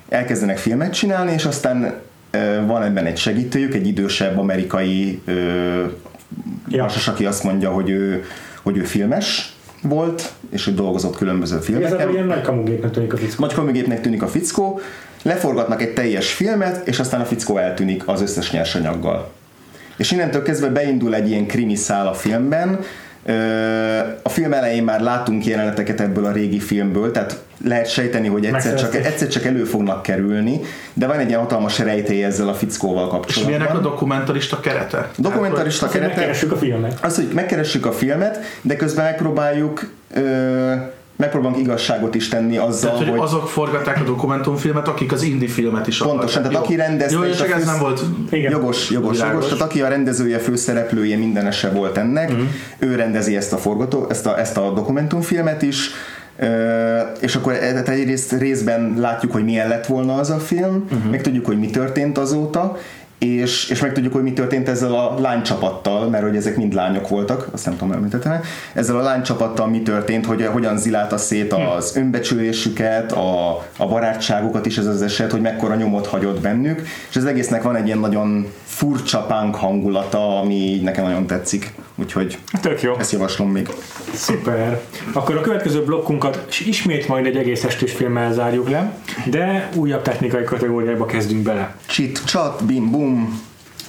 elkezdenek filmet csinálni, és aztán van ebben egy segítőjük, egy idősebb amerikai Ja. aki azt mondja, hogy ő, hogy ő filmes volt, és hogy dolgozott különböző Igazából filmeken. ilyen nagy kamugépnek tűnik a fickó. Nagy komigépnek tűnik a fickó, leforgatnak egy teljes filmet, és aztán a fickó eltűnik az összes nyersanyaggal. És innentől kezdve beindul egy ilyen krimi szál a filmben, A film elején már látunk jeleneteket ebből a régi filmből, tehát lehet sejteni, hogy egyszer csak, egyszer csak elő fognak kerülni, de van egy ilyen hatalmas rejtély ezzel a fickóval És kapcsolatban. milyenek a dokumentarista kerete? Dokumentarista Aztán kerete, megkeressük a filmet. az, hogy megkeressük a filmet, de közben megpróbáljuk ö, megpróbálunk igazságot is tenni azzal, Tehát, hogy hogy azok forgatták a dokumentumfilmet, akik az indie filmet is Pontosan, akarták. tehát aki rendezte Jó, és csak a ez fősz- nem volt Igen. Jogos, jogos, Világos. jogos. Tehát aki a rendezője, főszereplője, mindenese volt ennek, Mhm. ő rendezi ezt a forgató, ezt a, ezt a dokumentumfilmet is, és akkor e- egyrészt részben látjuk, hogy milyen lett volna az a film, uh-huh. meg tudjuk, hogy mi történt azóta, és, és meg tudjuk, hogy mi történt ezzel a lánycsapattal, mert hogy ezek mind lányok voltak, azt nem tudom, említettem, ezzel a lánycsapattal mi történt, hogy hogyan zilálta szét az önbecsülésüket, a, a barátságukat is ez az eset, hogy mekkora nyomot hagyott bennük, és az egésznek van egy ilyen nagyon furcsa punk hangulata, ami nekem nagyon tetszik, úgyhogy Tök jó. ezt javaslom még. Szuper. Akkor a következő blokkunkat ismét majd egy egész estés filmmel zárjuk le, de újabb technikai kategóriába kezdünk bele. Csit, csat, bim, bum,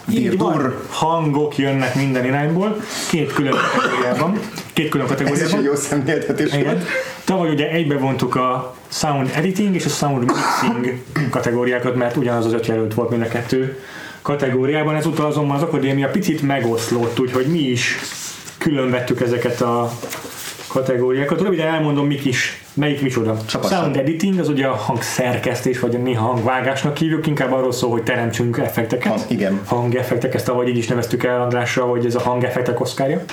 Így van. Hangok jönnek minden irányból, két külön kategóriában. Két külön Ez is kategóriában. egy jó szemléltetés volt. Tavaly ugye egybe vontuk a Sound Editing és a Sound Mixing kategóriákat, mert ugyanaz az öt jelölt volt mind a kettő kategóriában. Ezúttal azonban az akadémia picit megoszlott, úgyhogy mi is külön vettük ezeket a kategóriákat. Röviden elmondom, mik is, melyik micsoda. Csapassad. Sound Editing az ugye a hangszerkesztés, vagy a néha hangvágásnak hívjuk, inkább arról szól, hogy teremtsünk effekteket. Hang- igen. Hangeffektek, ezt avagy így is neveztük el Andrással, hogy ez a hangeffektek oszkárja.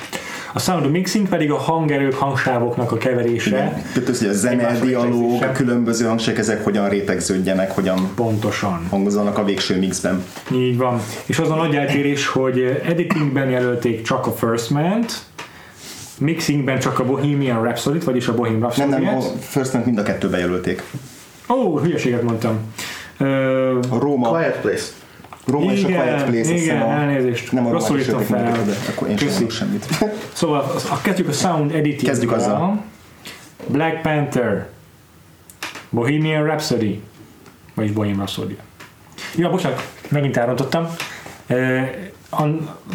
A sound mixing pedig a hangerők, hangsávoknak a keverése. Tehát az, hogy a zene, Egymásra dialóg, a különböző hangsek, ezek hogyan rétegződjenek, hogyen Pontosan. hangozzanak a végső mixben. Így van. És az a nagy eltérés, hogy editingben jelölték csak a First Man-t, mixingben csak a Bohemian Rhapsody-t, vagyis a Bohemian Nem, Rhapsody-et. nem, a First Man mind a kettőbe jelölték. Ó, hülyeséget mondtam. A Róma, Quiet Place. Róma és a igen, Quiet Place, igen, a, elnézést. nem a Rosszul írtam fel. kettőbe, akkor én sem Köszi. mondok semmit. Szóval a, kezdjük a sound editing Kezdjük azzal. Black Panther, Bohemian Rhapsody, vagyis Bohemian Rhapsody. Ja, bocsánat, megint elrontottam. Eh, A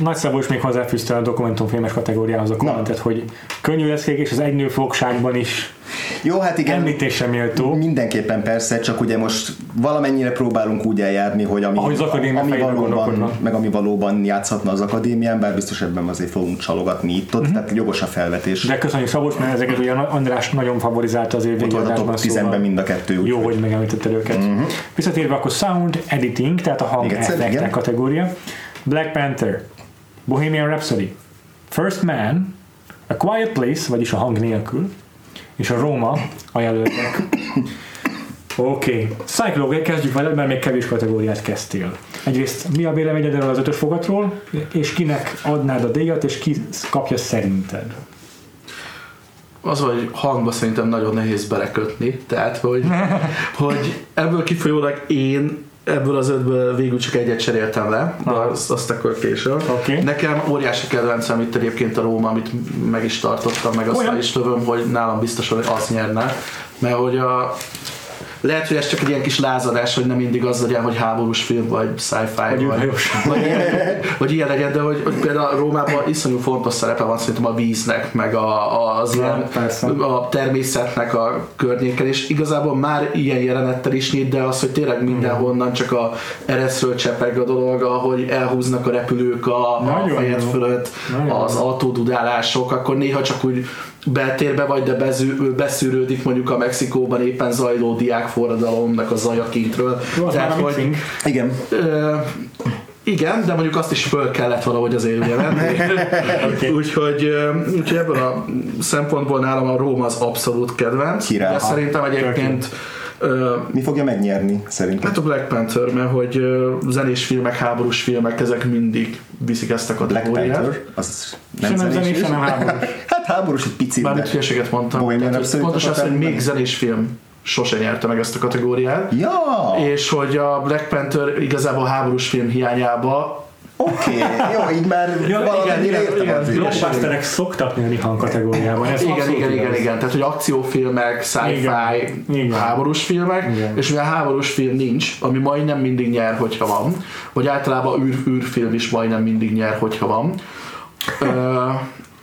Nagy Szabó is még hozzáfűzte a dokumentumfilmes kategóriához a kommentet, hogy könnyű leszkék és az egynő fogságban is Jó, hát igen, említésre méltó. mindenképpen persze, csak ugye most valamennyire próbálunk úgy eljárni, hogy ami, Ahogy az ami valóban, meg ami valóban játszhatna az akadémián, bár biztos ebben azért fogunk csalogatni itt-ott, Mhm. tehát jogos a felvetés. De köszönjük Szabolcs, mert ezeket ugye András nagyon favorizálta az év Ott a top adásban, 10-ben szóval mind a kettő. jó, úgyhogy- hogy megemlítetted őket. Uh-huh. Visszatérve akkor Sound Editing, tehát a hang effektek kategória. Black Panther, Bohemian Rhapsody, First Man, A Quiet Place, vagyis a hang nélkül, és a Roma a jelöltek. Oké, okay. Cyclone, kezdjük vele, mert még kevés kategóriát kezdtél. Egyrészt mi a véleményed erről az ötös fogatról, és kinek adnád a díjat, és ki kapja szerinted? Az, hogy hangba szerintem nagyon nehéz belekötni, tehát hogy, hogy ebből kifolyólag én ebből az ötből végül csak egyet cseréltem le, de azt, azt akkor később. Oké. Nekem óriási kedvencem itt egyébként a Róma, amit meg is tartottam, meg azt Olyan? is lövöm, hogy nálam biztos, hogy az nyerne, mert hogy a lehet, hogy ez csak egy ilyen kis lázadás, hogy nem mindig az legyen, hogy háborús film, vagy sci-fi, Vagy vagy, vagy, ilyen, vagy ilyen legyen, de hogy, hogy például Rómában iszonyú fontos szerepe van szerintem a víznek, meg a, az Ja, ilyen, a természetnek a környéken, és igazából már ilyen jelenettel is nyit, de az, hogy tényleg mindenhonnan csak a ereszről csepeg a dolog, ahogy elhúznak a repülők a, a fejed fölött, Nagyon az autódudálások, akkor néha csak úgy beltérbe vagy, de bezű, beszűrődik mondjuk a Mexikóban éppen zajló diákforradalomnak a zaja kintről. Jó, az a mixing. Igen, Ö, igen, de mondjuk azt is föl kellett valahogy azért ugye venni. úgyhogy, ö, úgyhogy ebből a szempontból nálam a Róma az abszolút kedvenc. Király. De szerintem egyébként ö, mi fogja megnyerni szerintem? hát a Black Panther, mert hogy zenés filmek, háborús filmek, ezek mindig viszik ezt a Black kategóriát. Panther, az nem nem zenés, zenés, se nem háborús. Hát háborús egy picit, Bármit hülyeséget mondtam. Pontosan az, hogy még zenés film sose nyerte meg ezt a kategóriát. Ja, És hogy a Black Panther igazából háborús film hiányába oké, jó, így már Ja, valamennyire igen, értem igen, az igen. Blockbusterek szoktak nyerni hangkategóriában. Ez igen, igen, igen, igaz. igen. Tehát, hogy akciófilmek, sci-fi, Igen, háborús filmek, Igen. és mivel háborús film nincs, ami majdnem mindig nyer, hogyha van, vagy általában űr, űrfilm is majdnem mindig nyer, hogyha van.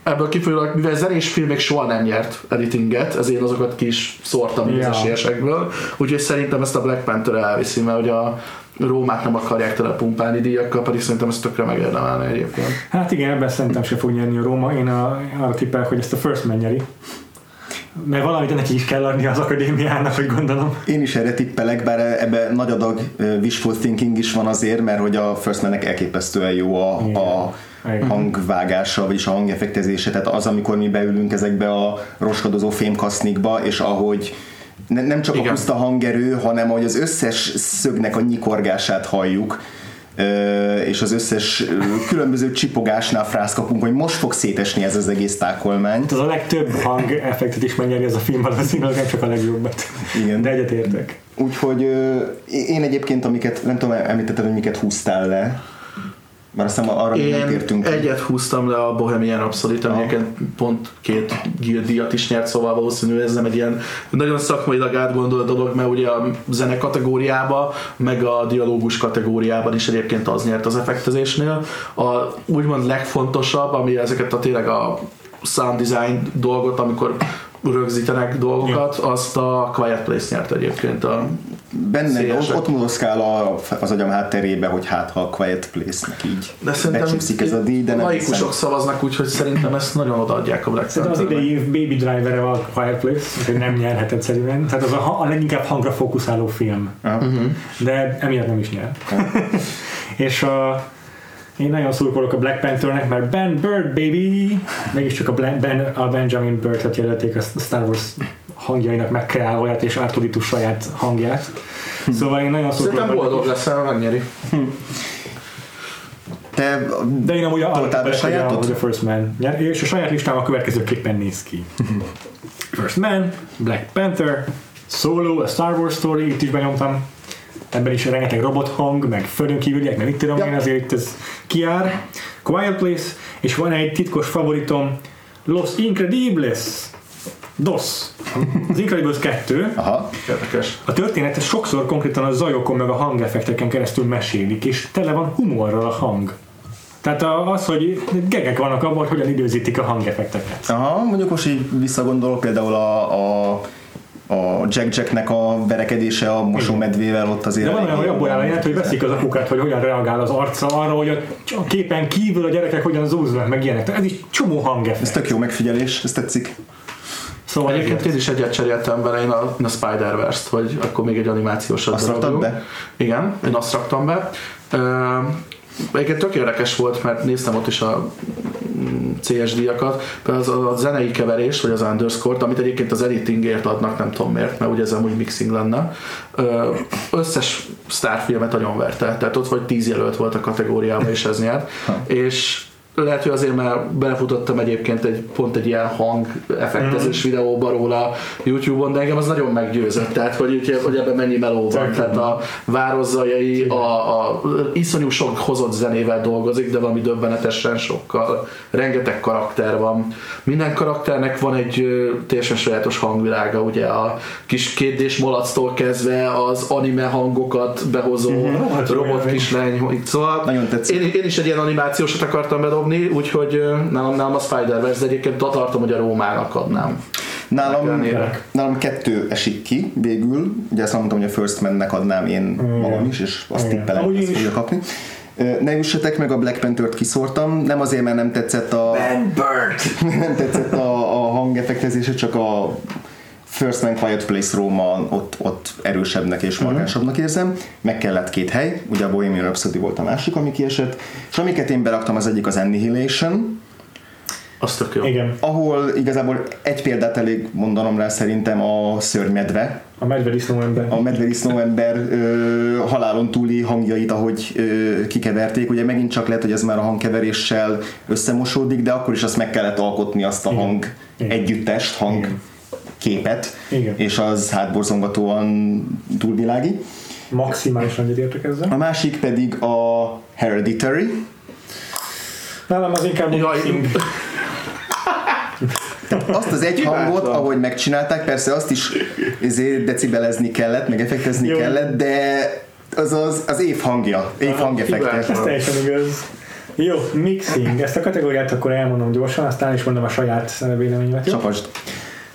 Ebből kifolyólag, mivel zenés film még soha nem nyert editinget, ezért azokat ki is szórtam ja. az esélyesekből, úgyhogy szerintem ezt a Black Panther elviszi, mert hogy a Rómát nem akarják tele pumpálni díjakkal, pedig szerintem ezt tökre megérdemelne egyébként. Hát igen, ebben szerintem se fog nyerni a Róma. Én a, arra tippelek, hogy ezt a First Man nyeri. mert valamit neki is kell adni az akadémiának, hogy gondolom. Én is erre tippelek, bár ebbe nagy adag wishful thinking is van azért, mert hogy a First Man-nek elképesztően jó a, a Igen. hangvágása, vagyis a hangeffektezése, tehát az, amikor mi beülünk ezekbe a roskadozó fémkasznikba, és ahogy ne, nem csak Igen. a puszta hangerő, hanem hogy az összes szögnek a nyikorgását halljuk, és az összes különböző csipogásnál frász kapunk, hogy most fog szétesni ez az egész tákolmány. Az a legtöbb hang effektet is megnyeri ez a film valószínűleg, nem csak a legjobbat. Igen. De egyetértek. Úgyhogy én egyébként, amiket, nem tudom, említetted, hogy miket húztál le, mert aztán arra nem Én tértünk. ki. egyet húztam le a Bohemian Rhapsody-t, egyébként pont két díjat is nyert, szóval valószínű ez nem egy ilyen nagyon szakmailag átgondolt dolog, mert ugye a zene kategóriába, meg a dialógus kategóriában is egyébként az nyert az effektezésnél. A úgymond legfontosabb, ami ezeket a tényleg a sound design dolgot, amikor rögzítenek dolgokat, azt a Quiet Place nyert egyébként a Benne, ott, ott mozgál a, az agyam hátterébe, hogy hát ha a Quiet Place-nek így de szerintem ez a díj, de nem laikusok hiszem. szavaznak, úgyhogy szerintem ezt nagyon odaadják a Black Szerintem az idei év Baby Driver-e a Quiet Place, úgyhogy nem nyerhet egyszerűen. Tehát az a, a leginkább hangra fókuszáló film. Aha. De emiatt nem is nyer. És a, én nagyon szurkolok a Black Panthernek, mert Ben Bird, baby! Mégiscsak a, ben, a Benjamin Bird-et jelölték a Star Wars hangjainak megkreálóját és Artuditu saját hangját. Szóval én nagyon Szerintem szurkolok. boldog leszel, megnyeri. Te De én amúgy Toltál be a- sajátot? a First Man és a saját listám a következőképpen néz ki. First Man, Black Panther, Solo, a Star Wars Story, itt is benyomtam. Ebben is rengeteg robot hang, meg földön kívüliek, meg mit tudom Ja. én, azért itt ez kiár. Quiet Place, és van egy titkos favoritom, Los Incredibles. DOS. Az Incredibles 2. Aha. Érdekes. A történetet sokszor konkrétan a zajokon meg a hangeffekteken keresztül mesélik, és tele van humorral a hang. Tehát a- az, hogy gegek vannak abban, hogy hogyan időzítik a hangeffekteket. Aha, mondjuk most így visszagondolok például a, a a Jack Jacknek a verekedése a mosómedvével ott azért. De van olyan, hogy abból jelent, hogy veszik az apukát, hogy hogyan reagál az arca arra, hogy a, képen kívül a gyerekek hogyan zúznak, meg ilyenek. Tehát ez is csomó Ez hangeffekt. tök jó megfigyelés, ez tetszik. Szóval Egyébként én is egyet cseréltem vele, én a, a Spider-Verse-t, hogy akkor még egy animációs Azt raktad be? Igen, én azt raktam be. Egyébként tök érdekes volt, mert néztem ott is a mm, CS díjakat, például az a zenei keverés, vagy az underscore amit egyébként az editingért adnak, nem tudom miért, mert ugye ez amúgy mixing lenne, összes sztárfilmet nagyon verte, tehát ott vagy tíz jelölt volt a kategóriában, és ez nyert, és lehet, hogy azért már belefutottam egyébként egy, pont egy ilyen hang effektezős Mm. videóba róla YouTube-on, de engem az nagyon meggyőzött, tehát hogy, ugye- hogy ebben mennyi meló van, tehát a vározzajai, a, a iszonyú sok hozott zenével dolgozik, de valami döbbenetesen sokkal, rengeteg karakter van. Minden karakternek van egy teljesen sajátos hangvilága, ugye a kis kétdés malactól kezdve az anime hangokat behozó jó robot kislány, szóval Nagyon tetszik. én, én is egy ilyen animációsat akartam bedobni, úgyhogy ö, nálam, nálam a Spider-Verse, de egyébként tartom, hogy a Rómának adnám. Nálam, nálam kettő esik ki végül. Ugye azt mondtam, hogy a First Man-nek adnám én magam is, és azt Igen. tippelem, hogy fogja kapni. Ne üssetek meg, a Black Panther-t kiszórtam. Nem azért, mert nem tetszett a... Ben Bird! nem tetszett a, a hangeffektezése, csak a First Man Quiet Place Roma ott, ott erősebbnek és markánsabbnak érzem. Meg kellett két hely, ugye a Bohemian Rhapsody volt a másik, ami kiesett, és amiket én beraktam, az egyik az Annihilation, Az tök jó. Igen, ahol igazából egy példát elég mondanom rá szerintem a szörnyedve, a medvedisznó ember. a medvedisznó ember ö, halálon túli hangjait, ahogy ö, kikeverték. Ugye megint csak lehet, hogy ez már a hangkeveréssel összemosódik, de akkor is azt meg kellett alkotni azt a Igen. hang Igen. együttest, hang Igen. Képet, Igen. és az hát borzongatóan túlvilági. Maximálisan egyetértek ezzel. A másik pedig a Hereditary, Nálam az inkább Jaj, mixing. azt az egy hangot, ahogy megcsinálták, persze azt is ezért decibelezni kellett, meg effektezni Jó. kellett, de az az, az év hangja, év imádtam. Ez teljesen igaz. Jó, mixing. Ezt a kategóriát akkor elmondom gyorsan, aztán is mondom a saját véleményemet. Jó?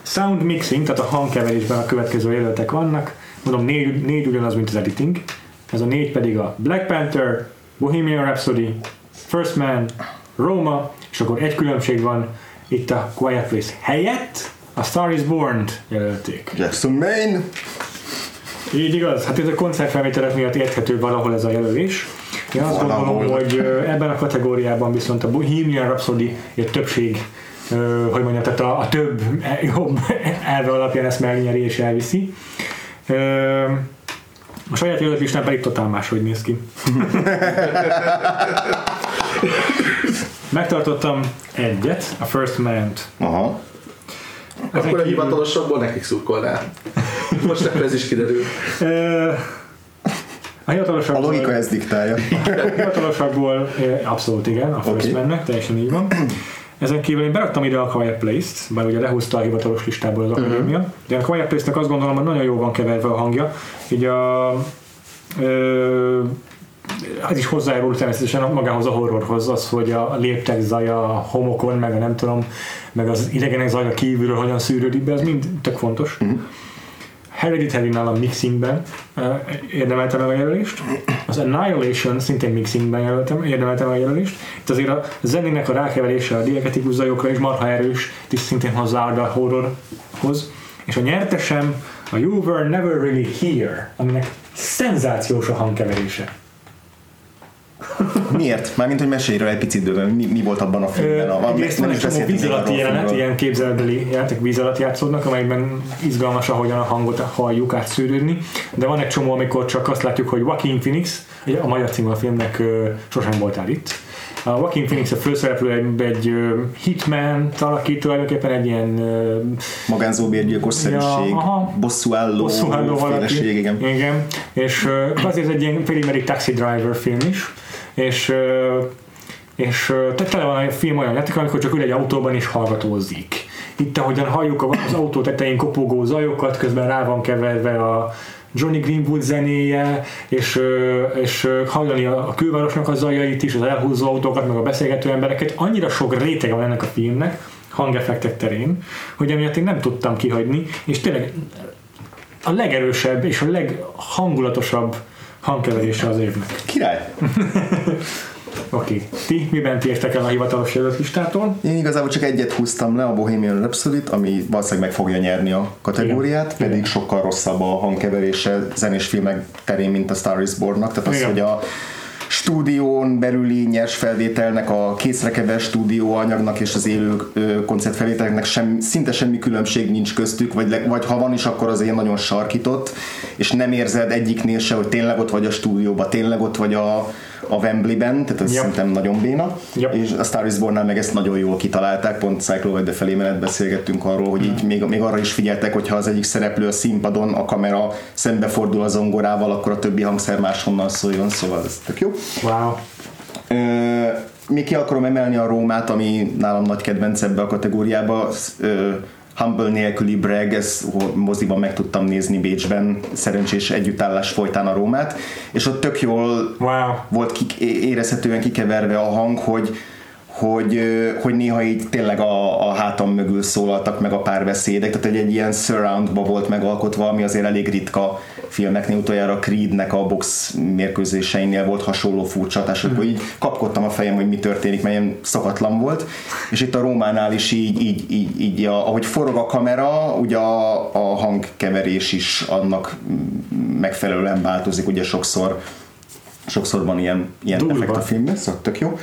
Sound mixing, tehát a hangkeverésben a következő jelöltek vannak. Mondom, négy, négy ugyanaz, mint az editing. Ez a négy pedig a Black Panther, Bohemian Rhapsody, First Man, Roma, és akkor egy különbség van itt a Quiet Place helyett, A Star is Born-t jelölték. Jackson Maine. Így igaz? Hát ez a koncertfelvételek miatt érthető valahol ez a jelölés. Én azt Valahol. gondolom, hogy ebben a kategóriában viszont a Bohemian Rhapsody egy többség, ö, hogy mondjam, tehát a, a több e- jobb elve alapján ezt megnyeri és elviszi. Ö, A saját jelölt listán pedig totál máshogy néz ki. Megtartottam egyet, a First Man-t. Aha. Ezen Akkor a kívül- hivatalosokból nekik szurkolnál. Most akkor ez is kiderül. A A hivatalosakból, logika ezt diktálja. a hivatalosakból abszolút igen, a First okay. mennek, teljesen így van. Ezen kívül én beraktam ide a Quiet Place-t, bár ugye lehúzta a hivatalos listából az akadémia, de a Quiet Place-nek azt gondolom, hogy nagyon jó van keverve a hangja. Így a ö, ez is hozzájárul természetesen magához a horrorhoz, az, hogy a léptek zaja a homokon, meg a nem tudom, meg az idegenek zaja kívülről hogyan szűrődik be, ez mind tök fontos. Mhm. Hereditary-nál a mixingben uh, érdemelte meg a jelölést. Az Annihilation szintén mixingben jelöltem, érdemelte meg a jelölést. Itt azért a zenének a rákeverése a diegetikus zajokra is marha erős, is szintén hozzáad a horrorhoz. És a nyertesem a You Were Never Really Here, aminek szenzációs a hangkeverése. Miért? Mármint, hogy mesélj egy picit bőven, mi, mi volt abban a filmben? A, Egyrészt van egy csomó víz alatti jelenet, ilyen képzelbeli játék víz alatt játszódnak, amelyben izgalmas, ahogyan a hangot halljuk átszűrődni, de van egy csomó, amikor csak azt látjuk, hogy Joaquin Phoenix, a magyar cím a filmnek sosem voltál itt. A Joaquin Phoenix a főszereplő egy, egy hitman alakít tulajdonképpen egy ilyen ö, Magánzóbérgyilkos szerűség, Ja, bosszúálló, bosszúálló féleség, igen. igen. És azért ez egy ilyen félimerik taxi driver film is, és és tele van a film olyan játék, amikor csak ül egy autóban és hallgatózik. Itt ahogyan halljuk az autó tetején kopogó zajokat, közben rá van keverve a Johnny Greenwood zenéje, és, és hallani a külvárosnak a zajait is, az elhúzó autókat, meg a beszélgető embereket. Annyira sok rétege van ennek a filmnek, hangeffektek terén, hogy emiatt én nem tudtam kihagyni, és tényleg a legerősebb és a leghangulatosabb hangkeverése az évnek. Király! Oké, okay. ti miben tértek el a hivatalos jelölt listától? Én igazából csak egyet húztam le, a Bohemian rhapsody ami valószínűleg meg fogja nyerni a kategóriát, Igen. pedig sokkal rosszabb a hangkeverése zenés filmek terén, mint a Star is Born-nak. Tehát az, Igen. hogy a stúdión belüli nyers felvételnek, a készrekever stúdió anyagnak és az élő koncertfelvételeknek sem, szinte semmi különbség nincs köztük, vagy, vagy ha van is, akkor azért nagyon sarkított, és nem érzed egyiknél se, hogy tényleg ott vagy a stúdióban, tényleg ott vagy a, a Wembley-ben, tehát ez Yep. szerintem nagyon béna. Yep. És a Star is Born-nál meg ezt nagyon jól kitalálták, pont Cyclo de felé menet beszélgettünk arról, hogy így még, még arra is figyeltek, hogyha az egyik szereplő a színpadon, a kamera szembefordul a zongorával, akkor a többi hangszer máshonnan szóljon, szóval ez tök jó. Wow. Ö, még ki akarom emelni a Rómát, ami nálam nagy kedvenc ebbe a kategóriába. Ö, Humble nélküli brag, ez moziban meg tudtam nézni Bécsben, szerencsés együttállás folytán a Rómát, és ott tök jól Wow. volt kik, érezhetően kikeverve a hang, hogy hogy, hogy néha így tényleg a, a hátam mögül szólaltak meg a párbeszédek, tehát egy, egy ilyen surroundba volt megalkotva, ami azért elég ritka filmeknél, utoljára Creednek a box mérkőzéseinél volt hasonló furcsa hatás, mm. így kapkodtam a fejem, hogy mi történik, mert ilyen szokatlan volt, és itt a Rómánál is így, így, így, így a, ahogy forog a kamera, ugye a, a hangkeverés is annak megfelelően változik, ugye sokszor sokszor van ilyen, ilyen effekt a filmben, szóval tök jó.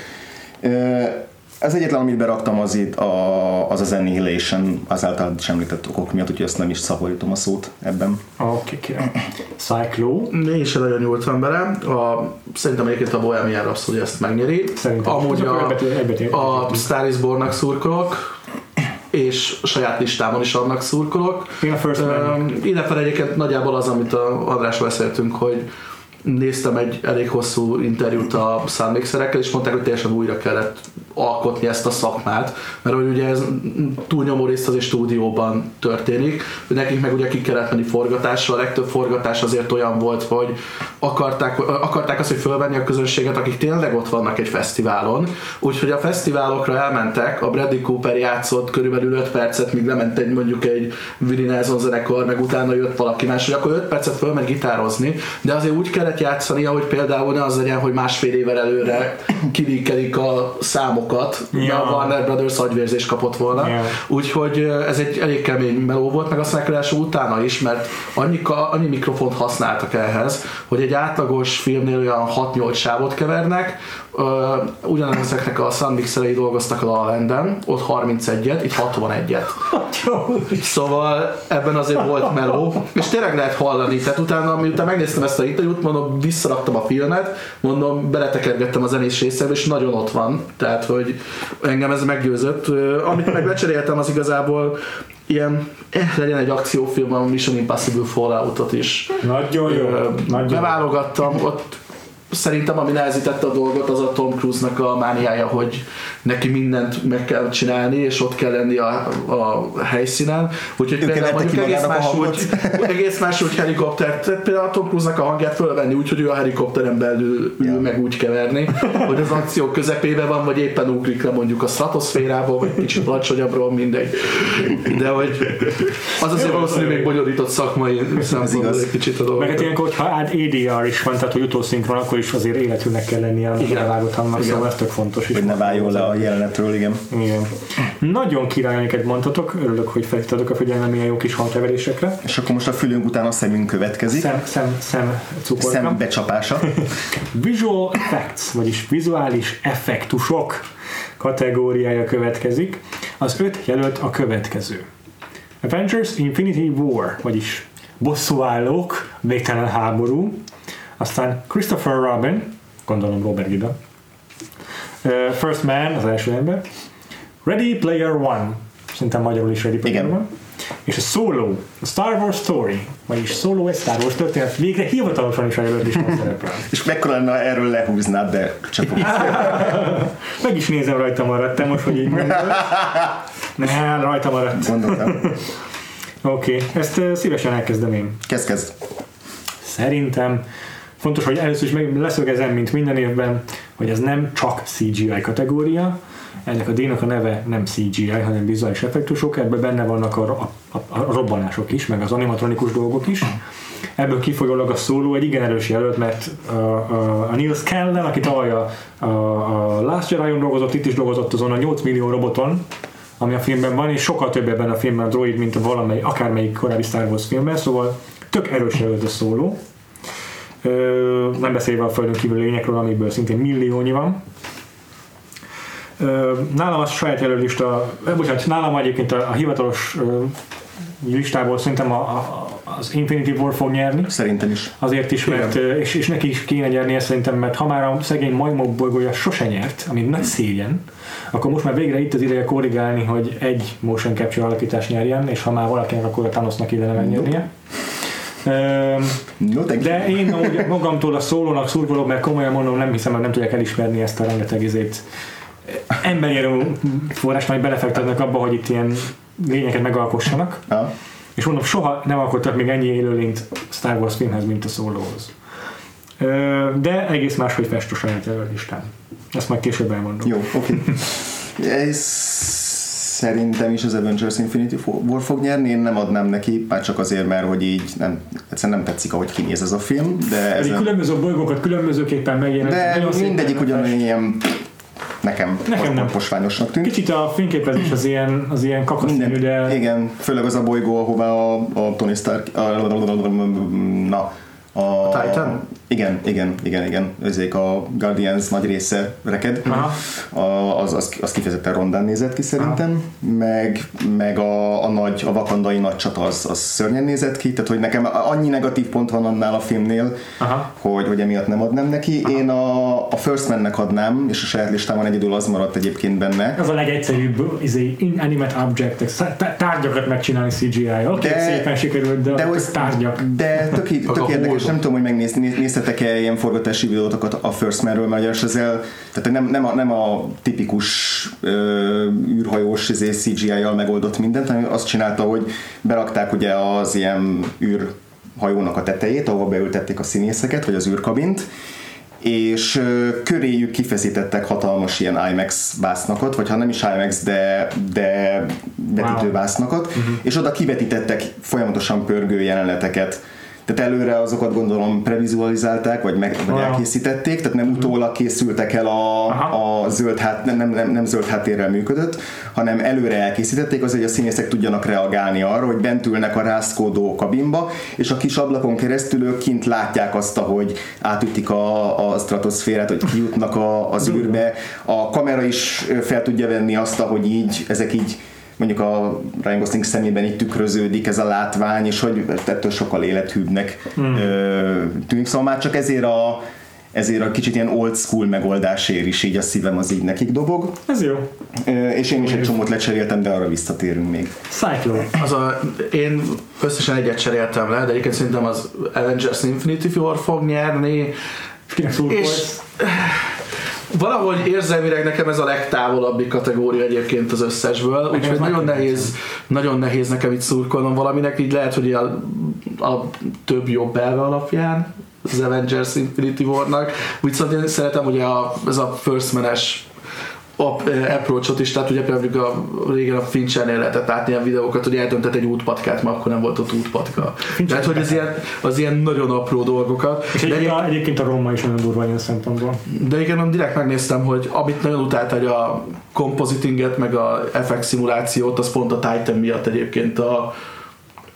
Az egyetlen, amit beraktam, az, itt a, az az Annihilation, az által is említett okok miatt, úgyhogy ezt nem is szaporítom a szót ebben. Oké, okay. Cyclo. Én is nagyon nyúltam bele. A, szerintem egyébként a Bohemian Rhapsody ezt megnyeri. Szerintem. Amúgy a, egyet- a Star is Born-nak szurkolok, és a saját listámon is annak szurkolok. Én a First. Um, illetve egyébként nagyjából az, amit a András beszéltünk, hogy néztem egy elég hosszú interjút a soundmixerekkel, és mondták, hogy teljesen újra kellett alkotni ezt a szakmát, mert hogy ugye ez túlnyomó részt azért stúdióban történik, nekik meg ugye ki kellett menni forgatásra, a legtöbb forgatás azért olyan volt, hogy akarták, akarták azt, hogy fölvenni a közönséget, akik tényleg ott vannak egy fesztiválon, úgyhogy a fesztiválokra elmentek, a Bradley Cooper játszott körülbelül 5 percet, míg lement egy mondjuk egy Willie Nelson zenekar, meg utána jött valaki más, hogy akkor 5 percet fölmegy gitározni, de azért úgy kellett lehetett játszani, hogy például ne az legyen, hogy másfél évvel előre kilíkelik a számokat, ja. Ja. a Warner Brothers agyvérzés kapott volna. Ja. Úgyhogy ö, ez egy elég kemény meló volt, meg aztán ráadásul utána is, mert annyi, annyi mikrofont használtak ehhez, hogy egy átlagos filmnél olyan 6-8 sávot kevernek, Ö, ugyanezeknek a soundmixerei dolgoztak a Landen, ott 31-et, itt 61-et. Szóval ebben azért volt meló, és tényleg lehet hallani, tehát utána, miután megnéztem ezt a interjút, mondom, visszaraktam a filmet, mondom, beletekergettem a zenés részébe, és nagyon ott van, tehát, hogy engem ez meggyőzött. Amit meg lecseréltem, az igazából ilyen, eh, legyen egy akciófilm, a Mission Impossible Falloutot is Nagyon jó. Ö, Nagyon jó. beválogattam, ott szerintem ami nehezítette a dolgot az a Tom Cruise-nak a mániája, hogy neki mindent meg kell csinálni, és ott kell lenni a, a helyszínen. Úgyhogy Ő például mondjuk egész más, úgy, egész más, hogy helikopter, tehát például a Tom Cruise-nak a hangját fölvenni úgy, hogy ő a helikopteren belül ül Ja. meg úgy keverni, hogy az akció közepébe van, vagy éppen ugrik le mondjuk a stratoszférából, vagy kicsit alacsonyabbról, mindegy. De hogy az azért valószínűleg még bonyolított szakmai szempontból egy kicsit a Meg hát dolgot. ilyenkor, hogyha ADR is van, tehát hogy utószinkron, akkor is azért életűnek kell lennie a Igen. levágott hangnak, Igen. szóval ez tök fontos. is. Hogy ne váljon le a jelenetről, igen. Igen. Nagyon király, amiket mondtatok, örülök, hogy felhívtatok a figyelmem ilyen jó kis hangkeverésekre. És akkor most a fülünk után a szemünk következik. Szem, szem, szem cukorka. Szem becsapása. Visual effects, vagyis vizuális effektusok kategóriája következik. Az öt jelölt a következő. Avengers Infinity War, vagyis bosszúállók, végtelen háború. Aztán Christopher Robin, gondolom Robert Gida. Uh, First Man, az első ember. Ready Player One, szerintem magyarul is Ready Player Igen. One. És a Solo, a Star Wars Story, vagyis Solo egy Star Wars történet, végre hivatalosan is a jelölésben szerepel. És mekkora lenne, erről lehúznád, de csak Meg is nézem rajta maradt, te most, hogy így mondod. Ne, rajta maradt. gondoltam. Oké, okay. ezt uh, szívesen elkezdem én. Kezd, kezd. Szerintem fontos, hogy először is meg leszögezem, mint minden évben, hogy ez nem csak CGI kategória, ennek a díjnak a neve nem CGI, hanem vizuális effektusok, ebben benne vannak a, a, a robbanások is, meg az animatronikus dolgok is. Ebből kifolyólag a szóló egy igen erős jelölt, mert a, a, a Neil Scanlon, aki tavaly a, a, a Last Jedi-on dolgozott, itt is dolgozott azon a 8 millió roboton, ami a filmben van, és sokkal több ebben a filmben a droid, mint a valamelyik, akármelyik korábbi Star Wars filmben, szóval tök erős jelölt a szóló. Ö, nem beszélve a földön kívül lényekről, amiből szintén milliónyi van. Ö, nálam a saját jelölista, bocsánat, nálam egyébként a, a hivatalos ö, listából szerintem a, a, az Infinity War fog nyerni. Szerintem is. Azért is, mert, és, és neki is kéne nyernie szerintem, mert ha már a szegény majmok bolygója sose nyert, ami nagy szégyen, akkor most már végre itt az ideje korrigálni, hogy egy motion capture alakítás nyerjen, és ha már valakinek, akkor a Thanosnak illene megnyernie. Ö, No, thank you. De én amúgy magamtól a szólónak szurkolok, mert komolyan mondom, nem hiszem, hogy nem tudják elismerni ezt a rengeteg izét. Emberi erő forrást majd belefektetnek abba, hogy itt ilyen lényeket megalkossanak. Ja. És mondom, soha nem alkottak még ennyi élőlényt Star Wars filmhez, mint a szólóhoz. De egész máshogy fest a saját listán. Ezt majd később elmondom. Jó, oké. Ez szerintem is az Avengers Infinity War fog nyerni, én nem adnám neki, már csak azért, mert hogy így nem, egyszerűen nem tetszik, ahogy kinéz ez a film, de, ez nem, különböző bolygókat különbözőképpen megjelent. de mindegyik ugyanolyan ilyen nekem, Nekem nem. posványosnak tűnt. Kicsit a fényképezés az ilyen, az ilyen kakaszínű, de Igen, főleg az a bolygó, ahová a, a Tony Stark, a, na, a, A Titan? Igen, igen, igen, igen. Ezek a Guardians nagy része reked. Aha. A, az, az, az kifejezetten rondán nézett ki szerintem. Meg, meg a, a, nagy, a vakandai nagy csata az, az szörnyen nézett ki. Tehát, hogy nekem annyi negatív pont van annál a filmnél, Aha. hogy, hogy emiatt nem adnám neki. Én a, a First Man-nek adnám, és a saját listámon egyedül az maradt egyébként benne. az a legegyszerűbb izé, inanimate objects, tá- tárgyakat megcsinálni CGI-jal. Oké, De- szépen sikerült, de, de hogy- tárgyak. De tök, tök érdekes. Nem tudom, hogy megnézni, néz- néztetek-e ilyen forgatási videótokat a First Man-ről, mert ugyanis ezzel, tehát nem, nem, a, nem a tipikus ö, űrhajós izé, CGI-jal megoldott mindent, hanem azt csinálta, hogy berakták ugye az ilyen űrhajónak a tetejét, ahova beültették a színészeket, vagy az űrkabint, és köréjük kifeszítettek hatalmas ilyen IMAX vásznakat, vagy ha nem is IMAX, de, de vetítő Wow. vásznakat, uh-huh. és oda kivetítettek folyamatosan pörgő jeleneteket Tehát előre azokat gondolom previzualizálták, vagy, meg, vagy elkészítették, tehát nem utólag készültek el a, Aha. a zöld hát, nem, nem, nem, nem zöld háttérrel működött, hanem előre elkészítették az, hogy a színészek tudjanak reagálni arra, hogy bent ülnek a rászkódó kabinba, és a kis ablakon keresztül ők kint látják azt, hogy átütik a, a stratoszférát, hogy kijutnak a, az űrbe. A kamera is fel tudja venni azt, hogy így, ezek így mondjuk a Ryan Gosling szemében így tükröződik ez a látvány, és hogy ettől sokkal élethűbbnek hmm. tűnik. Szóval már csak ezért a, ezért a kicsit ilyen old school megoldásért is így a szívem az így nekik dobog. Ez jó. És én is egy csomót lecseréltem, de arra visszatérünk még. Cyclone. Az a, én összesen egyet cseréltem le, de egyébként szerintem az Avengers Infinity War fog nyerni, Kinek és szurkolsz? Valahogy érzelmileg nekem ez a legtávolabbi kategória egyébként az összesből, úgyhogy nagyon nehéz, nagyon nehéz nekem itt szurkolnom valaminek, így lehet, hogy a, a több jobb elve alapján az Avengers Infinity War-nak. Viszont én szeretem ugye a, ez a first man-es approachot is, tehát ugye például a, régen a Finchernél lehetett látni ilyen videókat, hogy eltöntett egy útpatkát, mert akkor nem volt ott útpatka. Tehát, hogy az ilyen, az ilyen nagyon apró dolgokat. És De egyébként, a, egyébként a Roma is nagyon durva ilyen szempontból. de igen, nem direkt megnéztem, hogy amit nagyon utált, hogy a compositinget, meg a FX szimulációt, az pont a Titan miatt egyébként a,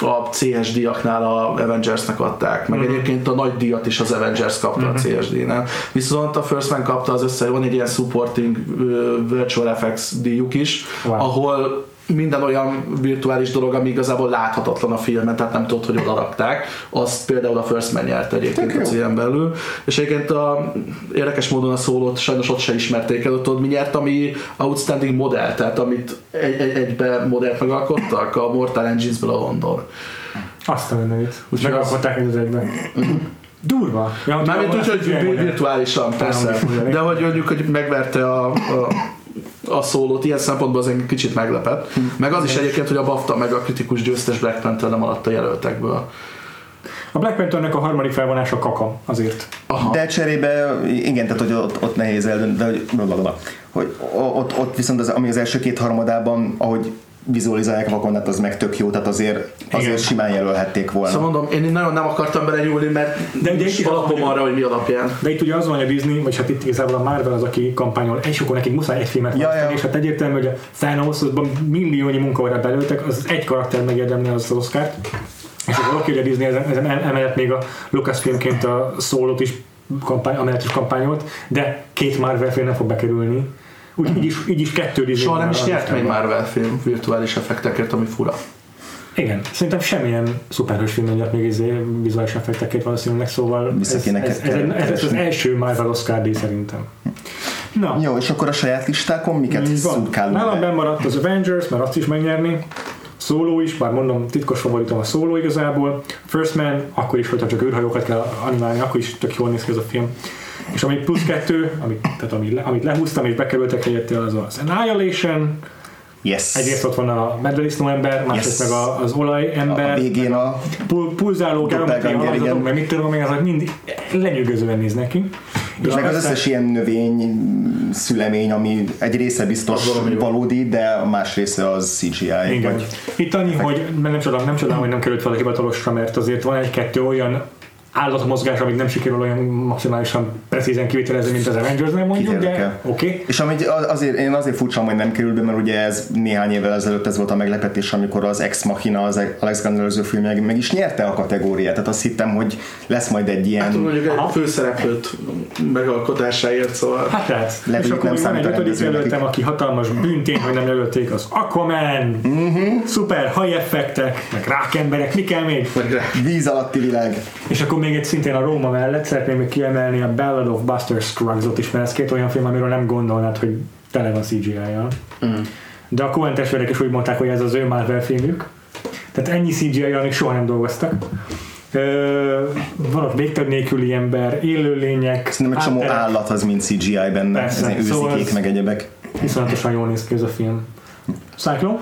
a CS díjaknál a Avengersnek adták, meg mm-hmm. egyébként a nagy díjat is az Avengers kapta mm-hmm. a CSD-nál. Viszont a First Man kapta az össze, van egy ilyen supporting uh, virtual FX díjuk is, wow. ahol minden olyan virtuális dolog, ami igazából láthatatlan a filmen, tehát nem tudod, hogy oda rakták. Azt például a First Man nyert egyébként a cien belül. És egyébként a, érdekes módon a szólót sajnos ott se ismerték el, ott tudod, mi nyert, ami Outstanding Model, tehát amit egy, egy, egybe modellt megalkottak, a Mortal Engines-ből a London. Azt a mindenit. Megalkották az egyben. Durva. Ja, Mármint úgy, hogy vi- virtuálisan, persze. De hogy mondjuk, hogy megverte a, a a szólót, ilyen szempontból az engem kicsit meglepett. Meg az is egyébként, hogy a BAFTA meg a kritikus győztes Black Panther nem alatt a jelöltekből. A Black Panthernek a harmadik felvonása kaka azért. Aha. De cserébe, igen, tehát hogy ott, ott nehéz eldönteni, de hogy, blablabla, hogy ott, ott viszont az, ami az első két harmadában, ahogy vizualizálják Wakandát, az meg tök jó, tehát azért, azért Igen. simán jelölhették volna. Szóval mondom, én nagyon nem akartam bele nyúlni, mert De ugye itt- alapom arra, hogy mi alapján. De itt ugye az van, hogy a Disney, vagy hát itt igazából a Marvel az, aki kampányol, és akkor nekik muszáj egy filmet Ja, ja. és hát egyértelmű, hogy a Thanosban milliónyi munkaórát belőltek, az egy karakter megérdemli az Oscar-t, és akkor oké, hogy a Disney ezen, ezen emellett még a Lucasfilmként a szólót is kampány, amellett is kampányolt, de két Marvel film nem fog bekerülni. Úgy, így, is, így is kettő Soha nem is nyert még. Marvel film virtuális effektekért, ami fura. Igen, szerintem semmilyen szuperhős film nem nyert még izé vizuális effektekért valószínűleg, szóval ez, ez, ez, ez, ez, az első Marvel Oscar díj szerintem. Na, Jó, és akkor a saját listákon miket van. szurkálunk Nálam be? bemaradt az Avengers, mert azt is megnyerni. Szóló is, bár mondom, titkos favoritom a szóló igazából. First Man, akkor is, hogyha csak űrhajókat kell animálni, akkor is tök jól néz ki ez a film. És ami plusz kettő, amit, tehát amit, le, amit lehúztam és bekerültek helyette, az az Annihilation. Yes. Egyrészt ott van a medvedisznó ember, másrészt Yes. meg a, az olaj a, ember. a végén a Pul- pulzáló geometriai alakzatok, meg mit tudom én, azok mind lenyűgözően néznek ki. És meg az összes ilyen növény szülemény, ami egy része biztos valami valódi, de a más része az CGI. Igen. Vagy, Itt annyi, hogy mert nem csodálom, nem csodálom, hogy nem került fel a hivatalosra, mert azért van egy-kettő olyan állatmozgás, amit nem sikerül olyan maximálisan precízen kivitelezni, mint az Avengers-nél mondjuk, de oké. Okay. és amit azért, én azért furcsán, hogy nem kerül be, mert ugye ez néhány évvel ezelőtt ez volt a meglepetés, amikor az Ex Machina, az Alex előző filmje meg, meg is nyerte a kategóriát, tehát azt hittem, hogy lesz majd egy ilyen Hát mondjuk Aha. egy főszereplőt megalkotásáért, szóval Hát lehet. Lehet, és akkor nem van egy ötödik jelöltem, aki hatalmas bűntény, hogy nem jelölték, az Aquaman, uh-huh. szuper hajeffektek, meg rákemberek, mi kell még? meg rá. víz alatti világ. És akkor még egy szintén a Róma mellett szeretném még kiemelni a Ballad of Buster Scruggs-ot is, mert ez két olyan film, amiről nem gondolnád, hogy tele van CGI-jal. Mm. De a Coen testvérek is úgy mondták, hogy ez az ő Marvel filmjük. Tehát ennyi CGI-jal még soha nem dolgoztak. Ö, van ott végtag nélküli ember, élőlények, Szerintem egy csomó állat az mind CGI benne, Persze, ezen szóval őzikék ez- meg egyebek. Iszonyatosan jól néz ki ez a film. Cyclone?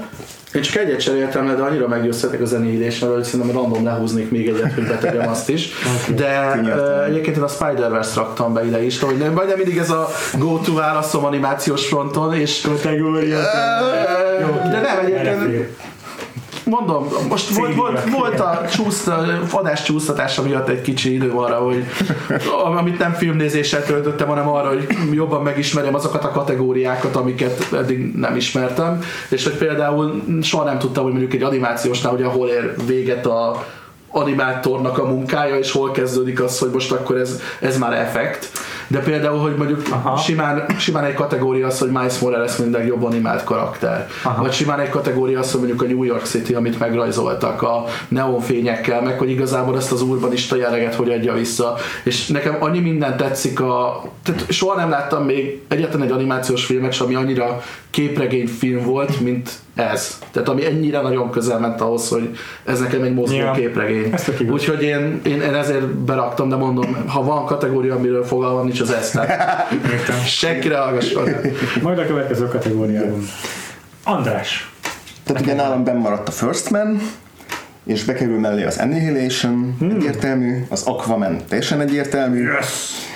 Én csak egyet cseréltem le, de annyira meggyőztetek a zenéidésről, hogy szerintem random lehúznék még egyet, hogy betegyem azt is. De uh, egyébként én a Spider-Verse raktam be ide is, hogy nem, majdnem mindig ez a go-to válaszom animációs fronton, és Kategória. De nem egyébként. Mondom, most volt, volt, volt a csúszta, adás csúsztatása miatt egy kicsi idő arra, hogy amit nem filmnézéssel töltöttem, hanem arra, hogy jobban megismerjem azokat a kategóriákat, amiket eddig nem ismertem, és hogy például soha nem tudtam, hogy mondjuk egy animációsnál, hogy ahol ér véget a animátornak a munkája, és hol kezdődik az, hogy most akkor ez, ez már effekt. De például, hogy mondjuk simán, simán egy kategória az, hogy Miles Morales minden jobb animált karakter. Aha. Vagy simán egy kategória az, hogy mondjuk a New York City, amit megrajzoltak a neonfényekkel, meg hogy igazából ezt az urbanista jelleget hogy adja vissza. És nekem annyi minden tetszik a... Tehát soha nem láttam még egyetlen egy animációs filmet, ami annyira képregényfilm volt, mint ez. Tehát ami ennyire nagyon közel ment ahhoz, hogy ez nekem egy mozgó ja. képregény. Úgyhogy én, én, én, ezért beraktam, de mondom, ha van kategória, amiről fogalmam nincs, az ez. Senkire hallgasson. Majd a következő kategóriában. András. Tehát ugye nálam benn maradt a First Man, és bekerül mellé az Annihilation, hmm. egyértelmű, az Aquaman teljesen egyértelmű. Yes!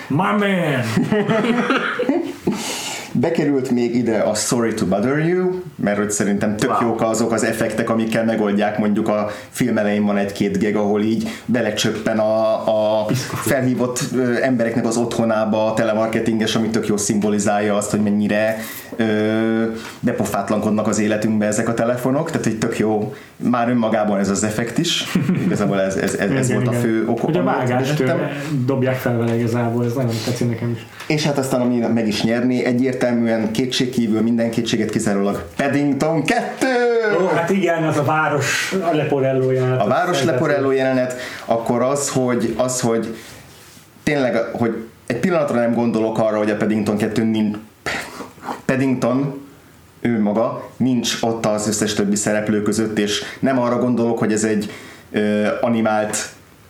My man! Bekerült még ide a Sorry to Bother You, mert hogy szerintem tök wow. jók azok az effektek, amikkel megoldják mondjuk a film elején van egy-két geg, ahol így belecsöppen a, a felhívott embereknek az otthonába a telemarketinges, ami tök jó szimbolizálja azt, hogy mennyire ö, bepofátlankodnak az életünkbe ezek a telefonok, tehát egy tök jó, már önmagában ez az effekt is, igazából ez, ez, ez, ez igen, volt igen. a fő ok. Hogy a vágást dobják fel vele igazából, ez nagyon tetszik nekem is. És hát aztán ami meg is nyerni, egyértelműen kétségkívül minden kétséget kizárólag Paddington 2! Ó, hát igen, az a város a Leporello jelenet. A város Leporello jelenet, akkor az, hogy, az, hogy tényleg, hogy egy pillanatra nem gondolok arra, hogy a Paddington 2 nincs Paddington ő maga nincs ott az összes többi szereplő között, és nem arra gondolok, hogy ez egy ö, animált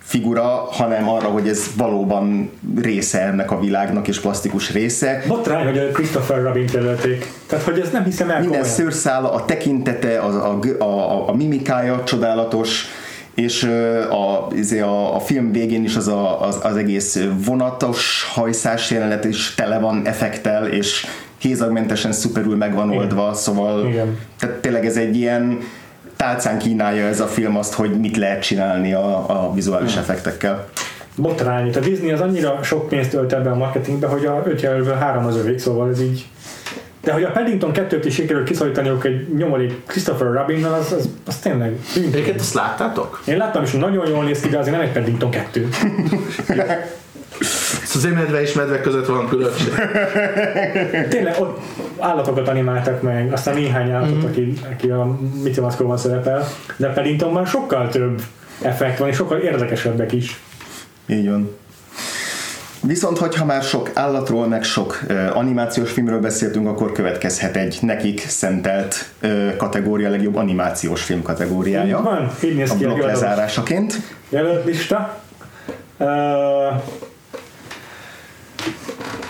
figura, hanem arra, hogy ez valóban része ennek a világnak, és plastikus része. Botrány, hogy a Christopher Robin jelölték. Tehát, hogy ez nem hiszem el Minden szőrszála, a tekintete, a, a, a, a mimikája csodálatos, és a, izé a, a film végén is az, a, az, az egész vonatos hajszás jelenet is tele van effektel, és hézagmentesen szuperül meg van oldva, Igen. szóval Igen. Tehát tényleg ez egy ilyen tálcán kínálja ez a film azt, hogy mit lehet csinálni a, a vizuális Igen. effektekkel. Botrány. A Disney az annyira sok pénzt ölt ebbe a marketingbe, hogy a öt jelölből három az övék, szóval ez így de hogy a Paddington 2-t is sikerült kiszorítaniuk egy nyomorék Christopher Robinnal, az, az, az tényleg... Egyébként azt láttátok? Én láttam, és nagyon jól néz ki, de azért nem egy Paddington 2. Medve és medve között van különbség. Tényleg ott állatokat animáltak meg, aztán néhány állatot, mm-hmm. aki, aki a Mickey Mouse szerepel, de Paddingtonban sokkal több effekt van, és sokkal érdekesebbek is. Így van. Viszont, hogyha már sok állatról, meg sok uh, animációs filmről beszéltünk, akkor következhet egy nekik szentelt uh, kategória, legjobb animációs film kategóriája. Így van, így néz ki a blokk lezárásaként. Jelölt lista. Uh,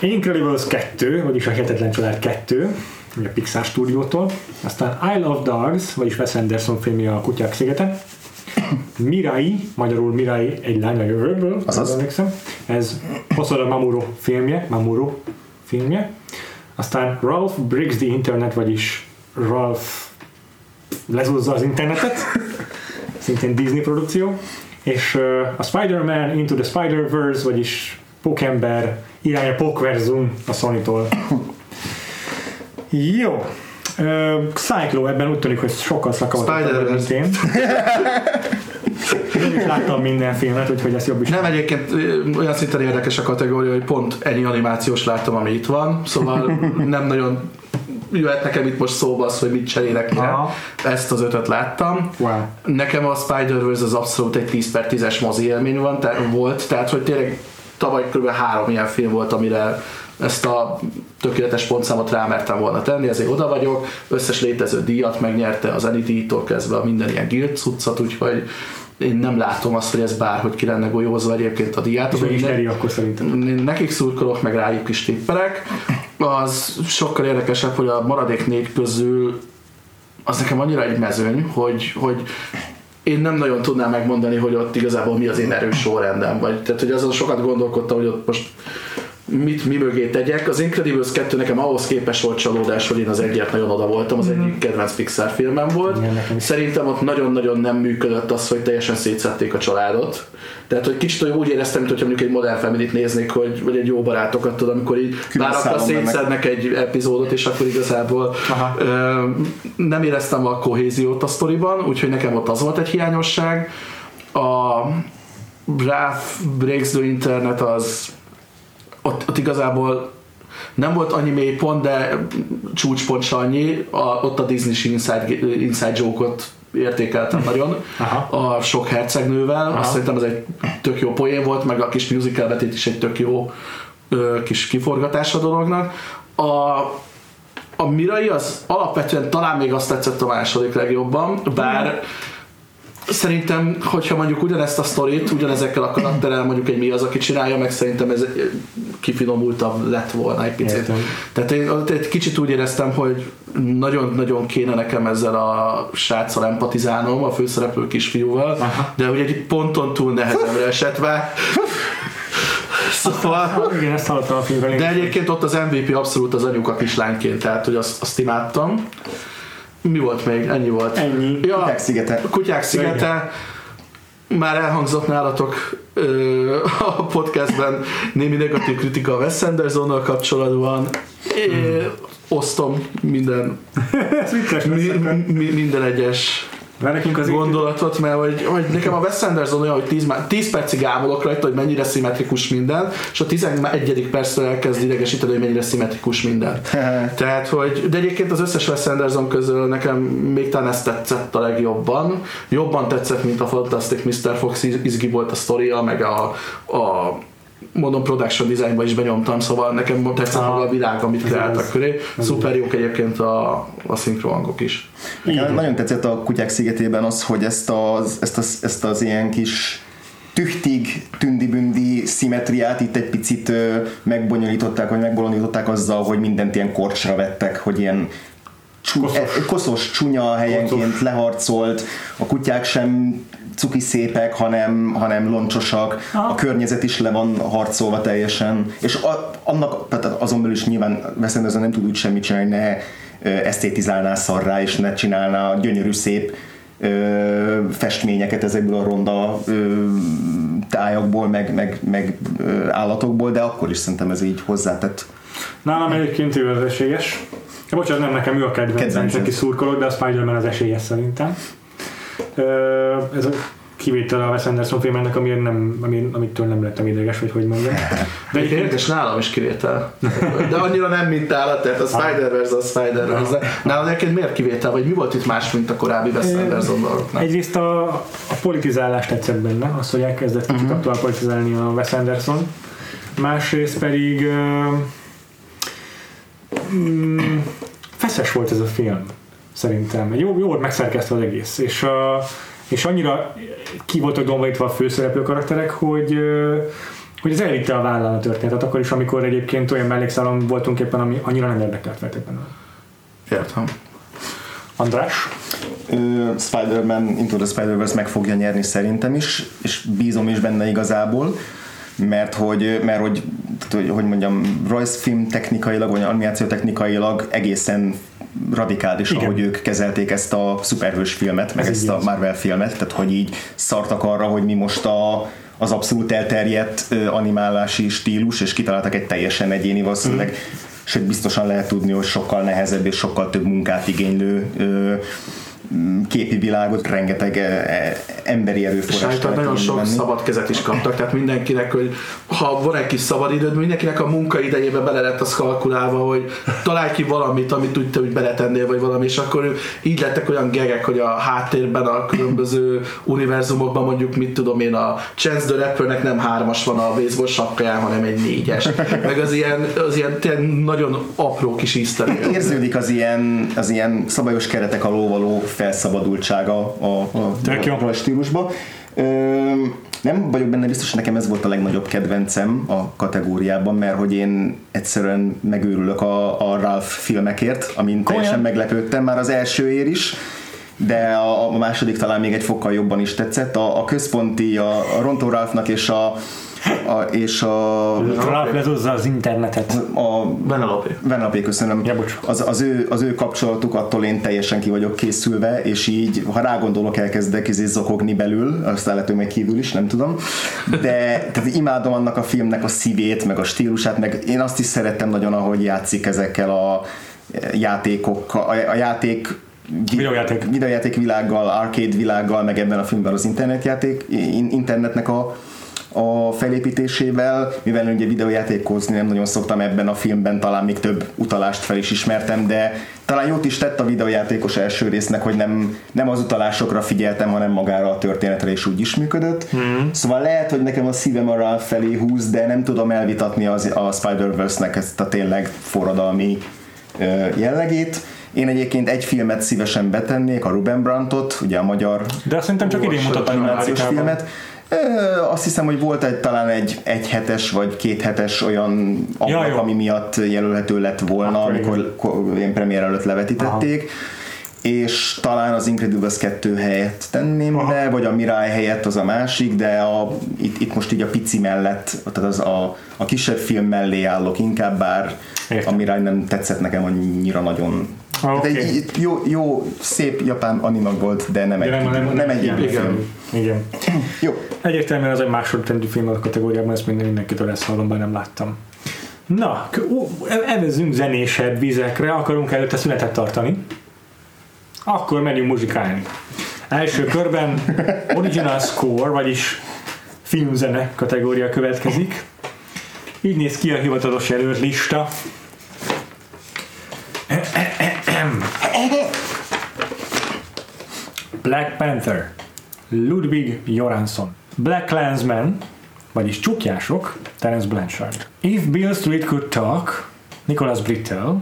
Incredibles 2, vagyis a Hetetlen Család 2, a Pixar stúdiótól. Aztán I Love Dogs, vagyis Wes Anderson filmje a Kutyák szigete. Mirai, magyarul Mirai egy lány a jövőből, Azaz. Ez Hosoda Mamuro filmje, Mamuro filmje. Aztán Ralph Briggs the Internet, vagyis Ralph lezúzza az internetet, szintén Disney produkció. És a Spider-Man Into the Spider-Verse, vagyis Pókember irány a Pókverzum a Sony-tól. Jó. Uh, Cyclo ebben úgy tűnik, hogy sokkal szakavatott, mint én. Én is láttam minden filmet, úgyhogy ez jobb is. Nem egyébként olyan szinten érdekes a kategória, hogy pont ennyi animációs láttam, ami itt van, szóval nem nagyon jöhet nekem itt most szóba az, hogy mit cserélek mire. Ezt az ötöt láttam. Wow. Nekem a Spider-Verse az abszolút egy 10 per 10-es mozi élmény van, tehát volt, tehát hogy tényleg tavaly kb. három ilyen film volt, amire ezt a tökéletes pontszámot rámertem volna tenni, ezért oda vagyok, összes létező díjat megnyerte az NIT-tól kezdve a minden ilyen guild cuccat, úgyhogy én nem látom azt, hogy ez bárhogy ki lenne golyózva egyébként a diát. És ne, akkor szerintem. Nekik szurkolok, meg rájuk is tippelek. Az sokkal érdekesebb, hogy a maradék négy közül az nekem annyira egy mezőny, hogy, hogy én nem nagyon tudnám megmondani, hogy ott igazából mi az én erős sorrendem, vagy tehát hogy azon sokat gondolkodtam, hogy ott most mit mi mögé tegyek. Az Incredibles 2 nekem ahhoz képes volt csalódás, hogy én az egyet nagyon oda voltam, az egyik kedvenc Pixar filmem volt. Igen. Szerintem ott nagyon-nagyon nem működött az, hogy teljesen szétszették a családot. Tehát, hogy kicsit úgy éreztem, mintha mondjuk egy Modern Family-t néznék, hogy, vagy egy jó barátokat tudom, amikor így mennek. szétszednek egy epizódot, és akkor igazából Aha. ö, nem éreztem a kohéziót a sztoriban, úgyhogy nekem ott az volt egy hiányosság. A Wrath Breaks the Internet az ott, ott igazából nem volt annyi mély pont, de csúcspont annyi. A, ott a Disney Inside, Inside Joke-ot értékeltem nagyon Aha. a sok hercegnővel. Azt szerintem ez egy tök jó poén volt, meg a kis musical betét is egy tök jó ö, kis kiforgatás a dolognak. A, a Mirai az alapvetően talán még azt tetszett a második legjobban, bár Szerintem, hogyha mondjuk ugyanezt a sztorit, ugyanezekkel a karakterrel mondjuk egy mi az, aki csinálja, meg szerintem ez kifinomultabb lett volna egy picit. Értem. Tehát én egy kicsit úgy éreztem, hogy nagyon-nagyon kéne nekem ezzel a sráccal empatizálnom, a főszereplő kisfiúval, Aha. de ugye egy ponton túl nehezemre esett be. Szóval, Igen, ezt hallottam a filmben. de egyébként ott az MVP abszolút az anyuka kislányként, tehát hogy azt, azt imádtam. Mi volt még? Ennyi volt. Ennyi. Ja, Kutyák szigete. Kutyák szigete. Már elhangzott nálatok ö, a podcastben némi negatív kritika a Wes Andersonnal kapcsolatban. É, osztom minden, mi, mi, minden egyes Mert nekünk az gondolatot, mert hogy, hogy nekem a Wes Anderson olyan, hogy 10, 10 percig ámulok rajta, hogy mennyire szimmetrikus minden, és a 11. perctől elkezd idegesíteni, hogy mennyire szimmetrikus minden. Tehát, hogy, de egyébként az összes Wes Anderson közül nekem még talán ez tetszett a legjobban. Jobban tetszett, mint a Fantastic Mr. Fox iz- izgi volt a sztoria, meg a, a mondom, production designba is benyomtam, szóval nekem tetszett maga a világ, amit kreáltak köré. Szuper jók egyébként a, a szinkrohangok is. Nekem nagyon tetszett a Kutyák szigetében az, hogy ezt az, ezt az, ezt az ilyen kis tüchtig, tündi-bündi szimetriát itt egy picit ö, megbonyolították, vagy megbolondították azzal, hogy mindent ilyen korcsra vettek, hogy ilyen csú, Koszos. koszos. koszos, csúnya helyenként Koszos. leharcolt, a kutyák sem cuki szépek, hanem, hanem loncsosak, Aha. a környezet is le van harcolva teljesen, és a, annak, tehát azon belül is nyilván Wes Anderson nem tud úgy semmit csinálni, ne ö, esztétizálná szarrá, és ne csinálná gyönyörű szép ö, festményeket ezekből a ronda ö, tájakból, meg, meg, meg ö, állatokból, de akkor is szerintem ez így hozzátett. Nálam egyébként ő. Ja, bocsánat, nem nekem ő a kedvencem, neki szurkolok, de a Spider-Man az esélyes szerintem. Ez a kivétel a Wes Anderson filmnek, ami nem, ami, amitől nem lettem ideges, vagy hogy mondjam. De egyébként Érdekes, nálam is kivétel. De annyira nem, mint nálad, tehát a Spider-Verse a Spider-Verse. Nálad egyébként miért kivétel, vagy mi volt itt más, mint a korábbi Wes Anderson dolgoknál? egyrészt a, a politizálás tetszett benne, az, hogy elkezdett kicsit uh-huh. aktuál politizálni a Wes Anderson. Másrészt pedig mm, feszes volt ez a film, szerintem. Jó, jó volt megszerkesztve az egész, és, uh, és annyira ki voltak domborítva a főszereplő karakterek, hogy hogy ez elvitte a vállal a történetet, akkor is, amikor egyébként olyan mellékszálon voltunk éppen, ami annyira nem érdekelt feltétlenül. Értem. András? Ö, Spider-Man Into the Spider-Verse meg fogja nyerni szerintem is, és bízom is benne igazából, mert hogy, mert hogy, hogy, hogy mondjam, rajzfilm technikailag, vagy animáció technikailag egészen radikális, Igen. ahogy ők kezelték ezt a szuperhős filmet, meg Ez ezt a. Marvel filmet, tehát hogy így szartak arra, hogy mi most a, az abszolút elterjedt animálási stílus, és kitaláltak egy teljesen egyéni valószínűleg, Mhm. sőt biztosan lehet tudni, hogy sokkal nehezebb és sokkal több munkát igénylő ö, képi világot, rengeteg e, e, emberi erőforrás állítólag nagyon sok szabad kezet is kaptak, tehát mindenkinek, hogy ha van egy kis szabad időd, mindenkinek a munkaidejébe bele lett az kalkulálva, hogy találj ki valamit, amit úgy te úgy beletennél, vagy valami, és akkor így lettek olyan gegek, hogy a háttérben a különböző univerzumokban mondjuk, mit tudom én, a Chance the Rappernek nem hármas van a baseball sapkáján, hanem egy négyes. Meg az ilyen, az ilyen nagyon apró kis egg. Érződik az ilyen, az ilyen szabályos keretek alól való felszabadultsága a, a, a, stílusba. Nem vagyok benne biztos, hogy nekem ez volt a legnagyobb kedvencem a kategóriában, mert hogy én egyszerűen megőrülök a, a Ralph filmekért, amin teljesen meglepődtem már az elsőért is, de a, a második talán még egy fokkal jobban is tetszett. A, a központi, a, a Ronto Ralphnak és a a, és a, Ralph lezozza az internetet. a Benelopé. Venapé, köszönöm. Ja, bocs. az, az, ő, az ő kapcsolatuk attól én teljesen ki vagyok készülve, és így, ha rágondolok, elkezdek izé zokogni belül, aztán lehet, hogy meg kívül is, nem tudom. De tehát imádom annak a filmnek a szívét, meg a stílusát, meg én azt is szerettem nagyon, ahogy játszik ezekkel a játékokkal, a, a játék Videójáték. videójáték világgal, arcade világgal, meg ebben a filmben az internetjáték, in- internetnek a, a felépítésével, mivel ugye videójátékozni nem nagyon szoktam ebben a filmben, talán még több utalást fel is ismertem, de talán jót is tett a videójátékos első résznek, hogy nem, nem az utalásokra figyeltem, hanem magára a történetre, és úgy is működött. Hmm. Szóval lehet, hogy nekem a szívem a Ralph felé húz, de nem tudom elvitatni az, a Spider-Verse-nek ezt a tényleg forradalmi ö, jellegét. Én egyébként egy filmet szívesen betennék, a Ruben Brantot, ugye a magyar De azt szerintem csak idén animációs Amerikában. filmet. Azt hiszem, hogy volt egy talán egy, egy hetes vagy két hetes olyan ablak, jó. ami miatt jelölhető lett volna, Akkor amikor ko- ilyen premier előtt levetítették. És talán az Incredibles 2 helyett tenném Aha. be, vagy a Mirai helyett az a másik, de a, itt, itt most így a pici mellett, tehát az a, a kisebb film mellé állok inkább, bár Értem. a Mirai nem tetszett nekem annyira nagyon. Ah, oké. egy jó, jó, szép japán anima volt, de nem egy, De nem, nem, nem, nem egy igen, film. igen. Jó, Egyértelműen az egy másodrendű film a kategóriában, ezt minden mindenkitől ezt hallom, bár nem láttam. Na, evezünk zenésebb vizekre, akarunk előtte szünetet tartani. Akkor megyünk muzsikálni. Első körben Original Score, vagyis filmzene kategória következik. Így néz ki a hivatalos jelölt lista. Black Panther, Ludwig Göransson, Black Klansman, vagyis Csukjások, Terence Blanchard. If Bill Street Could Talk, Nicholas Britell,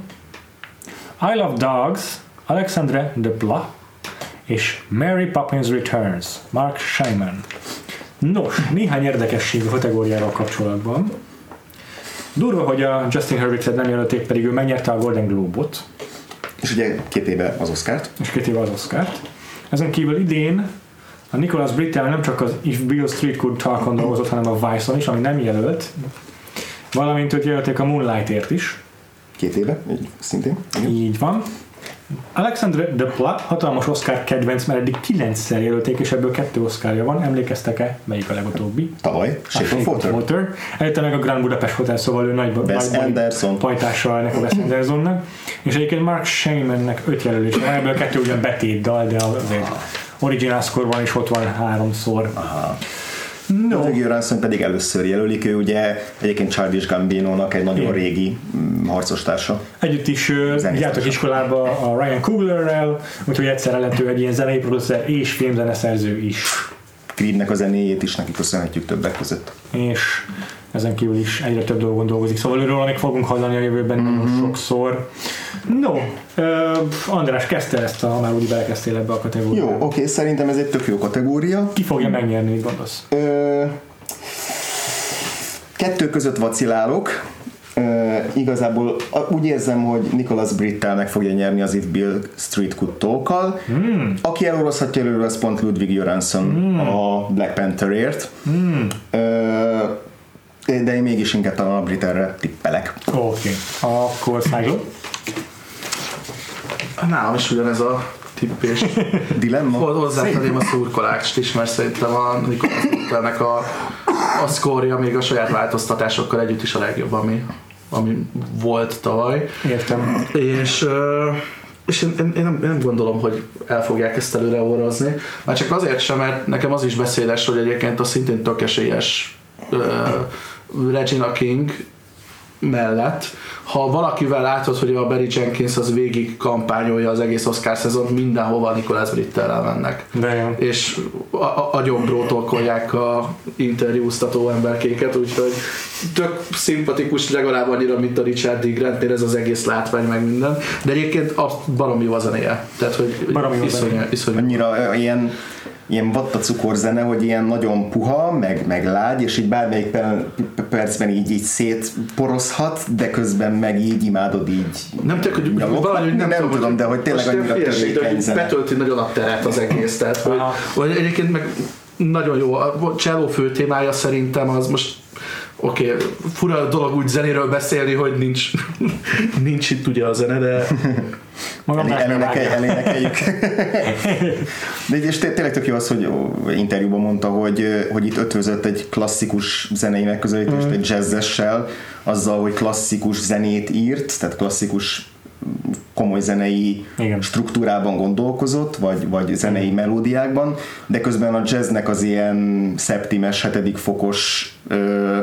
I Love Dogs, Alexandre Desplat, és Mary Poppins Returns, Mark Scheinman. Nos, néhány érdekesség a kategóriával kapcsolatban. Durva, hogy a Justin Hurwitz-et nem jelölték, pedig ő megnyerte a Golden Globe-ot, és ugye két éve az Oscárt. és két éve az Oscárt. Ezen kívül idén a Nicholas Britell nem csak az If Bill Street Could Talk-on dolgozott, hanem a Vice-on is, ami nem jelölt. Valamint őt jelölték a Moonlightért is. Két éve, így szintén. Igen. Így van. Alexandre Desplat hatalmas Oscar kedvenc, mert eddig kilencszer jelölték, és ebből kettő Oscarja van. Emlékeztek-e? Melyik a legutóbbi? Tavaly, Shape of Water. Water. Előtte meg a Grand Budapest Hotel, szóval ő nagy Wes nagy- Anderson. pajtással ennek a Wes Andersonnak. És egyébként Mark Shamannek öt jelölés van, ebből kettő ugyan betét dal, de azért original score is ott van háromszor. No, Ludwig Göransson pedig először jelölik, ő ugye egyébként Childish Gambino-nak egy nagyon Igen. régi mm, harcostársa. együtt is jártak is. iskolába a Ryan Cooglerrel, úgyhogy egyszerre lett ő egy ilyen zenei producer és filmzeneszerző is. Creednek a zenéjét is neki köszönhetjük többek között. és ezen kívül is egyre több dolgon dolgozik, szóval őről még fogunk hallani a jövőben Mhm. nagyon sokszor. No, uh, András, kezdte ezt, a, már úgy belekezdtél ebbe a kategóriába. Jó, oké, szerintem ez egy tök jó kategória. Ki fogja megnyerni, mit gondolsz? Ö, kettő között vacilálok. Ö, igazából úgy érzem, hogy Nicholas Brittel meg fogja nyerni az If Bill Street Could talk Hmm. Aki elorozhatja előre, az pont Ludwig Göransson a Black Pantherért. Hmm. Ö, de én mégis inkább talán a Britterre tippelek. Oké, okay. akkor Cyclo. Nálam is ugyanez a tippés. Dilemma? Hol- Hozzátenném a szurkolást is, mert szerintem a Nikolás Brittelnek a, a szkórja még a saját változtatásokkal együtt is a legjobb, ami, ami volt tavaly. Értem. És, és én, én, én, nem, én nem gondolom, hogy el fogják ezt előre orrozni. Már csak azért sem, mert nekem az is beszédes, hogy egyébként a szintén tök esélyes ö, Regina King mellett, ha valakivel látod, hogy a Barry Jenkins az végig kampányolja az egész Oscar szezont, mindenhova Nicholas Brittel mennek. De jó. És a, a, a gyomról tolkolják a interjúztató emberkéket, úgyhogy tök szimpatikus legalább annyira, mint a Richard D. Grantnél ez az egész látvány meg minden, de egyébként azt baromi jó a zenéje. Tehát, hogy Baromi jó iszonyú, zenéje. iszonyú. annyira ö, ilyen vatta cukorzene, hogy ilyen nagyon puha, meg, meg lágy, és így bármelyik per- percben így, így szétporozhat, de közben meg így imádod így Nem tök, hogy nyalogni. valahogy nem, nem, tudom, tudom, de hogy tényleg annyira törékeny zene. betölti nagyon a teret az egész, tehát hogy, hogy egyébként meg nagyon jó. A cselló fő témája szerintem az most oké, okay, fura dolog úgy zenéről beszélni, hogy nincs, nincs itt ugye a zene, de Magam Elé- elénekelj- elénekeljük. De és té- tényleg tök jó az, hogy interjúban mondta, hogy, hogy itt ötvözött egy klasszikus zenei megközelítést, Mhm. egy jazzessel, azzal, hogy klasszikus zenét írt, tehát klasszikus komoly zenei Igen. struktúrában gondolkozott, vagy, vagy zenei melódiákban, de közben a jazznek az ilyen szeptimes, hetedik fokos ö,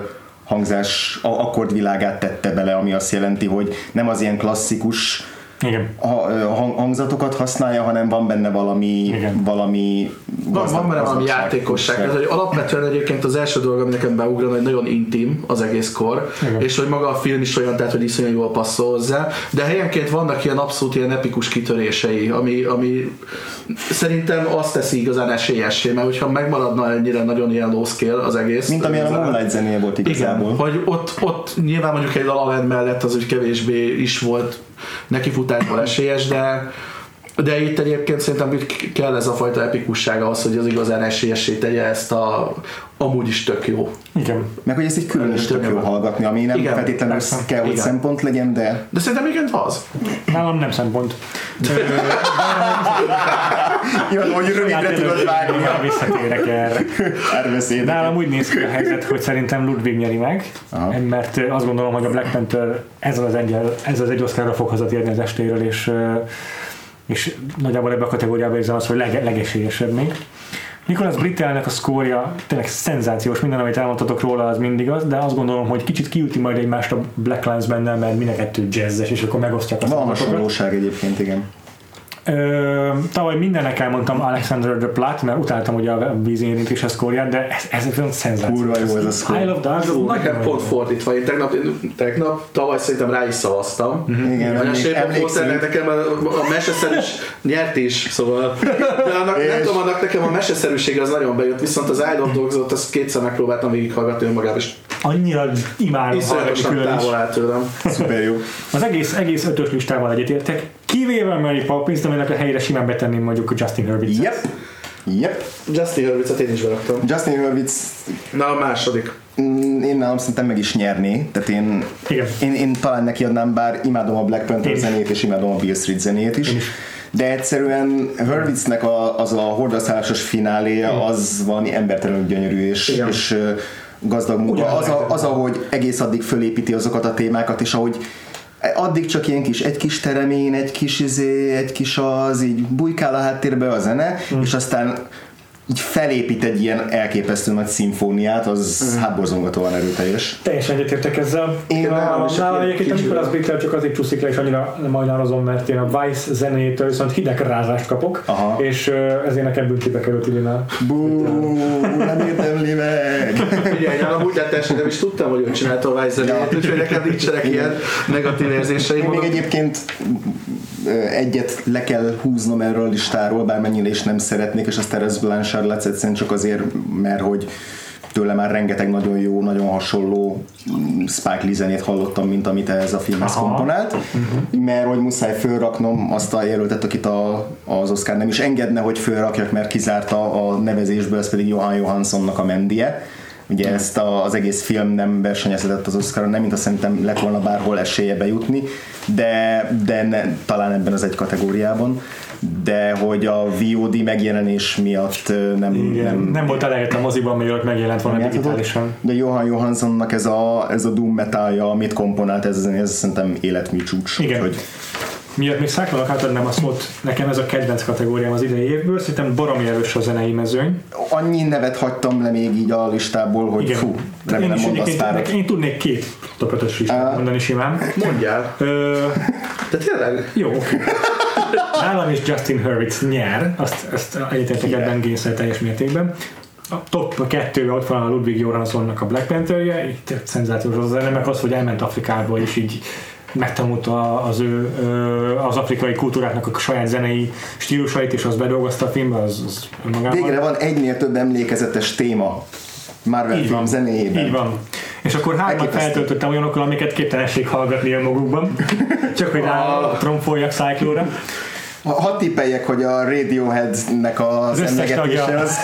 hangzás akkordvilágát tette bele, ami azt jelenti, hogy nem az ilyen klasszikus Igen. ha- hang- hangzatokat használja, hanem van benne valami, Igen. valami van, van benne valami játékosság. Tehát, hogy alapvetően egyébként az első dolog, ami nekem beugrana, hogy nagyon intim az egész kor, Igen. és hogy maga a film is olyan, tehát hogy iszonyú jól passzol hozzá, de helyenként vannak ilyen abszolút ilyen epikus kitörései, ami, ami szerintem azt teszi igazán esélyessé, mert hogyha megmaradna ennyire nagyon ilyen low scale az egész. Mint amilyen a Moonlight zenéje volt igazából. Igen, hogy ott, ott nyilván mondjuk egy La La mellett az úgy kevésbé is volt nekifutásból esélyes, de de itt egyébként szerintem itt kell ez a fajta epikusság ahhoz, hogy az igazán esélyessé tegye ezt a amúgy is tök jó. Igen. Meg hogy ez egy külön is tök jó hallgatni, ami nem Igen, feltétlenül persze. kell, hogy Igen. szempont legyen, de De szerintem igen az. Nálam nem szempont. jó, hogy rövidre tudod vágni Ja, visszatérek erre. párbeszédet. Nálam úgy néz ki a helyzet, hogy szerintem Ludwig nyeri meg, Aha. mert azt gondolom, hogy a Black Panther ez az egy, ez az egy Oscarra fog hazatérni az estéről, és, és nagyjából ebbe a kategóriába érzem azt, hogy leg, legesélyesebb még. Nicholas Brittelnek a szkórja tényleg szenzációs, minden, amit elmondhatok róla, az mindig az, de azt gondolom, hogy kicsit kiüti majd egymást a Black Lives benne, mert mind a kettő jazzes, és akkor megosztják a Van hasonlóság egyébként, igen. Ö, tavaly mindennek elmondtam Alexander the Platt, mert utáltam ugye a vízi érintés a szkóriát, de ez, ez egy szenzáció. Kurva jó ez a szkór. I love Ó, nagyon nekem pont fordítva. Én tegnap, tegnap, tavaly szerintem rá is szavaztam. Igen, a emlék- Shape of Water emlékszünk. nekem a, a meseszerűs nyert is, szóval de annak, nem tudom, annak nekem a meseszerűség az nagyon bejött, viszont az I Love Dogs ott azt kétszer megpróbáltam végighallgatni önmagában, és Annyira imádom hallgatni külön is. távol áll tőlem. Szuper jó. Az egész, egész ötös listával egyetértek, kivéve a Mary Poppins, aminek a helyére simán betenném mondjuk a Justin Herbert. Yep. Yep. Justin Hurwitzet én is beraktam. Justin Hurwitz Na, a második. mm, én nálam szerintem meg is nyerné, tehát én, Igen. én, én talán neki adnám, bár imádom a Black Panther Én zenét, és imádom a Bill Street zenét is. Én is. De egyszerűen Hurwitznek a, az a hordaszállásos fináléja az valami embertelenül gyönyörű, és, Igen. és gazdag munka. Az, a, az, ahogy egész addig fölépíti azokat a témákat, és ahogy addig csak ilyen kis, egy kis teremén, egy kis izé, egy kis az, így bujkál a háttérbe a zene, Mm. és aztán így felépít egy ilyen elképesztő nagy szimfóniát, az Mm. hát borzongatóan erőteljes. Teljesen egyetértek ezzel. Én nálam is nálam egy egyébként a Nicholas Brittel csak azért csúszik le, és annyira majnározom, mert én a Vice zenétől viszont hideg rázást kapok, Aha. és ezért nekem büntibe került idén Bú, nem érdemli meg! Figyelj, nálam úgy lett első, nem is tudtam, hogy ő csinálta a Vice zenét, Ja. úgyhogy nekem nincsenek ilyen negatív érzéseim. Még egyébként egyet le kell húznom erről a listáról, bármennyire is nem szeretnék, és az Teres Blanchard lesz egyszerűen csak azért, mert hogy tőle már rengeteg nagyon jó, nagyon hasonló mm, Spike Lee zenét hallottam, mint amit ehhez a filmhez Aha. komponált, mert hogy muszáj fölraknom azt a jelöltet, akit a, az Oscar nem is engedne, hogy fölrakjak, mert kizárta a nevezésből, ez pedig Johan Johanssonnak a Mendie. Ugye ezt a, az egész film nem versenyezhetett az Oscaron, nem mint azt szerintem lett volna bárhol esélye bejutni, de, de ne, talán ebben az egy kategóriában, de hogy a VOD megjelenés miatt nem, Igen, nem, nem, volt elejét a moziban, mielőtt megjelent volna nem digitálisan. de Johan Johanssonnak ez a, ez a Doom metalja, amit komponált, ez, ez szerintem életmű csúcs. Igen. Hogy, Miatt még Cyclonak átadnám a szót, nekem ez a kedvenc kategóriám az idei évből, szerintem baromi erős a zenei mezőny. annyi nevet hagytam le még így a listából, hogy Igen. fú, én, remélem is mondasz párat. én tudnék két top 5-ös listát mondani simán. mondjál. Ö, De tényleg? jó, oké. Nálam is Justin Hurwitz nyer, azt, azt egyetértek Király. ebben Génszer teljes mértékben. A top kettőben ott van a Ludwig Göranssonnak a Black Pantherje, tök szenzációs az zene, meg az, hogy elment Afrikába, és így megtanulta az ő az afrikai kultúráknak a saját zenei stílusait, és azt bedolgozta a filmbe, az, az önmagában. Végre van egynél több emlékezetes téma Marvel Így film van. zenéjében. Így van. És akkor hármat feltöltöttem olyanokkal, amiket képtelenség hallgatni önmagukban. Csak hogy rá tromfoljak Cyclóra. Ha- Hadd tippeljek, hogy a Radioheadnek az, Az emlegetése az,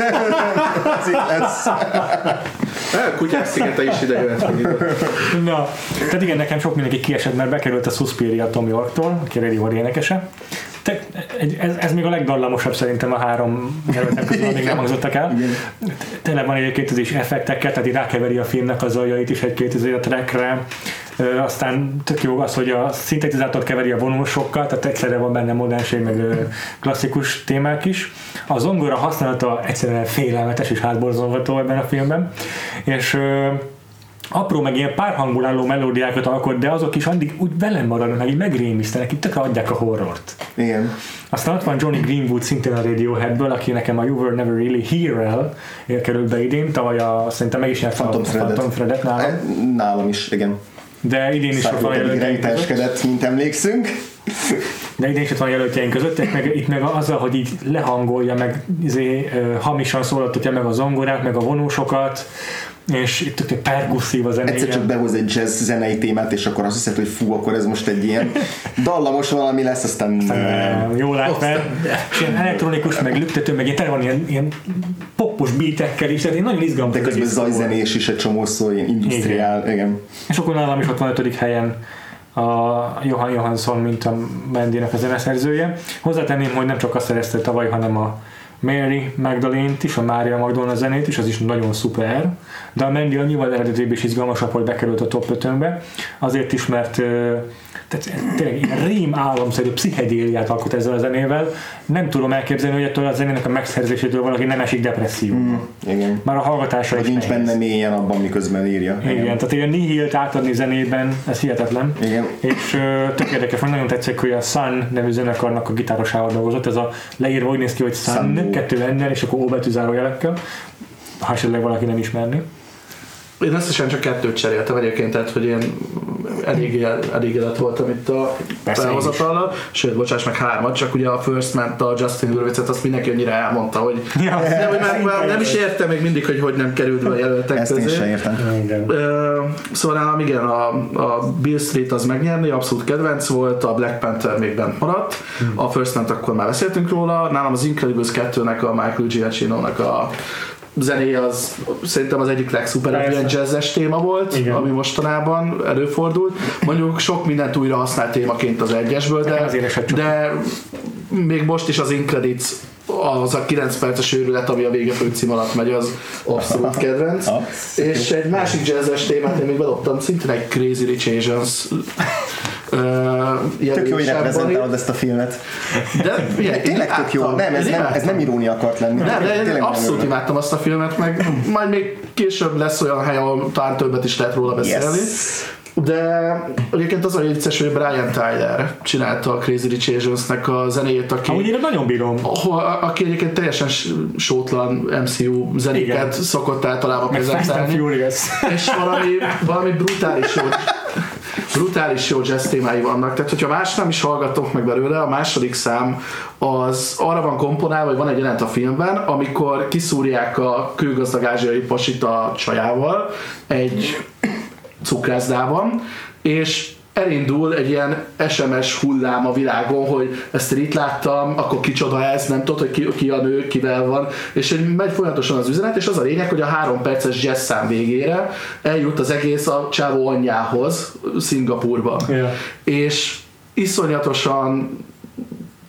az itt lesz. A kutyás szigete is ide jöhet. Na, tehát igen, nekem sok mindenki kiesett, mert bekerült a Suspiria Tom Yorktól, aki a Radio énekese. Te, ez, ez még a legdallamosabb szerintem a három jelöltek közül, amíg nem hangzottak el. Tele van egyébként ez is effektekkel, tehát így rákeveri a filmnek a zajait is egy-két a trackre. Ö, aztán tök jó az, hogy a szintetizátort keveri a vonósokkal, tehát egyszerre van benne modernség, meg ö, klasszikus témák is. A zongora használata egyszerűen félelmetes és hátborzolható ebben a filmben. És ö, apró, meg ilyen párhangból álló melódiákat alkot, de azok is addig úgy velem maradnak, meg így megrémisztenek, így tökre adják a horrort. Igen. Aztán ott van Johnny Greenwood szintén a Radioheadből, aki nekem a You Were Never Really Here-el került be idén, tavaly a, szerintem meg is ilyen Phantom Threadet. Phantom Threadet nálam, E, Nálam is, igen. de idén is ott van jelöltjeink mint emlékszünk. De idén is ott van jelöltjeink között, itt meg, itt meg azzal, hogy így lehangolja, meg izé, hamisan szólaltatja meg a zongorát, meg a vonósokat, és itt tök perkusszív a Egyszer csak behoz egy jazz zenei témát, és akkor azt hiszed, hogy fú, akkor ez most egy ilyen dallamos valami lesz, aztán Jól lát, mert és ilyen elektronikus, meg lüktető, meg ilyen, van ilyen, ilyen popos beatekkel is, tehát én nagyon izgalmas. De az közben zajzenés is egy csomó szó, ilyen industriál, igen. És akkor nálam is ott van ötödik helyen a Johan Johansson, mint a Mendinek a zeneszerzője. Hozzátenném, hogy nem csak azt szerezte tavaly, hanem a Mary Magdalene-t is, a Mária Magdalena zenét is, az is nagyon szuper. De a Mandy annyival eredetibb és izgalmasabb, hogy bekerült a top 5-önbe. Azért is, mert tehát tényleg ilyen rém államszerű pszichedéliát alkot ezzel a zenével. Nem tudom elképzelni, hogy ettől a zenének a megszerzésétől valaki nem esik depresszióba. igen. Már a hallgatása Vagy is nincs nehéz. benne mélyen abban, miközben írja. Igen, tehát ilyen nihilt átadni zenében, ez hihetetlen. Igen. És ö, tök érdekes, hogy nagyon tetszik, hogy a Sun nevű zenekarnak a gitárosával dolgozott, ez a leírva úgy néz ki, hogy Sun, Sun. kettő ennel, és akkor O betű zárójelekkel, ha esetleg valaki nem ismerni. Én összesen csak kettőt cseréltem egyébként, tehát hogy én elég elégedett voltam itt a én felhozatallal. Sőt, bocsáss meg hármat, csak ugye a First Man, a Justin Hurwitzet, azt mindenki annyira elmondta, hogy Ja. nem, hogy már, már nem is értem még mindig, hogy hogy nem került be a jelöltek Ezt én közé. sem értem. Igen. Ö, Szóval nálam igen, a, a Bill Street az megnyerni, abszolút kedvenc volt, a Black Panther még bent maradt, a First Man akkor már beszéltünk róla, nálam az Incredibles 2-nek a Michael Giacchino-nak a zenéje az szerintem az egyik legszuperebb ilyen jazzes téma volt, Igen. ami mostanában előfordult. Mondjuk sok mindent újra használt témaként az egyesből, de, de még most is az Incredits az a 9 perces őrület, ami a vége főcím alatt megy, az abszolút kedvenc. És egy másik jazzes témát én még bedobtam, szintén egy Crazy Rich Asians Tök jó, hogy reprezentálod ezt a filmet. De figyelj, Tényleg tök jó. Nem, ez nem, ez nem irónia akart lenni. Nem, de én abszolút imádtam azt a filmet, meg majd még később lesz olyan hely, ahol talán többet is lehet róla beszélni. Yes. De egyébként az a vicces, hogy Brian Tyler csinálta a Crazy Rich Asians-nek a zenéjét, aki, Amúgy én nagyon bírom. ahol- aki egyébként teljesen sótlan MCU zenéket Igen. szokott általában prezentálni. És valami, valami brutális jó, brutális jó jazz témái vannak. Tehát, hogyha más nem is hallgatok meg belőle, a második szám az arra van komponálva, hogy van egy jelent a filmben, amikor kiszúrják a kőgazdag ázsiai pasit a csajával egy cukrászdában, és elindul egy ilyen SMS hullám a világon, hogy ezt én itt láttam, akkor kicsoda ez, nem tudod, hogy ki, ki a nő, kivel van, és hogy megy folyamatosan az üzenet, és az a lényeg, hogy a három perces jazz szám végére eljut az egész a csávó anyjához, Szingapurban. Ja. És iszonyatosan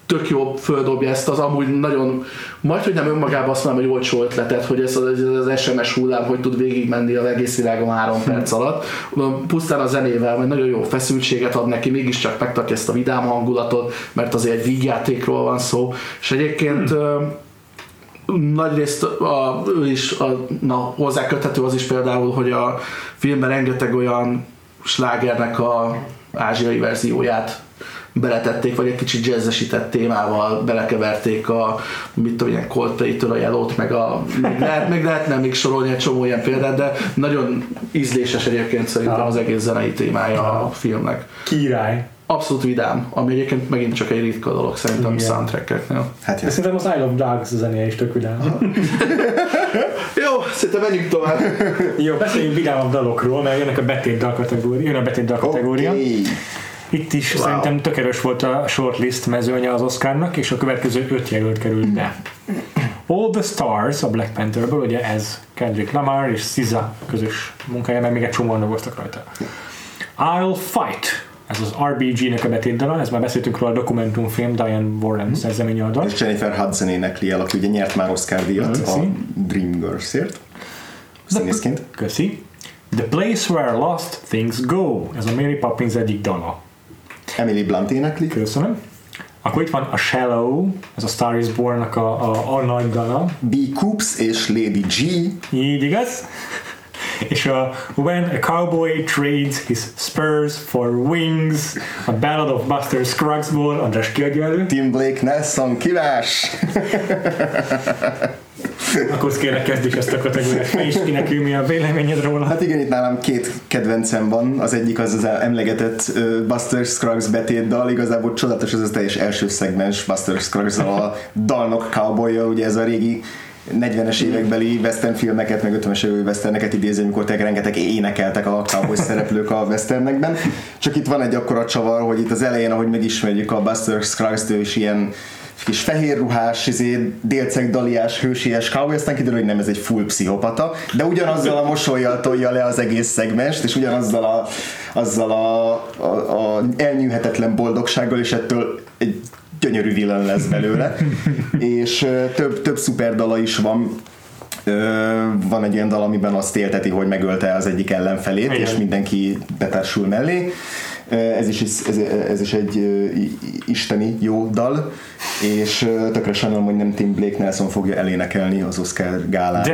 tök jó földobja ezt az amúgy nagyon, majd hogy nem önmagában azt mondom, hogy olcsó ötletet, hogy ez az, ez az SMS hullám, hogy tud végigmenni az egész világon három perc alatt. Pusztán a zenével, mert nagyon jó feszültséget ad neki, mégiscsak megtartja ezt a vidám hangulatot, mert azért egy vígjátékról van szó, és egyébként hmm. nagyrészt a, ő is, a, na, hozzá köthető az is például, hogy a filmben rengeteg olyan slágernek a ázsiai verzióját beletették, vagy egy kicsit jazzesített témával belekeverték a, mit tudom, ilyen Coldplay-től a Yellow-t, meg a, még, lehet, még lehetne még sorolni egy csomó ilyen példát, de nagyon ízléses egyébként szerintem az egész zenei témája a filmnek. Király. Abszolút vidám, ami egyébként megint csak egy ritka dolog szerintem Igen. soundtrack-eknél. Hát De ja. szerintem az I Love Dogs zenéje is tök vidám. Jó, szerintem menjünk tovább. Jó, beszéljünk vidámabb dalokról, mert jönnek a betét dal kategória, jön a betét dal kategória. Oké. Itt is Wow. szerintem tök erős volt a shortlist mezőnye az Oscarnak, és a következő öt jelölt került be. All the Stars a Black Pantherből, ugye ez Kendrick Lamar és SZA közös munkája, meg még egy csomóan dolgoztak rajta. I'll Fight, ez az RBG-nek a betétdala, ez már beszéltünk róla a dokumentumfilm Diane Warren szerzeménye a dal. És Jennifer Hudson énekli el, aki ugye nyert már Oscar díjat Köszi. a Dreamgirls-ért. Színészként. Köszi. The Place Where Lost Things Go, ez a Mary Poppins egyik dala. Emily Blunt énekli. Köszönöm. Akkor itt van a Shallow, ez a Star is Born-nak a, a, a nagy dala. B. Coops és Lady G. Így igaz? És a When a Cowboy Trades His Spurs for Wings, a Ballad of Buster Scruggsból, András kiadja elő. Tim Blake Nelson kivás. Akkor kérlek kezdj is ezt a kategóriát. Te is ki nekünk mi a véleményed róla. Hát igen, itt nálam két kedvencem van. Az egyik az az emlegetett Buster Scruggs betétdal. Igazából csodálatos ez az teljes első szegmens Buster scruggs a dalnok cowboy ugye ez a régi 40-es évekbeli western filmeket, meg 50-es évekbeli westerneket idézi, amikor tényleg rengeteg énekeltek a cowboy szereplők a westernekben. Csak itt van egy akkora csavar, hogy itt az elején, ahogy megismerjük a Buster Scruggs-t, ő is ilyen kis fehér ruhás, izé, délceg daliás, hősies cowboy, aztán kiderül, hogy nem ez egy full pszichopata, de ugyanazzal a mosolyjal tolja le az egész szegmest, és ugyanazzal a, azzal a, a, a elnyűhetetlen boldogsággal, és ettől egy gyönyörű villan lesz belőle, és több, több szuper dala is van, Ö, van egy olyan dal, amiben azt élteti, hogy megölte az egyik ellenfelét, Igen. és mindenki betársul mellé. Ö, Ez is, ez, ez is egy i- isteni jó dal, és ö, tökre sajnálom, hogy nem Tim Blake Nelson fogja elénekelni az Oscar gálán,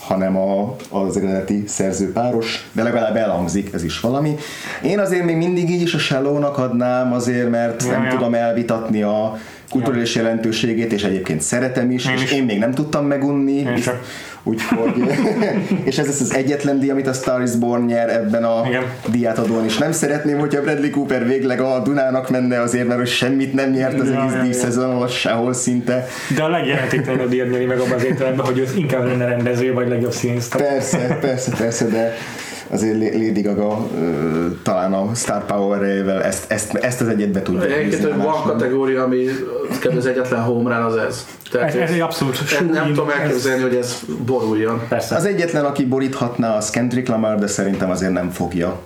hanem a, az eredeti szerzőpáros, de legalább elhangzik, ez is valami. Én azért még mindig így is a Shallow-nak adnám, azért, mert Ja, nem ja. tudom elvitatni a kulturális jelentőségét, és egyébként szeretem is, Én és is. én még nem tudtam megunni, Én sem. úgyhogy, és ez lesz az egyetlen díj, amit a Star is Born nyer ebben a Igen. díjátadón, és nem szeretném, hogyha Bradley Cooper végleg a Dunának menne azért, mert semmit nem nyert az Ja, egész ja, díj szezon alatt sehol szinte. De a legjelentéktelenebb díjat nyeri meg abban az értelemben, hogy ő inkább lenne rendező, vagy legjobb színész. Persze, persze, persze, de azért Lady Gaga talán a Star Power-ével ezt, ezt, ezt az egyet be tudja Egyébként hogy van kategória, ami kb. az egyetlen home run az ez. Tehát Ez, ez egy abszolút nem, nem súly, tudom ez- elképzelni, hogy ez boruljon. Persze. Az egyetlen, aki boríthatná, az Kendrick Lamar, de szerintem azért nem fogja.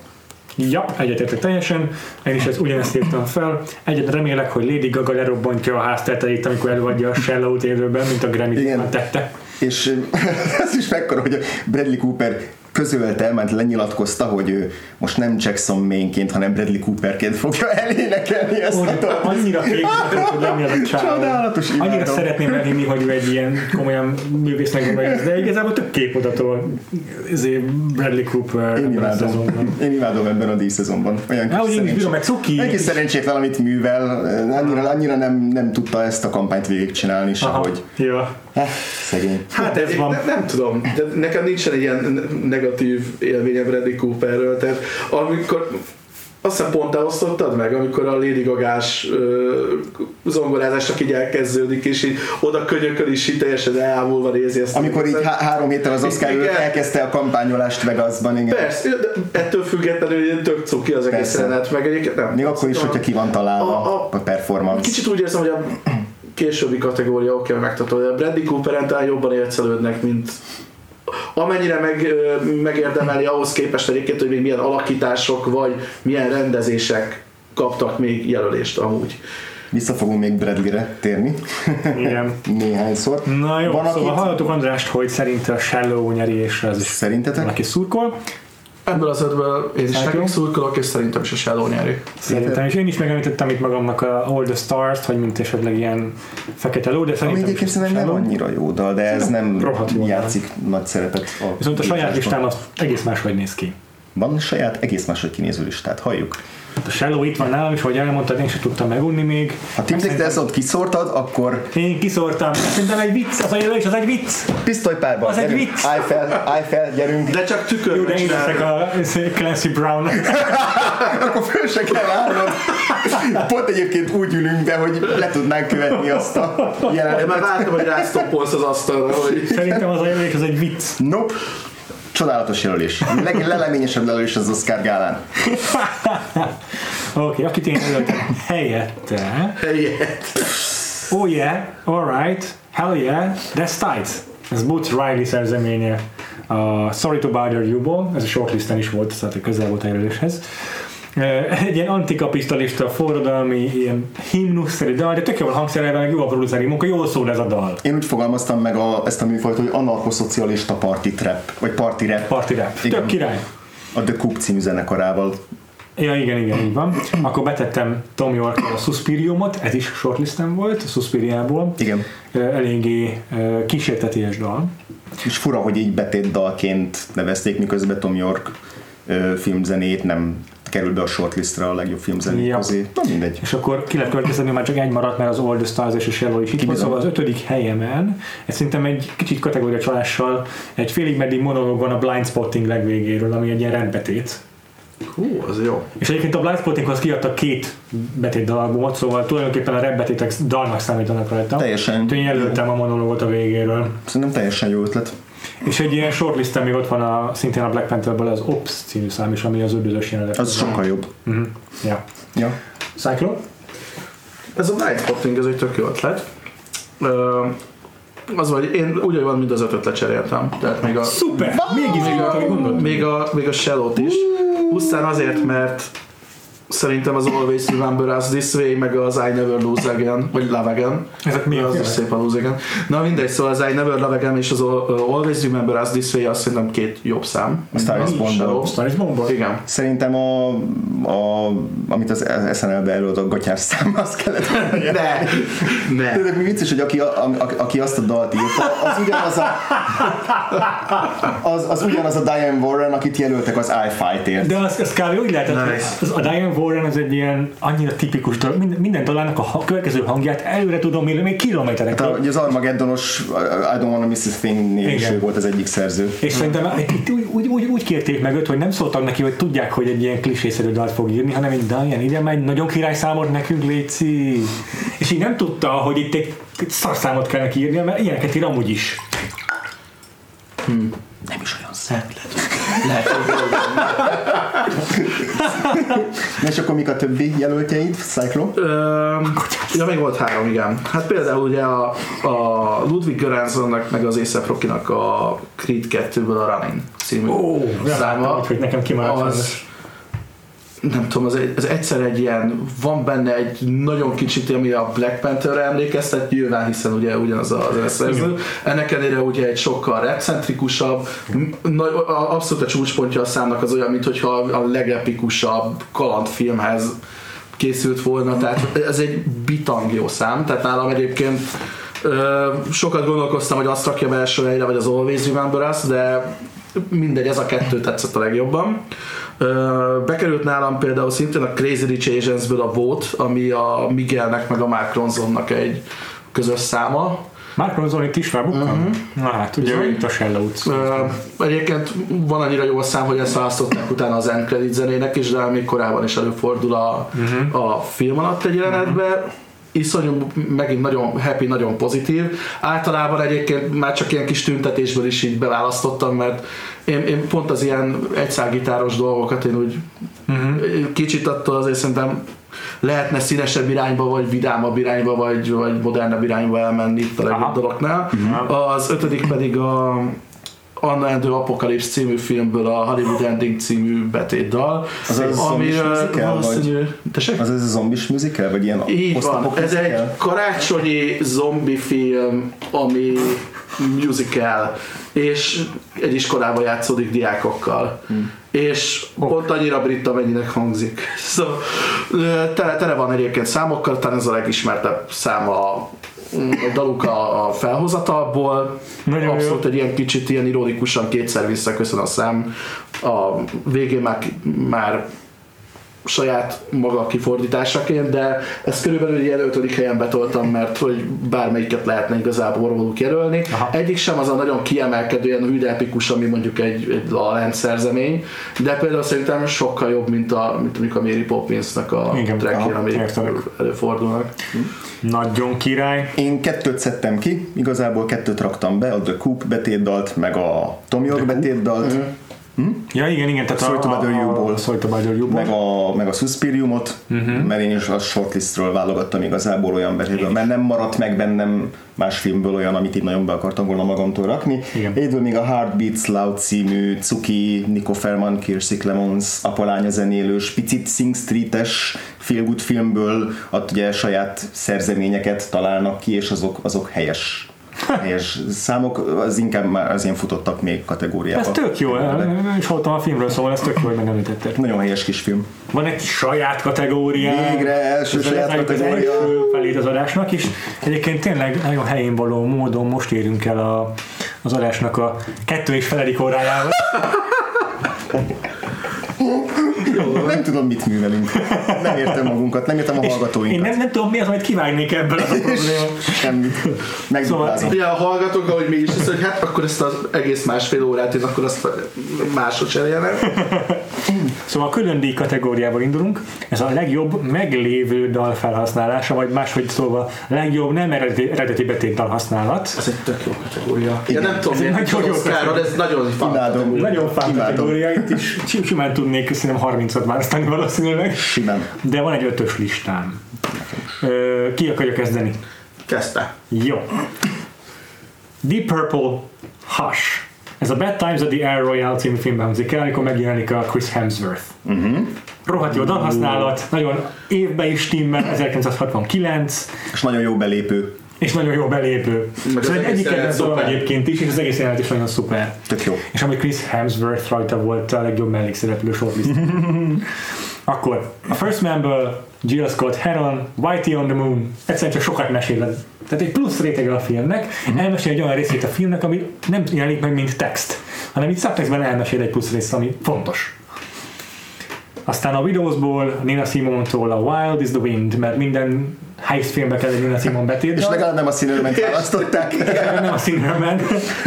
Ja, egyetértek teljesen. Én is ezt ugyanezt írtam fel. Egyet remélek, hogy Lady Gaga lerobbantja a háztetejét, amikor előadja a Shallow-t élőben, mint a Grammy Igen. tette. És ez is mekkora, hogy a Bradley Cooper közölte, mert lenyilatkozta, hogy ő most nem Jackson Mainként, hanem Bradley Cooperként fogja elénekelni ezt a Úr, dalt. annyira képzelem, hogy a csávó. Csodálatos, Annyira imádom. szeretném elhinni, hogy ő egy ilyen komolyan művésznek gondolja, de igazából tök képodatól ezért Bradley Cooper Én ebben a imádom. szezonban. Én imádom ebben a díjszezonban. Olyan Hát, hogy én is bírom, meg cuki. Egy kis szerencsétlen, amit művel, annyira, annyira nem, nem tudta ezt a kampányt végigcsinálni sehogy. Jó. Eh, szegény. Hát ez Én van. Nem, nem tudom, de nekem nincsen ilyen negatív élményem Bradley Cooperről, tehát amikor azt hiszem pont te osztottad meg, amikor a Lady Gagás zongorázás csak így elkezdődik, és így oda könyököl is így teljesen elámulva nézi ezt. Amikor így há- három héttel az Oscar Igen. elkezdte a kampányolást Vegasban, igen. Persze, de ettől függetlenül tök cuki az egész jelenet, meg egyébként nem. Még akkor is, hogyha ki van találva A- a, a- performance. Kicsit úgy érzem, hogy a későbbi kategória oké, okay, megtartó, de a Bradley Cooperen talán jobban élcelődnek, mint amennyire meg, megérdemeli ahhoz képest egyébként, hogy még milyen alakítások vagy milyen rendezések kaptak még jelölést amúgy. Vissza fogunk még Bradley-re térni Igen. néhányszor. Na jó, Van, szóval akit- hallottuk Andrást, hogy szerinte a Shallow nyeri, és ez is Szerintetek? valaki szurkol. Ebből az ötből én is Hát nekik szurkolok, és szerintem a Shadow nyeri. Szerintem, és én is megemlítettem itt magamnak a All the Stars-t, hogy mint esetleg ilyen fekete ló, de Ami szerintem egyébként is a szerintem nem annyira jó dal, de ez nem játszik nagy szerepet. A Viszont a saját listám az egész máshogy néz ki. Van saját egész máshogy kinéző listát, halljuk. A Shallow itt van nálam, és ahogy elmondtad, én sem tudtam megunni még. Ha Tim Blake Nelson kiszórtad, akkor Én kiszórtam. Szerintem egy vicc, az a jelölés, az egy vicc. pisztolypárban. Az egy vicc. Állj fel, állj fel, gyerünk. De csak Jó, tükörbe de én leszek a Clancy Brown. Akkor föl se kell állnod. Pont egyébként úgy ülünk be, hogy le tudnánk követni azt a Én már jelenetet. vártam, hogy rásztoppolsz az asztalra, hogy Szerintem az a jelölés, az egy vicc. Nope. Csodálatos jelölés. Leg- Leleményesebb jelölés az Oscar gálán. Oké, okay, akit én jelöltem helyette. helyet. Oh yeah, alright. Hell yeah, that's tight. Ez Boots Riley szerzeménye a Sorry to Bother You-ból, ez a shortlisten is volt, tehát közel volt a jelöléshez. Egy ilyen antikapitalista, forradalmi, ilyen himnuszszerű dal, de tök jól hangszerelve, meg jó a produceri munka, jól szól ez a dal. Én úgy fogalmaztam meg a, ezt a műfajt, hogy anarkoszocialista party trap, vagy party rap. Party rap. Igen. Tök király. A The Coop című zenekarával. Ja, igen, igen, így van. Akkor betettem Tom york a Suspiriumot, ez is shortlisten volt, a Suspiriából. Igen. Eléggé kísérteties dal. És fura, hogy így betét dalként nevezték, miközben Tom York filmzenét nem kerül be a shortlistra a legjobb filmzenék Ja. közé. Na mindegy. És akkor ki lehet következni, már csak egy maradt, mert az All the Stars és a Shallow is itt van, szóval az ötödik helyemen, ez szerintem egy kicsit kategória csalással, egy félig meddig monológ van a Blind Spotting legvégéről, ami egy ilyen rendbetét. Hú, az jó. És egyébként a Blind Spottinghoz kiadtak két betét dalalbumot, szóval tulajdonképpen a rap betétek dalnak számítanak rajta. Teljesen. Úgyhogy én jelöltem a monológot a végéről. Szerintem teljesen jó ötlet. És egy ilyen shortlisten még ott van a, szintén a Black Pantherből az Ops című szám is, ami az üldözős jelenet. Az sokkal jobb. Uh-huh. Ja. Ja. Cyclone? Ez a Blind Spotting, ez egy tök jó ötlet. Ö, az vagy, én úgy van, mint az ötöt lecseréltem. Tehát még a, Szuper! Mégis még a, még a, még a Shallow-t is. Pusztán azért, mert szerintem az Always Remember Us This Way, meg az I Never Lose Again, vagy Love Again. Ezek mi az a is szép a Lose Again. Na mindegy, szóval az I Never Love Again és az Always Remember Us This Way azt szerintem két jobb szám. A Star is. Star? Igen. Szerintem a, a amit az SNL-be előtt a gatyás szám, az kellett volna. Ne! Ne! De mi vicces, hogy aki, a, a, aki azt a dalt írta, az ugyanaz a, az, az ugyanaz a Diane Warren, akit jelöltek az iFight-ért. De az, az kb. úgy lehetett, Nice. az, a Diane Warren az egy ilyen annyira tipikus dolog, minden, minden dalának a következő hangját előre tudom, még még kilométerek. Hát a, ugye az Armageddonos I Don't Wanna Miss a Thing is ő volt az egyik szerző. És szerintem itt úgy, úgy, úgy, úgy kérték meg őt, hogy nem szóltak neki, hogy tudják, hogy egy ilyen klisészerű dalt fog írni, hanem egy Diane, ide már egy nagyon király számot nekünk léci. És így nem tudta, hogy itt egy, egy szarszámot kell neki írnia, mert ilyeneket ír amúgy is. Nem is olyan szép. Lehet, és akkor mik a többi jelöltjeid, Cyclo? Ja, még volt három, igen. Hát például ugye a, a Ludwig Göranssonnak meg az Rockynak a Creed 2-ből a Running című Ó, száma. hogy nekem kimaradt az. Nem tudom, az, egy, az egyszer egy ilyen, van benne egy nagyon kicsit, ami a Black Panther-re emlékeztet, nyilván hiszen ugye ugyanaz a zeneszerző. Ennek ellenére ugye egy sokkal a- abszolút a csúcspontja a számnak az olyan, mintha a legepikusabb kalandfilmhez készült volna, tehát ez egy bitang jó szám, tehát nálam egyébként ö, sokat gondolkoztam, hogy azt rakja be első helyre, vagy az Always Remember Us, de mindegy, ez a kettő tetszett a legjobban. Bekerült nálam például szintén a Crazy Rich Asians-ből a Vote, ami a Miguelnek meg a Mark Ronsonnak egy közös száma. Mark Ronson itt is felbukkan? Uh-huh. Na hát, ugye ő itt a Shallow-t. Ö, egyébként van annyira jó szám, hogy ezt választották utána az end credit zenének is, de még korábban is előfordul a, uh-huh. a film alatt egy jelenetben. Uh-huh. Iszonyú, megint nagyon happy, nagyon pozitív. Általában egyébként már csak ilyen kis tüntetésből is így beválasztottam, mert én, én pont az ilyen egyszágitáros dolgokat én úgy uh-huh. kicsit attól azért szerintem lehetne színesebb irányba, vagy vidámabb irányba, vagy, vagy modernebb irányba elmenni itt a legjobb dolognál. Az ötödik pedig a Anna and the Apocalypse című filmből a Hollywood Ending című betétdal. Az a zombis musical, valószínű... Tessék? Az ez a zombis musical, vagy ilyen Így van, ez egy karácsonyi zombi film, ami musical, és egy iskolában játszódik diákokkal. Hmm. És pont annyira brit, amennyinek hangzik. Szóval tele, tele van egyébként számokkal, talán ez a legismertebb szám a a daluk a, a felhozatalból. Nagyon jó. Abszolút egy ilyen kicsit ilyen ironikusan kétszer visszaköszön a szám. A végén már, már saját maga kifordításaként, de ezt körülbelül ilyen ötödik helyen betoltam, mert hogy bármelyiket lehetne igazából róluk jelölni. Aha. Egyik sem az a nagyon kiemelkedő, ilyen hűde epikus, ami mondjuk egy, egy La La Land szerzemény, de például szerintem sokkal jobb, mint, a, mint mondjuk a Mary Poppinsnak a trackjén, amik értelek. előfordulnak. Nagyon király. Én kettőt szedtem ki, igazából kettőt raktam be, a The Coop betétdalt, meg a Tom York betétdalt. Ja, igen, igen, tehát Sorry to bother you-ból. Sorry to bother you-ból. meg a, meg a Suspiriumot, uh-huh. mert én is a shortlistről válogattam igazából olyan betűből, mert nem maradt meg bennem más filmből olyan, amit itt nagyon be akartam volna magamtól rakni. Egyedül még a Heartbeats Loud című Cuki, Nico Ferman, Kirsty Clemons, apalánya zenélős, picit Sing Street-es feel good filmből ott ugye saját szerzeményeket találnak ki, és azok, azok helyes helyes számok, az inkább már az ilyen futottak még kategóriába. Ez tök jó, is hallottam a filmről, szóval ez tök jó, hogy megemlítetted. Nagyon helyes kis film. Van egy saját kategória. Végre első Ez saját lezárjuk az kategória. első felét az adásnak, és egyébként tényleg nagyon helyén való módon most érünk el a, az adásnak a kettő és feledik órájával. Nem tudom, mit művelünk. Nem értem magunkat, nem értem a Én hallgatóinkat. nem, nem tudom mi az, amit kivágnék ebből a probléma. Semmit. Megduplázom. Ugye a hallgatók, ahogy mi is hogy hát akkor ezt az egész másfél órát, én akkor azt máshogy cseréljenek. Szóval a külön díj kategóriával indulunk. Ez a legjobb meglévő dal felhasználása, vagy máshogy szólva legjobb nem eredeti, eredeti betét dal használat. Ez egy tök jó kategória. Ja, Igen. nem tudom, Ez miért nagyon nagyon jó Oscarról, ez nagyon fan Imádom. kategória. Nagyon fán Imádom. kategória, itt is sim- simán tudnék szerintem 30-at választani valószínűleg. Simán. De van egy ötös listám. Ö, ki akarja kezdeni? Kezdte. Jó. Deep Purple Hush. Ez a Bad Times at the Air Royale című filmben hangzik el, amikor megjelenik a Chris Hemsworth. Uh-huh. Rohadt jó dalhasználat, nagyon évbe is stimmel, 1969, És nagyon jó belépő. És nagyon jó belépő. Meg egész egyik kedvenc dolog egyébként is, és az egész jelenet is nagyon szuper. Tök jó. És ami Chris Hemsworth rajta volt a legjobb mellékszereplő shortlist. Akkor a First Man-ből Jill Scott Heron, Whitey on the Moon, egyszerűen csak sokat mesél. Tehát egy plusz rétege a filmnek, elmesél egy olyan részét a filmnek, ami nem jelenik meg, mint text, hanem itt subtextben elmesél egy plusz részt, ami fontos. Aztán a Widowsból, Nina Simone-tól a Wild is the Wind, mert minden heist filmbe kell egy Nina Simone betét. És legalább nem a színőrment választották. nem a Sinnerman.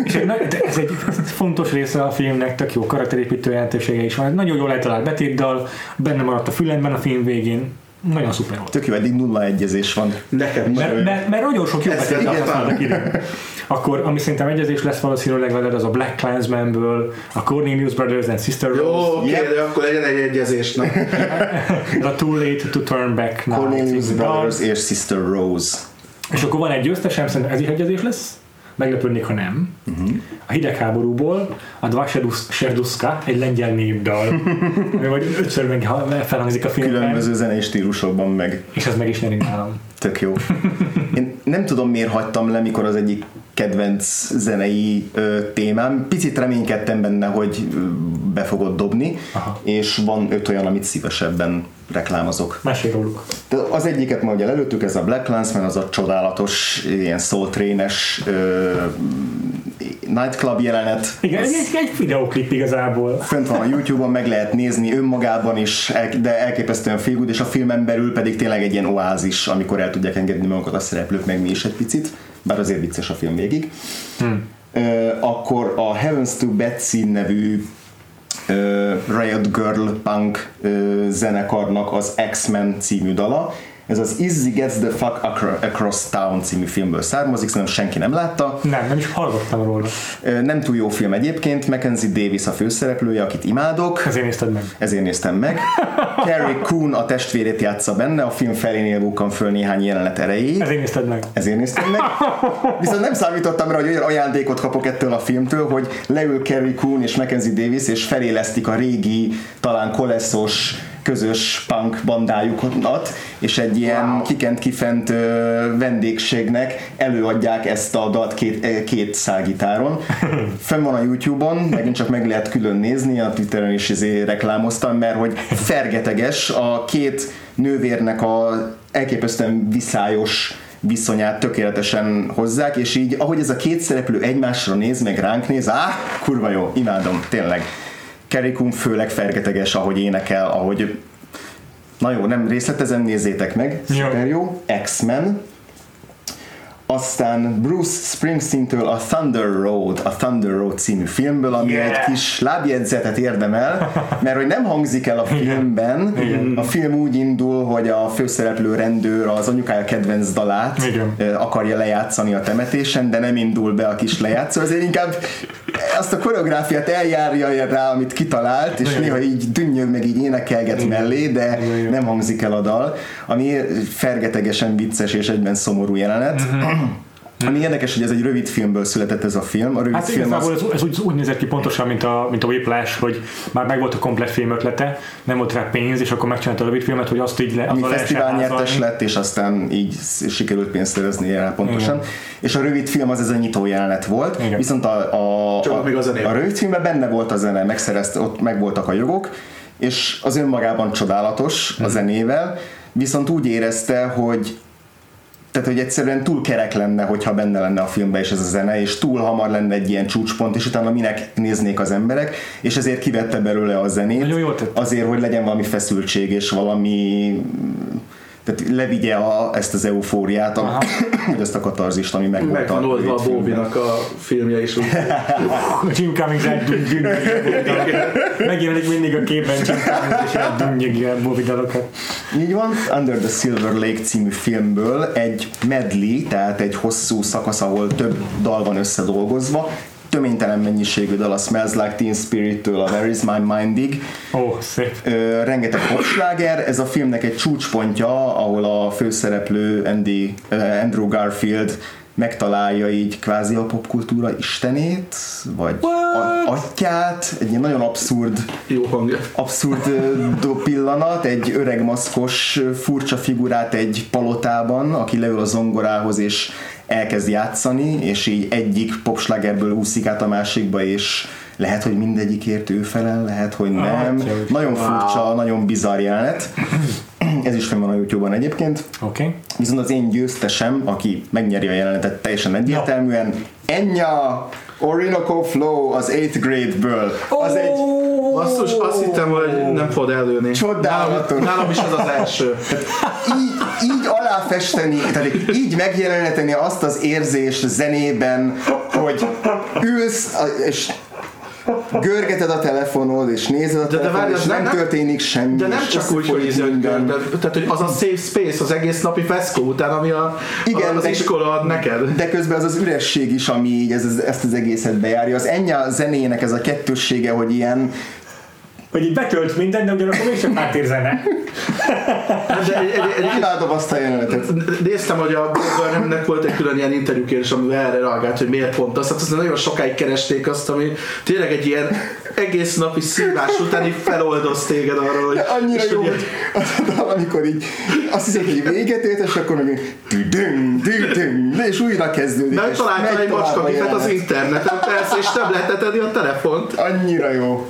És egy, nagy- de ez egy fontos része a filmnek, tök jó karakterépítő jelentősége is van. Nagyon jól eltalált betétdal, benne maradt a fülemben a film végén. Nagyon szuper volt. Tök jó, eddig nulla egyezés van. Nekem. Mert, mert, mert nagyon sok jó betétdal igen. használtak ide. Akkor, ami szerintem egyezés lesz valószínűleg veled, az a Black Clansmanből, a Cornelius Brothers and Sister Jó, Rose, oké, Yep. de akkor legyen egy egyezésnek. ez a Too Late to Turn Back Now Cornelius. Brothers és Sister Rose. És akkor van egy győztesem, szerintem ez is egyezés lesz. Meglepődnék, ha nem. Uh-huh. A hidegháborúból a Dva Serduszka, egy lengyel népdal, vagy ötször meg ha- felhangzik a filmben, Különböző zenei stílusokban meg. és ez meg is nyeri nálam. Tök jó. Nem tudom miért hagytam le, mikor az egyik kedvenc zenei ö, témám. Picit reménykedtem benne, hogy be fogod dobni, Aha. és van öt olyan, amit szívesebben reklámozok. Mesélj róluk. De az egyiket ma ugye előttük, ez a Black Clansman, az a csodálatos, ilyen ö, nightclub jelenet. Igen, egy, egy, videoklip igazából. fönt van a YouTube-on, meg lehet nézni önmagában is, de elképesztően feel és a filmen belül pedig tényleg egy ilyen oázis, amikor el tudják engedni magukat a szereplők, meg mi is egy picit, bár azért vicces a film végig. Hmm. Akkor a Heavens to Betsy nevű Riot Girl punk zenekarnak az X-Men című dala. Ez az Izzy Gets the Fuck Acro- Across Town című filmből származik, szerintem senki nem látta. Nem, nem is hallottam róla. Nem túl jó film egyébként, Mackenzie Davis a főszereplője, akit imádok, Ezért nézted meg. ezért néztem meg. Carrie Coon a testvérét játsza benne, a film felénél bukkan föl néhány jelenet erejéig. Ezért nézted meg. Ezért néztem meg. Viszont nem számítottam rá, hogy olyan ajándékot kapok ettől a filmtől, hogy leül Carrie Coon és Mackenzie Davis, és felélesztik a régi, talán koleszos, közös punk bandájukat, és egy ilyen wow. kikent kifent vendégségnek előadják ezt a dalt két, eh, két szálgitáron. Fenn van a Youtube-on, megint csak meg lehet külön nézni, a Twitteren is izé reklámoztam, mert hogy fergeteges a két nővérnek a elképesztően viszályos viszonyát tökéletesen hozzák, és így, ahogy ez a két szereplő egymásra néz, meg ránk néz, á, kurva jó, imádom, tényleg. Coon főleg fergeteges, ahogy énekel, ahogy Na jó, nem részletezem, nézzétek meg, szuper jó. X-Men. Aztán Bruce Springsteen-től a Thunder Road, a Thunder Road című filmből, ami Yeah. egy kis lábjegyzetet érdemel, mert hogy nem hangzik el a filmben, a film úgy indul, hogy a főszereplő rendőr az anyukája kedvenc dalát Igen. akarja lejátszani a temetésen, de nem indul be a kis lejátszó, ezért inkább azt a koreográfiát eljárja rá, amit kitalált, és Igen. néha így dünnyög, meg így énekelget mellé, de Igen. nem hangzik el a dal, ami fergetegesen vicces és egyben szomorú jelenet. Ami érdekes, hogy ez egy rövid filmből született ez a film. A rövid Hát film az, ez, ez úgy, úgy nézett ki pontosan, mint a, mint a Whiplash, hogy már megvolt a komplet film ötlete, nem volt rá pénz, és akkor megcsinálta a rövid filmet, hogy azt így le, ami fesztivál nyertes lett, és aztán így sikerült pénzt szerezni erre pontosan. Igen. És a rövid film az ez a nyitó jelenet volt, Igen. viszont a, a, Csak a, még a a rövid filmben benne volt a zene, megszerezte, ott megvoltak a jogok, és az önmagában csodálatos Mhm. a zenével, viszont úgy érezte, hogy tehát, hogy egyszerűen túl kerek lenne, hogyha benne lenne a filmben is ez a zene, és túl hamar lenne egy ilyen csúcspont, és utána minek néznék az emberek, és ezért kivette belőle a zenét, Nagyon jól tett. azért, hogy legyen valami feszültség, és valami tehát levigye a, ezt az eufóriát, a, vagy azt a katarzist, ami meg, Meg van oldva a. Bóbinak a filmje is. úgy. Jim Cummings Megjelenik mindig a képben Jim Cummings, és egy ilyen Bobby dalokat. Így van, Under the Silver Lake című filmből egy medley, tehát egy hosszú szakasz, ahol több dal van összedolgozva, töménytelen mennyiségű dal a Smells Like Teen Spirit-től a Where Is My Mindig, Ó, szép. Ö, rengeteg popsláger, ez a filmnek egy csúcspontja, ahol a főszereplő Andy, ö, Andrew Garfield megtalálja így kvázi a popkultúra istenét, vagy a, atyát, egy ilyen nagyon abszurd Jó hangja. abszurd pillanat, egy öreg maszkos furcsa figurát egy palotában, aki leül a zongorához és elkezd játszani, és így egyik popslágerből úszik át a másikba, és lehet, hogy mindegyikért ő felel, lehet, hogy nem. atya, Nagyon furcsa, nagyon bizarr jelenet. Ez is fenn van a YouTube-on egyébként. Okay. Viszont az én győztesem, aki megnyeri a jelenetet teljesen egyértelműen, Enya Orinoco Flow az 8th grade-ből. Az egy Basszus, azt hittem, hogy nem fogod előni. Csodálatos. Nálam, nálam is az az első. így, így aláfesteni, tehát így megjeleníteni azt az érzést zenében, hogy ülsz és görgeted a telefonod, és nézed a telefonod, és nem, nem- történik semmi. De nem csak úgy, hogy minden. tehát, hogy az a safe space, az egész napi feszkó után, ami a, Igen, az de- iskola ad neked. De közben az az üresség is, ami így ez, ez, ezt az egészet bejárja. Az Enya zenének ez a kettőssége, hogy ilyen Hogy így betölt mindent, de ugyanakkor mégsem háttérzene. De egy, egy, egy, imádom azt a jelenetet. Néztem, hogy a Burnhamnek volt egy külön ilyen interjúkérés, amivel erre reagált, hogy miért pont azt. Hát azt nagyon sokáig keresték azt, ami tényleg egy ilyen egész napi szívás után így feloldoz téged arra, hogy... De annyira jó, hogy hogy az amikor így azt hiszed, hogy véget ért, és akkor meg így tüdüng, tüdüng, és újra kezdődik. megy egy tovább a macskakifet az interneten, persze, és nem lehetett adni a telefont. Annyira jó.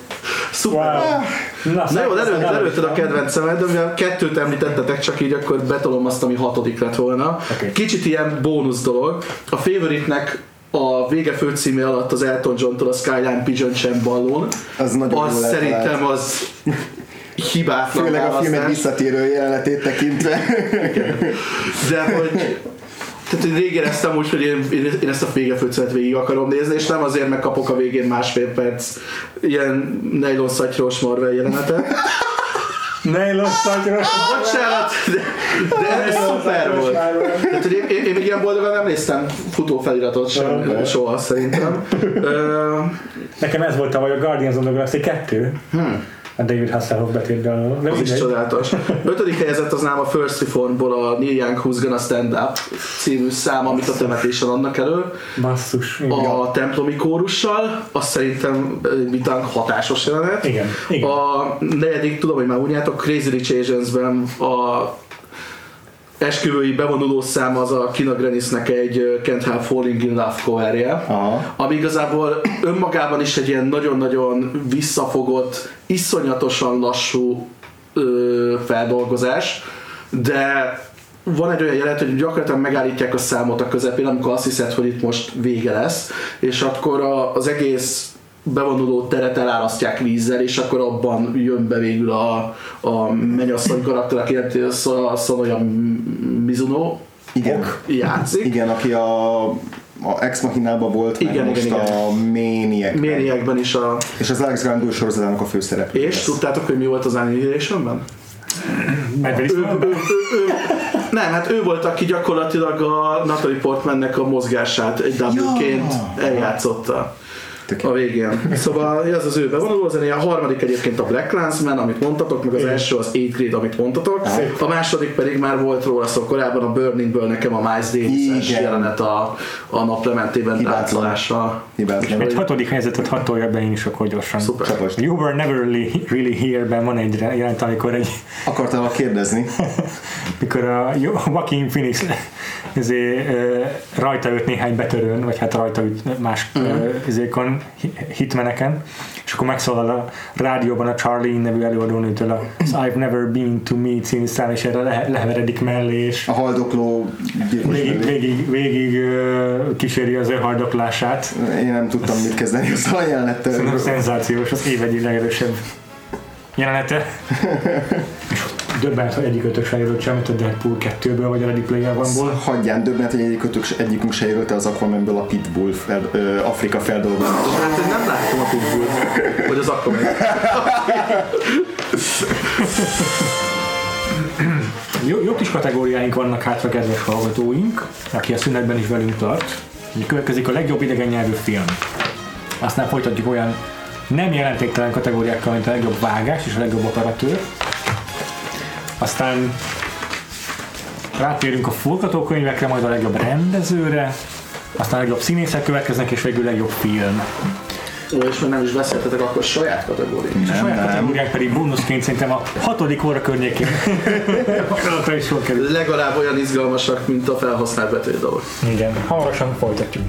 Wow. Szuper. Na, Na jó, előtt, előtted a kedvencemet, de mivel kettőt említettetek, csak így akkor betolom azt, ami hatodik lett volna. Oké. Kicsit ilyen bónusz dolog. A Favorite-nek a vége főcíme alatt az Elton John-tól a Skyline Pigeon Champ ballon. Az nagyon az szerintem eltalált. az hibátlan Főleg a film egy választás. visszatérő jelenetét tekintve. De hogy tehát hogy rég éreztem úgy, hogy én, én ezt a vége főcímet végig akarom nézni, és nem azért megkapok a végén másfél perc ilyen nylon szatyros marvel jelenetet. Nylon szatyros. Bocsánat, de, de ez szuper volt. Tehát, hogy én, én, én még ilyen boldogan nem néztem futófeliratot sem, soha szerintem. Nekem ez volt tavaly a Guardians of the Galaxy 2. A David Hasselhoff betétdal. De az is csodálatos. Ötödik helyezett az nálam a First Reformból a Neil Young Who's Gonna Stand Up című szám, amit a temetésen adnak elő. Basszus. Igen. A templomi kórussal, azt szerintem mitán hatásos jelenet. Igen, igen. A negyedik, tudom, hogy már unjátok, Crazy Rich Asians-ben a esküvői bevonuló szám az a Kina Grenisnek egy Can't Help Falling in Love coverje, ami igazából önmagában is egy ilyen nagyon-nagyon visszafogott, iszonyatosan lassú ö, feldolgozás, de van egy olyan jelenet, hogy gyakorlatilag megállítják a számot a közepén, amikor azt hiszed, hogy itt most vége lesz, és akkor a, az egész bevonuló teret elárasztják vízzel, és akkor abban jön be végül a, a mennyasszony karakter, aki jelenti a Szonoya Mizuno, Igen. játszik. Igen, aki a, a Ex Machinában volt, meg Igen, most igen, a Maniac. Maniacben is a... És az Alex új sorozatának a főszereplő. És tudtátok, hogy mi volt az Annihilation-ben? Nem, hát ő volt, aki gyakorlatilag a Natalie Portmannek a mozgását egy double-ként eljátszotta a végén. Szóval ez az ő bevonuló zenéje, a harmadik egyébként a Black Clansman, amit mondtatok, meg az első az 8 Grade, amit mondtatok, a második pedig már volt róla szó korábban a Burningből nekem a Miles Davis-es Igen. jelenet a, a naplementében táncolással. Egy hatodik helyzetet hatolja be én is akkor gyorsan. Szuper. Csapos. You were never really, really here-ben van egy jelent, amikor egy Akartam kérdezni. mikor a Joaquin Phoenix ezért, rajta őt néhány betörőn, vagy hát rajta őt más Mhm. uh-huh. Hitmeneken, és akkor megszólal a rádióban a Charlie nevű előadónőtől a I've never been to me című szám, és erre le, leheveredik mellé, és A haldokló végig, végig, végig kíséri az ő haldoklását. Én nem tudtam mit kezdeni azzal a jelenettel. Szerintem szenzációs, az év egyik legerősebb jelenete. és döbbent, hogy egyik ötök se jött semmit a Deadpool 2-ből, vagy a Ready Player One-ból. Hagyján döbbent, hogy egyikünk, egyikünk se jött az Aquamanből a Pitbull fel, ö, Afrika feldolgozás. Hát én nem láttam a pitbull vagy az Aquaman. Jó, jó kis kategóriáink vannak hátra, kedves hallgatóink, aki a szünetben is velünk tart. Következik a legjobb idegen nyelvű film. Aztán folytatjuk olyan nem jelentéktelen kategóriákkal, mint a legjobb vágás és a legjobb operatőr. Aztán rátérünk a forgatókönyvekre, majd a legjobb rendezőre, aztán a legjobb színészek következnek, és végül a legjobb film. Ó, és még nem is beszéltetek akkor saját kategóriát. És a saját nem. kategóriák pedig bónuszként szerintem a hatodik óra környékén. Arra is sor kerül. Legalább olyan izgalmasak, mint a felhasznált betétdalok. Igen, hamarosan folytatjuk.